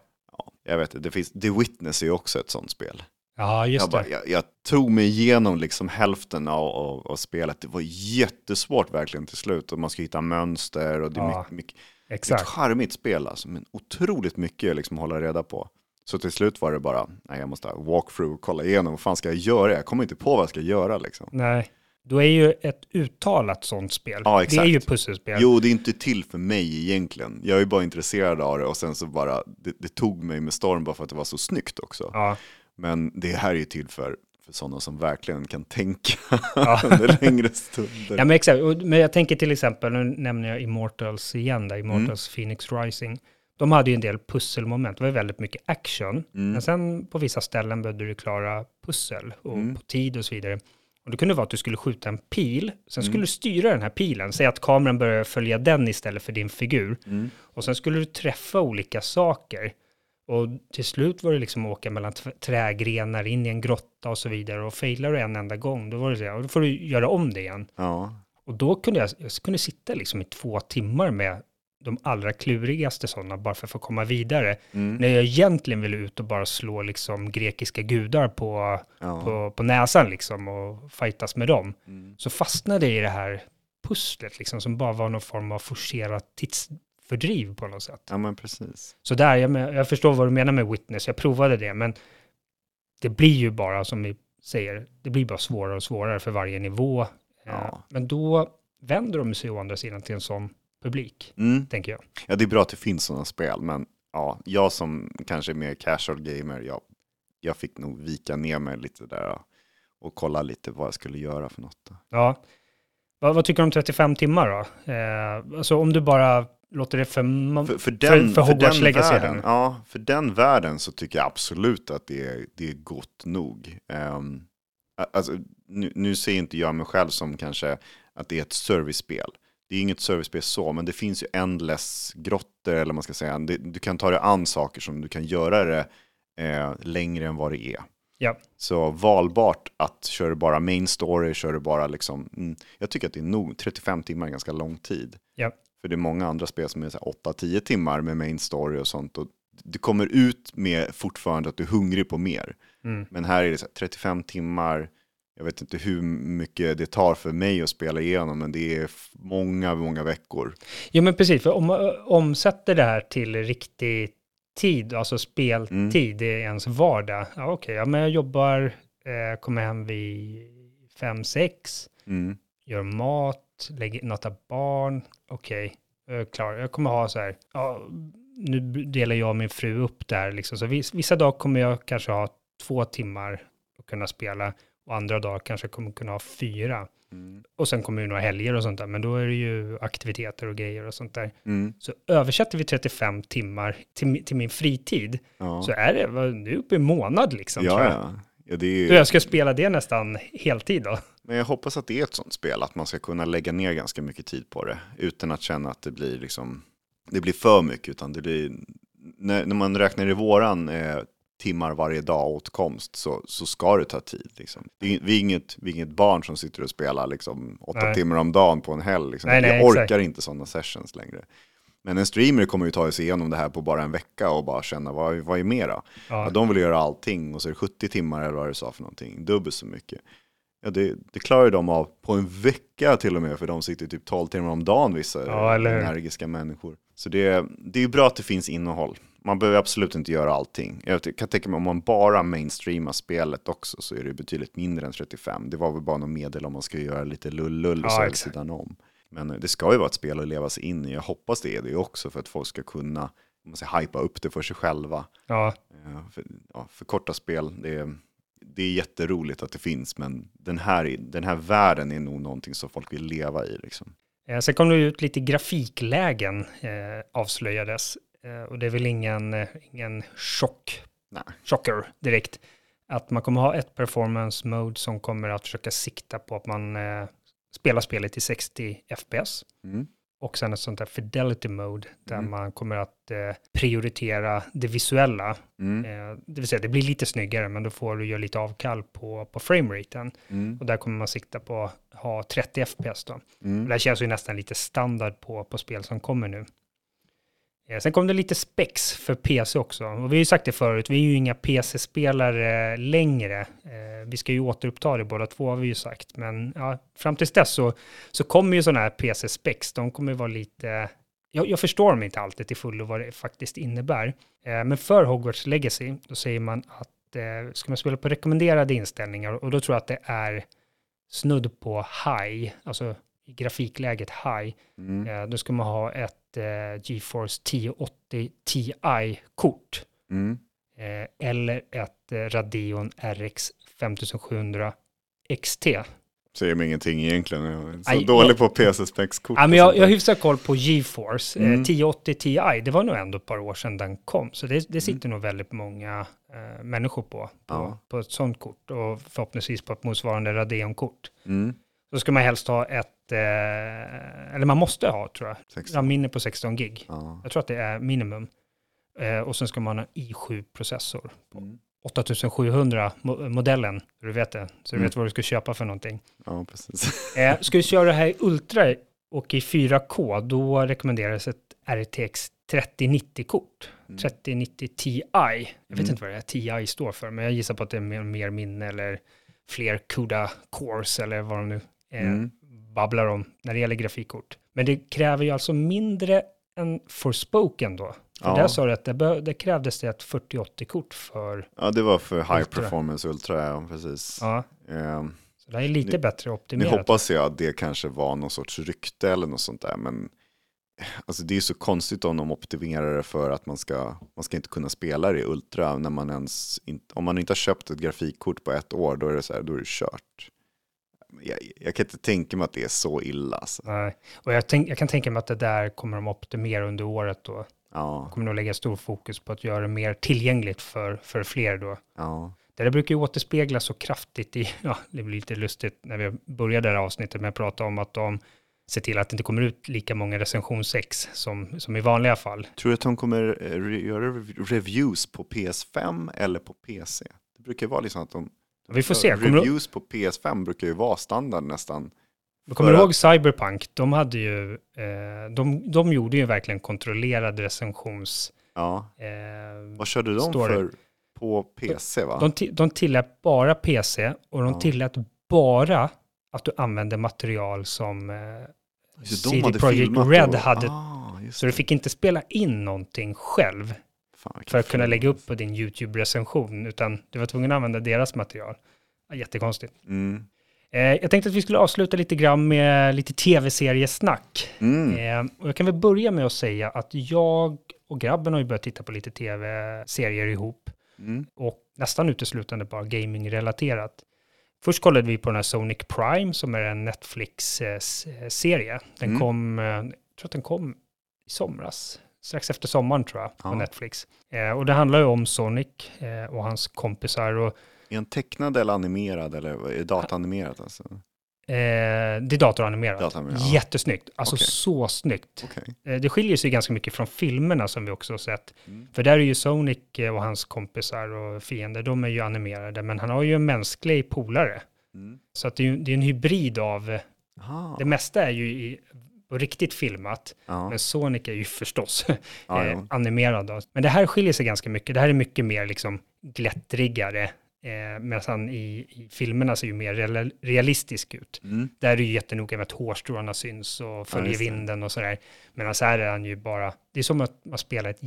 Ja, jag vet, det finns, The Witness är ju också ett sånt spel. Ja, just Jag, bara, det. jag, jag tog mig igenom liksom hälften av, av, av spelet. Det var jättesvårt verkligen till slut. Och man ska hitta mönster och det är Ja, mycket, mycket, är ett Exakt. charmigt spel alltså, men otroligt mycket liksom hålla reda på. Så till slut var det bara, nej jag måste walkthrough och kolla igenom, vad fan ska jag göra? Jag kommer inte på vad jag ska göra liksom. Nej. Då är ju ett uttalat sånt spel. Ja, Det är exakt. ju pusselspel. Jo, det är inte till för mig egentligen. Jag är bara intresserad av det och sen så bara, det, det tog mig med storm bara för att det var så snyggt också. Ja. Men det här är ju till för, för sådana som verkligen kan tänka Ja. under längre stunder. Ja, men exakt. Men jag tänker till exempel, nu nämner jag Immortals igen, där, Immortals Mm. Phoenix Rising. De hade ju en del pusselmoment, det var ju väldigt mycket action. Mm. Men sen på vissa ställen behövde du klara pussel och Mm. på tid och så vidare. Och det kunde vara att du skulle skjuta en pil, sen Mm. skulle du styra den här pilen, säg att kameran börjar följa den istället för din figur. Mm. Och sen skulle du träffa olika saker. Och till slut var det liksom att åka mellan trägrenar in i en grotta och så vidare. Och failar du en enda gång, då var det så här, och då får du göra om det igen. Ja, Och då kunde jag, jag kunde sitta liksom i två timmar med de allra klurigaste sådana, bara för att få komma vidare. mm. När jag egentligen ville ut och bara slå liksom grekiska gudar på, ja. på, på näsan liksom och fightas med dem. Mm. Så fastnade jag i det här pusslet liksom, som bara var någon form av forcerat tidsfördriv på något sätt. ja men precis. Så där, jag, jag förstår vad du menar med witness, jag provade det, men det blir ju bara, som vi säger, det blir bara svårare och svårare för varje nivå. Eh, Ja. Men då vänder de sig å andra sidan till en sån publik, Mm. tänker jag. Ja, det är bra att det finns sådana spel, men ja, jag som kanske är mer casual gamer, jag, jag fick nog vika ner mig lite där och kolla lite vad jag skulle göra för något. då. Ja. Vad, vad tycker du om 35 timmar då? Eh, alltså om du bara låter det för... För, för, den, för för, Hogwarts den Legacy världen, den. ja, för den världen så tycker jag absolut att det är, det är gott nog. Um, alltså, nu, nu ser inte jag mig själv som kanske att det är ett servicespel. Det är inget servicespel så, men det finns ju endless grottor, eller man ska säga. Du kan ta dig an saker som du kan göra det eh, längre än vad det är. Ja. Så valbart att kör du bara main story, kör du bara liksom, mm, jag tycker att det är nog, 35 timmar är ganska lång tid. Ja. För det är många andra spel som är så här 8-10 timmar med main story och sånt. Och du kommer ut med fortfarande att du är hungrig på mer. Mm. Men här är det så här 35 timmar, jag vet inte hur mycket det tar för mig att spela igenom, men det är många, många veckor. Jo men precis, för om man omsätter det här till riktig tid, alltså speltid i ens vardag. Ja okej, ja, men jag jobbar, eh, kommer hem vid fem sex Mm. gör mat, lägger, nattar barn, okej, jag är klar. Jag kommer ha så här, ja, nu delar jag och min fru upp det här liksom. Så vis, vissa dagar kommer jag kanske ha två timmar att kunna spela och andra dagar kanske kommer kunna ha fyra. Mm. Och sen kommer det några helger och sånt där, men då är det ju aktiviteter och grejer och sånt där. Mm. Så översätter vi 35 timmar till, till min fritid, Ja. så är det, nu är uppe i månad liksom. ja, jag. ja. ja det är, Så jag ska spela det nästan heltid då. Men jag hoppas att det är ett sånt spel, att man ska kunna lägga ner ganska mycket tid på det. Utan att känna att det blir, liksom, det blir för mycket. Utan det blir, när, när man räknar i våran eh, timmar varje dag åtkomst så, så ska det ta tid. Liksom. Det är, vi, är inget, vi är inget barn som sitter och spelar liksom, åtta Nej. timmar om dagen på en helg. Liksom. Nej, nej, jag orkar exakt. inte sådana sessions längre. Men en streamer kommer ju ta sig igenom det här på bara en vecka och bara känna vad, vad är mera? Ja. Ja, de vill göra allting och så är det 70 timmar eller vad du sa för någonting, dubbelt så mycket. Ja, det, det klarar ju de av på en vecka till och med, för de sitter typ 12 timmar om dagen vissa Ja, energiska människor. Så det, det är ju bra att det finns innehåll. Man behöver absolut inte göra allting. Jag kan tänka mig om man bara mainstreamar spelet också så är det betydligt mindre än 35. Det var väl bara något medel om man ska göra lite lull-lull och Ja, så sidan om. Men eh, det ska ju vara ett spel att leva sig in i. Jag hoppas det är det också för att folk ska kunna man säger, hypa upp det för sig själva. Ja, Eh, För, ja, för korta spel, det är, det är jätteroligt att det finns, men den här, den här världen är nog någonting som folk vill leva i. Liksom. Eh, Sen kom det ut lite grafiklägen eh, avslöjades. Eh, och det är väl ingen, eh, ingen chock, Nej. chocker direkt. Att man kommer ha ett performance mode som kommer att försöka sikta på att man eh, spelar spelet i 60 FPS. Mm. Och sen ett sånt där fidelity mode där Mm. man kommer att prioritera det visuella. Mm. Det vill säga det blir lite snyggare men då får du göra lite avkall på, på frameraten. Mm. Och där kommer man sikta på att ha 30 FPS då. Mm. Det här känns ju nästan lite standard på, på spel som kommer nu. Eh, Sen kom det lite spex för PC också. Och vi har ju sagt det förut, vi är ju inga PC-spelare längre. Eh, Vi ska ju återuppta det båda två har vi ju sagt. Men ja, fram tills dess så, så kommer ju sådana här PC-spex. De kommer vara lite... Jag, jag förstår dem inte alltid till fullo vad det faktiskt innebär. Eh, Men för Hogwarts Legacy, då säger man att eh, ska man spela på rekommenderade inställningar och då tror jag att det är snudd på high, alltså i grafikläget high, Mm. eh, då ska man ha ett eh, GeForce 1080 Ti-kort Mm. eh, eller ett eh, Radeon RX 5700 XT. Säger mig ingenting egentligen. Jag är så Aj, dålig jag- på PC-spexkort. Ja, men jag, jag har hyfsat koll på GeForce. Eh, Mm. 1080 Ti, det var nog ändå ett par år sedan den kom. Så det, det sitter nog väldigt många eh, människor på, på, Ja. på ett sånt kort. Och förhoppningsvis på ett motsvarande Radeon-kort. Mm. Så ska man helst ha ett, eh, eller man måste ha tror jag, 16. RAM-minne på 16 gig. Ja. Jag tror att det är minimum. Eh, och sen ska man ha i7-processor. Mm. 8700-modellen, du vet det. Så du Mm. vet vad du ska köpa för någonting. ja, precis. Eh, ska du köra det här i Ultra och i 4K, då rekommenderas ett RTX 3090-kort. Mm. 3090 Ti. Jag vet Mm. inte vad det här Ti står för, men jag gissar på att det är mer, mer minne eller fler CUDA cores eller vad de nu eh, Mm. babblar om när det gäller grafikkort. Men det kräver ju alltså mindre än Forspoken då. För Ja. där sa du att det, det krävdes det ett 4080-kort för, Ja, det var för High Ultra. Performance Ultra, ja, precis. ja, Ehm, så det här är lite Nu- bättre Nu optimerat. hoppas jag att det kanske var någon sorts rykte eller något sånt där, men alltså det är så konstigt om de optimerar det för att man ska, man ska inte kunna spela det i Ultra när man ens, inte, om man inte har köpt ett grafikkort på ett år, då är det så här, då är det kört. Jag, jag kan inte tänka mig att det är så illa. Alltså. Nej. Och jag, tänk, jag kan tänka mig att det där kommer de optimera under året då. Ja, kommer nog lägga stor fokus på att göra det mer tillgängligt för, för fler då. ja, Det där brukar ju återspeglas så kraftigt i, ja, det blir lite lustigt när vi började det här avsnittet med att prata om att de ser till att det inte kommer ut lika många recension 6 som, som i vanliga fall. Tror du att de kommer eh, göra rev- reviews på PS5 eller på PC? Det brukar vara liksom att de... Vi får se. Kommer Reviews på PS5 brukar ju vara standard nästan. kommer du ihåg Cyberpunk? De hade ju, eh, de, de gjorde ju verkligen kontrollerad recensions... Ja. Eh, Vad körde de Story. för på PC va? de, de tillät bara PC och de Ja. tillät bara att du använde material som eh, CD Projekt Red och- hade Ah, Så du fick inte spela in någonting själv Fan, för att kunna lägga upp på din YouTube-recension, utan du var tvungen att använda deras material. Jättekonstigt. Mm. Eh, jag tänkte att vi skulle avsluta lite grann med lite tv-seriesnack. Mm. Eh, och jag kan väl börja med att säga att jag och grabben har ju börjat titta på lite tv-serier ihop Mm. och nästan uteslutande bara gaming-relaterat. Först kollade vi på den här Sonic Prime som är en Netflix-serie. Den Mm. kom, eh, jag tror att den kom i somras, strax efter sommaren tror jag, på Ja. Netflix. Eh, och det handlar ju om Sonic eh, och hans kompisar och Är den tecknad eller animerad eller är det dataanimerad? Alltså? Eh, det är datoranimerat. Datoranimerat, ja. Jättesnyggt. Alltså Okej. så snyggt. Okej. Eh, det skiljer sig ganska mycket från filmerna som vi också har sett. Mm. För där är ju Sonic eh, och hans kompisar och fiender, de är ju animerade, men han har ju en mänsklig polare. Mm. Så att det är, det är en hybrid av, Aha. det mesta är ju i, på riktigt filmat, Ja. men Sonic är ju förstås Ja, eh, ja. animerad. Då. Men det här skiljer sig ganska mycket. Det här är mycket mer liksom glättrigare, eh, medan i, i filmerna ser ju mer real, realistisk ut. Mm. Där är det ju jättenoga med att hårstråna syns och följer det. vinden och sådär. Medan här är han ju bara, det är som att man spelar ett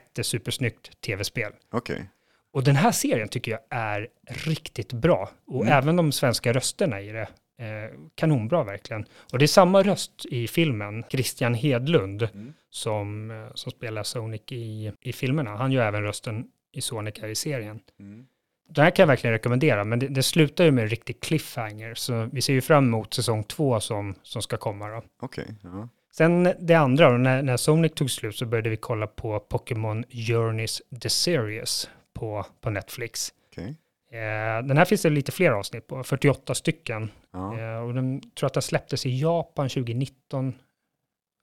jättesupersnyggt tv-spel. Okej. Och den här serien tycker jag är riktigt bra. Och Mm. även de svenska rösterna i det. Eh, kanonbra verkligen. Och det är samma röst i filmen, Christian Hedlund, Mm. som, eh, som spelar Sonic i, i filmerna. Han gör även rösten i Sonic här i serien. Mm. Den här kan jag verkligen rekommendera, men det, det slutar ju med en riktig cliffhanger. Så vi ser ju fram emot säsong två som, som ska komma då. Okej. Ja. Sen det andra, då, när, när Sonic tog slut så började vi kolla på Pokémon Journeys The Series på, på Netflix. Okej. Eh, den här finns det lite fler avsnitt på, 48 stycken. Ja. Eh, och den tror att den släpptes i Japan 2019.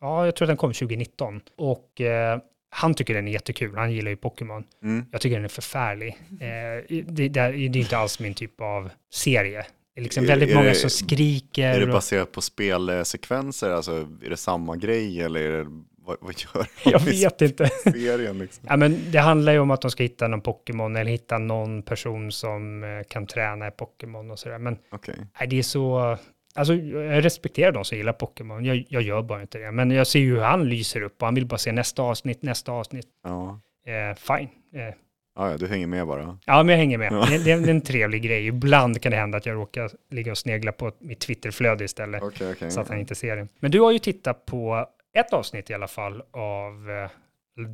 Ja, jag tror att den kom 2019. Och eh, han tycker den är jättekul, han gillar ju Pokémon. Mm. Jag tycker den är förfärlig. Eh, det, det, är- inte alls min typ av serie. Det är liksom väldigt är många det- som skriker. Är det och- baserat på spelsekvenser? Alltså, är det samma grej eller är det, vad, vad gör jag de i vet inte. serien? Liksom? Ja, men det handlar ju om att de ska hitta någon Pokémon eller hitta någon person som eh, kan träna i Pokémon och sådär. Men Okej. nej, det är så... Alltså, jag respekterar de som gillar Pokémon. Jag, jag gör bara inte det. Men jag ser ju hur han lyser upp och han vill bara se nästa avsnitt, nästa avsnitt. Ja. Eh, fine. Eh, Ja, ja, du hänger med bara. ja, men jag hänger med. Ja. Det, det är en trevlig grej. Ibland kan det hända att jag råkar ligga och snegla på mitt Twitterflöde istället. Okej, okej. Så att han inte ser det. Men du har ju tittat på ett avsnitt i alla fall av eh,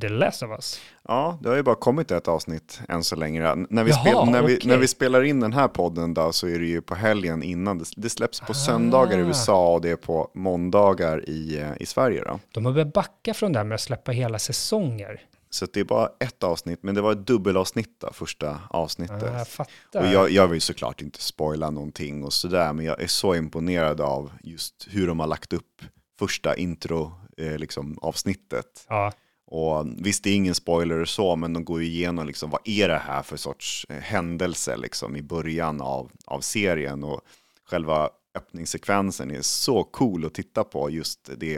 The Last of Us. Ja, det har ju bara kommit ett avsnitt än så länge. När vi, Jaha, spel, när vi, okej. när vi spelar in den här podden då, så är det ju på helgen innan. Det, det släpps på Ah. söndagar i USA och det är på måndagar i, eh, i Sverige. Då. De har börjat backa från det här med att släppa hela säsonger. Så det är bara ett avsnitt, men det var ett dubbelavsnitt då, första avsnittet. Ah, jag fattar. Och jag, jag vill såklart inte spoila någonting och sådär, men jag är så imponerad av just hur de har lagt upp första intro, eh, liksom, avsnittet. Ja, Och visst, det är ingen spoiler och så, men de går ju igenom liksom, vad är det här för sorts eh, händelse liksom, i början av, av serien. Och själva öppningssekvensen är så cool att titta på. Just det,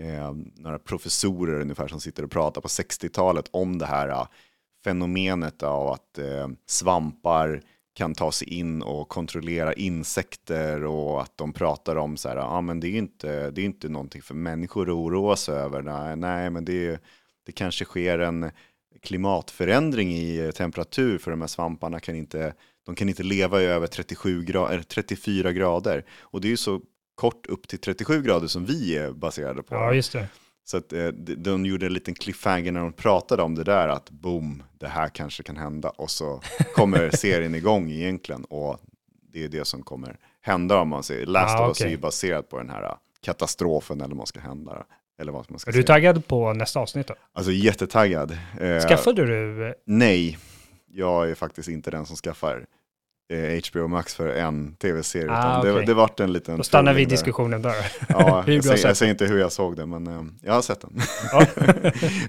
eh, några professorer ungefär som sitter och pratar på 60-talet om det här eh, fenomenet av att eh, svampar kan ta sig in och kontrollera insekter och att de pratar om så här, ja men det är ju inte, det är inte någonting för människor att oroa sig över. Nej, nej men det, är- det kanske sker en klimatförändring i temperatur för de här svamparna kan inte, de kan inte leva i över 37 gra- 34 grader. Och det är ju så kort upp till 37 grader som vi är baserade på. ja just det. Så att eh, de, de gjorde en liten cliffhanger när de pratade om det där, att boom, det här kanske kan hända. Och så kommer serien igång egentligen. Och det är det som kommer hända om man säger. Last Ah, of Us är okej. ju baserat på den här eh, katastrofen eller vad man ska hända. Eller vad man ska Är du säga. taggad på nästa avsnitt då? Alltså jättetaggad. Eh, Skaffade du? eh, Nej, jag är faktiskt inte den som skaffar HBO Max för en tv-serie. Ah, utan det, det vart en liten... Då stannar vi där. diskussionen där. Ja, jag, säger, jag säger inte hur jag såg det, men eh, jag har sett den. Ja.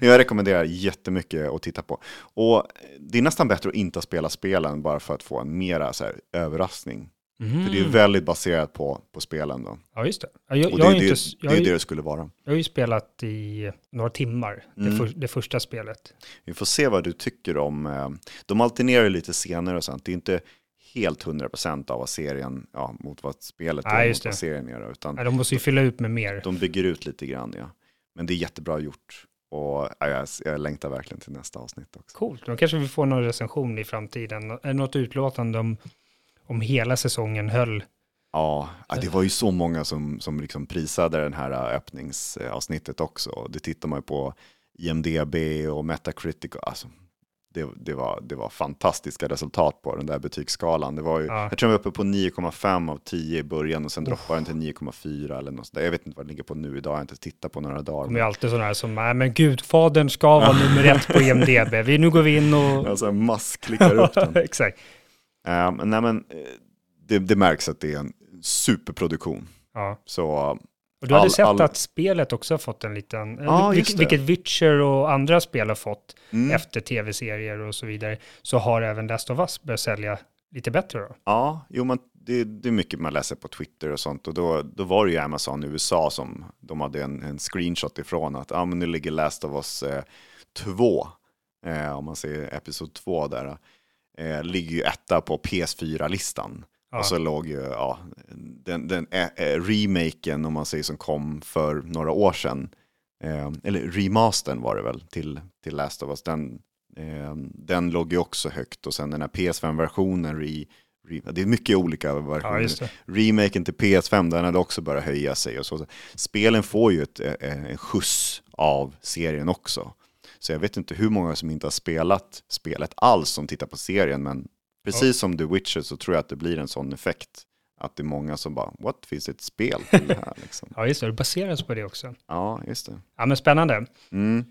jag rekommenderar jättemycket att titta på. Och det är nästan bättre att inte spela spelen bara för att få en mera så här, överraskning. Mm. För det är väldigt baserat på, på spelen då. Ja, just det. Ja, Jag, Och det, det, inte, det, jag, är ju det det skulle vara. jag har ju spelat i några timmar, det, Mm. för, det första spelet. Vi får se vad du tycker om, eh, de alternerar ju lite senare och sånt. Det är inte helt 100% av vad serien, ja, mot vad spelet Nej, är, mot vad serien är. Utan Nej, de måste ju fylla ut med mer. de bygger ut lite grann, ja. Men det är jättebra gjort. Och ja, jag, jag längtar verkligen till nästa avsnitt också. Coolt, då kanske vi får någon recension i framtiden. Något utlåtande om, om hela säsongen höll? Ja, ja, det var ju så många som, som liksom prisade den här äh, öppningsavsnittet också. Det tittar man ju på IMDB och Metacritic. och Alltså, det, det, var, det var fantastiska resultat på den där betygsskalan. Det var ju, Ja. Jag tror jag var uppe på 9,5 av 10 i början och sen droppade den till 9,4 eller något sånt. Jag vet inte vad det ligger på nu idag, jag har inte tittat på några Det dagar. kommer ju alltid sådana här som, nej men gudfadern ska vara nummer ett på IMDB. Vi, nu går vi in och... Alltså massklickar upp den. Exakt. Men nej, men, eh, det, det märks att det är en superproduktion. Ja. Så Och du hade All- sett all- att spelet också har fått en liten, Ja, vil- just det. vilket Witcher och andra spel har fått mm, efter tv-serier och så vidare, så har även Last of Us börjat sälja lite bättre då. ja, jo, men det, det är mycket man läser på Twitter och sånt. Och då, då var det ju Amazon i USA som de hade en, en screenshot ifrån att ah, men nu ligger Last of Us 2, eh, om man ser episod 2 där, eh, ligger ju etta på PS4-listan. Ja. Och så låg ju ja, den, den eh, remaken, om man säger som kom för några år sedan, eh, eller remastern var det väl till, till Last of Us, den, eh, den låg ju också högt. Och sen den här PS5-versionen, re, re, det är mycket olika versioner. Ja. Remaken till PS5, den hade också börjat höja sig. Och så. Spelen får ju ett, en skjuts av serien också. Så jag vet inte hur många som inte har spelat spelet alls som tittar på serien, men precis som The Witcher så tror jag att det blir en sån effekt. Att det är många som bara, what, finns det ett spel till det här? Liksom. Ja, just det. Det baseras på det också. Ja, just det. Ja, men spännande. Mm.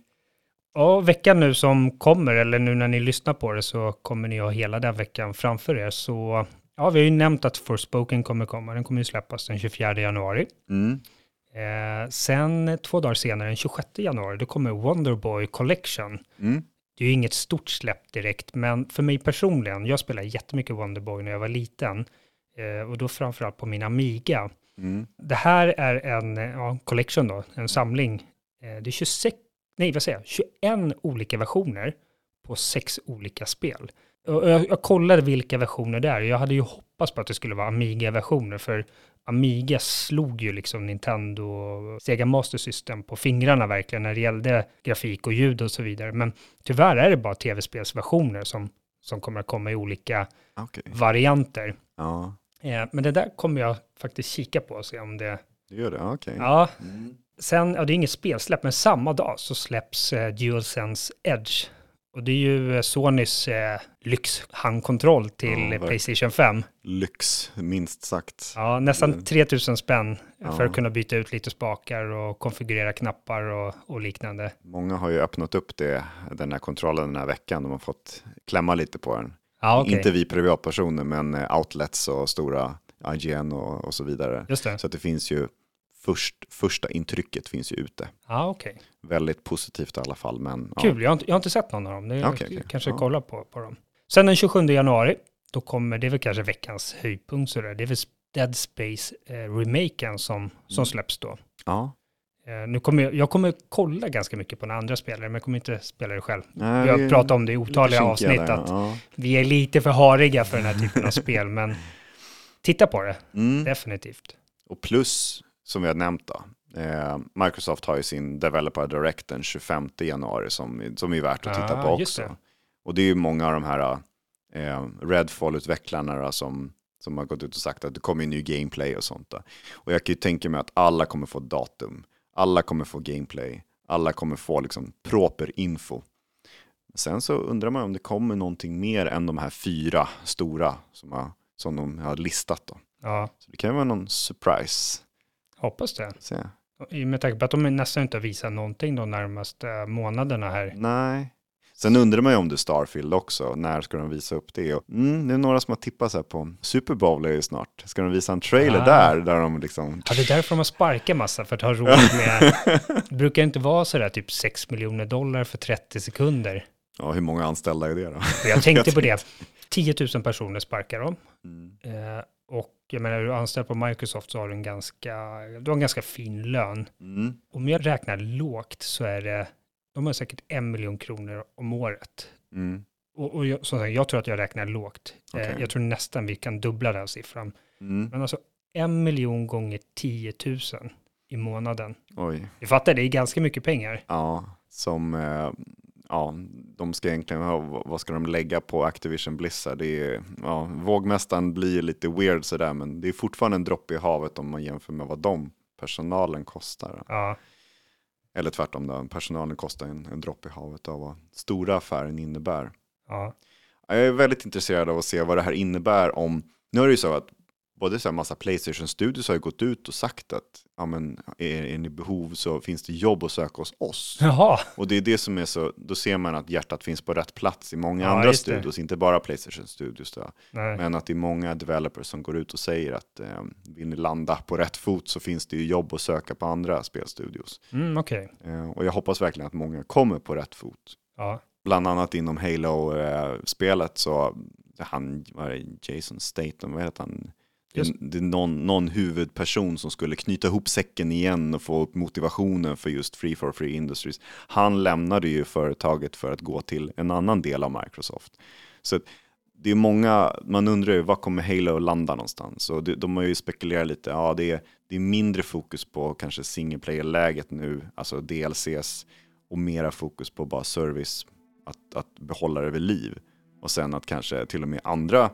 Och veckan nu som kommer, eller nu när ni lyssnar på det, så kommer ni ha hela den veckan framför er. Så ja, vi har ju nämnt att Forspoken kommer komma. Den kommer ju släppas den 24 januari. Mm. Eh, sen två dagar senare, den 26 januari, då kommer Wonderboy Collection. Mm. Det är ju inget stort släpp direkt, men för mig personligen, jag spelade jättemycket Wonderboy när jag var liten. Eh, och då framförallt på min Amiga. Mm. Det här är en ja, collection då, en samling. Eh, det är 26, nej vad säger jag, 21 olika versioner på sex olika spel. Och jag, jag kollade vilka versioner det är. Jag hade ju hoppats på att det skulle vara Amiga-versioner, för Amiga slog ju liksom Nintendo och Sega Master System på fingrarna verkligen när det gällde grafik och ljud och så vidare. Men tyvärr är det bara tv-spelsversioner som, som kommer att komma i olika Okej. varianter. Ja, Eh, men det där kommer jag faktiskt kika på och se om det... det gör det. Okej. Ja, Mm. sen, ja det är inget spelsläpp, men samma dag så släpps eh, DualSense Edge. Och det är ju eh, Sonys eh, lyxhandkontroll till Ja, eh. Playstation 5. Lyx, minst sagt. Ja, nästan Mm. 3000 spänn för Ja. att kunna byta ut lite spakar och konfigurera knappar och, och liknande. Många har ju öppnat upp det, den här kontrollen den här veckan. De har fått klämma lite på den. Ja, okej. Inte vi privatpersoner, men eh, outlets och stora IGN och, och så vidare. Just det. Så det finns ju, först, första intrycket finns ju ute. Ja, okej. Väldigt positivt i alla fall. Men, ja. Kul, jag har, inte, jag har inte sett någon av dem. Det Okej, okej. kanske Ja. kolla på, på dem. Sen den 27 januari, då kommer, det är väl kanske veckans höjdpunkt sådär, det är väl Dead Space eh, remaken som, som Mm. släpps då. Ja. Eh, nu kommer jag, jag kommer kolla ganska mycket på den andra spelare, men jag kommer inte spela det själv. Nej, Vi har pratat om det i otaliga avsnitt, där, att ja. vi är lite för hariga för den här typen av spel, men titta på det, Mm. definitivt. Och plus, som vi har nämnt då, eh, Microsoft har ju sin Developer Direct den 25 januari som, som är värt att titta Ah, på just också. det. Och det är ju många av de här eh, Redfall-utvecklarna som, som har gått ut och sagt att det kommer ju ny gameplay och sånt. Då. Och jag kan ju tänka mig att alla kommer få datum, alla kommer få gameplay, alla kommer få liksom proper info. Sen så undrar man om det kommer någonting mer än de här fyra stora som, har, som de har listat. Då. Ja, Så det kan ju vara någon surprise. Hoppas det. Se. I med tanke på att de nästan inte har visat någonting de närmaste månaderna här. Nej. Sen undrar man ju om det är Starfield också. När ska de visa upp det? Och, mm, det är några som har tippat så här på Super Bowl är ju snart. Ska de visa en trailer Ah. där? Där de liksom... Ja, det är därför de har sparkat massa, för att ha råd med... det brukar inte vara sådär typ 6 miljoner dollar för 30 sekunder. Ja, hur många anställda är det då? Och jag tänkte på det. 10 000 personer sparkar de. Mm. Eh, jag menar, är du anställd på Microsoft så har du en ganska, du har en ganska fin lön. Mm. Om jag räknar lågt så är det, de har säkert en miljon kronor om året. Mm. Och, och jag, som sagt, jag tror att jag räknar lågt. Eh, Okej. jag tror nästan vi kan dubbla den siffran. Mm. Men alltså en miljon gånger 10 000 i månaden. Oj. Vi fattar, det är ganska mycket pengar. Ja, som... Eh, ja, de ska egentligen ha, vad ska de lägga på Activision Blizzard? Det är, ja, vågmästaren blir lite weird sådär, men det är fortfarande en droppe i havet om man jämför med vad de personalen kostar. Ja, Eller tvärtom, då, personalen kostar en, en droppe i havet av vad stora affären innebär. ja, Jag är väldigt intresserad av att se vad det här innebär om, nu är det ju så att både så här massa Playstation Studios har ju gått ut och sagt att ja, men, är, är ni behov så finns det jobb att söka hos oss. Jaha, Och det är det som är så, då ser man att hjärtat finns på rätt plats i många Ja, andra just det. studios, inte bara Playstation Studios. Då. nej. Men att det är många developers som går ut och säger att eh, vill ni landa på rätt fot så finns det ju jobb att söka på andra spelstudios. Mm, okej. Eh, och jag hoppas verkligen att många kommer på rätt fot. Ja. Bland annat inom Halo-spelet så han, vad är det, Jason Statham, vad heter han? Det är, Just. det är någon, någon huvudperson som skulle knyta ihop säcken igen och få upp motivationen för just Free for Free Industries. Han lämnade ju företaget för att gå till en annan del av Microsoft. Så det är många, man undrar ju var kommer Halo att landa någonstans? Och det, de har ju spekulerat lite, ja det är, det är mindre fokus på kanske single player-läget nu, alltså DLCs, och mera fokus på bara service, att, att behålla det vid liv. Och sen att kanske till och med andra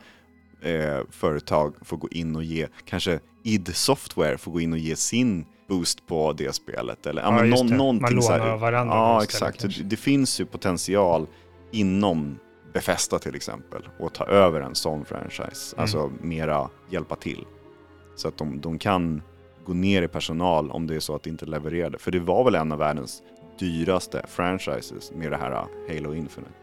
eh, företag får gå in och ge, kanske id Software får gå in och ge sin boost på det spelet. Eller, ja, men någon, det. någonting Man så här- lånar av varandra Ja, exakt. Det, det finns ju potential inom Befesta till exempel och ta över en sån franchise. Mm. Alltså mera hjälpa till. Så att de, de kan gå ner i personal om det är så att det inte levererade. För det var väl en av världens dyraste franchises med det här Halo Infinite.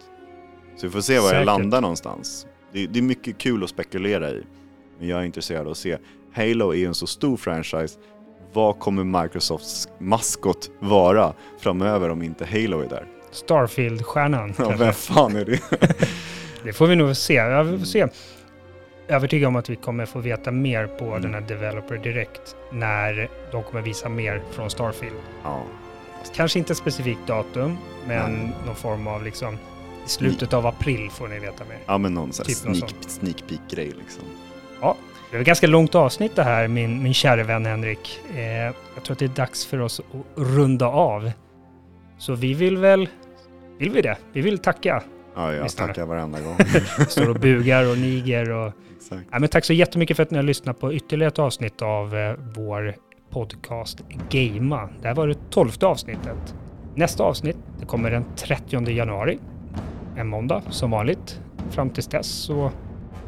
Så vi får se var Säkert. det landar någonstans. Det, det är mycket kul att spekulera i. Men jag är intresserad av att se. Halo är ju en så stor franchise. Vad kommer Microsofts maskot vara framöver om inte Halo är där? Starfield-stjärnan Ja, vem fan är det? Det får vi nog se. Ja, vi får se. Jag övertygad om att vi kommer få veta mer på Mm. den här Developer Direct när de kommer visa mer från Starfield. Ja, Kanske inte ett specifikt datum, men Nej. någon form av liksom i slutet av april får ni veta mer. ja men någon sån Typ sneak, sneak peek-grej liksom. Det är ett ganska långt avsnitt det här, min, min kära vän Henrik. Eh, jag tror att det är dags för oss att runda av. Så vi vill väl, vill vi det? Vi vill tacka. Ja, jag det. tackar varenda gång. Står och bugar och niger och Exakt. Ja, men tack så jättemycket för att ni har lyssnat på ytterligare ett avsnitt av eh, vår podcast Gamea. Det här var det tolfte avsnittet. Nästa avsnitt det kommer den 30 januari. En måndag som vanligt. Fram tills dess så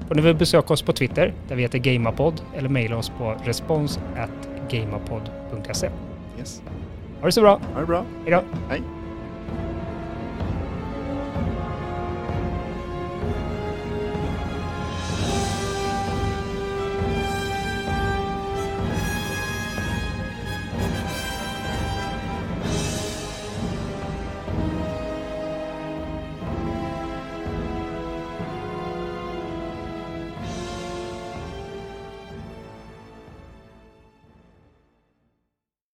får ni väl besöka oss på Twitter där vi heter Gamapod eller mejla oss på respons gamapod.se. Yes. Ha det så bra. Ha det bra. Hej då! Hej.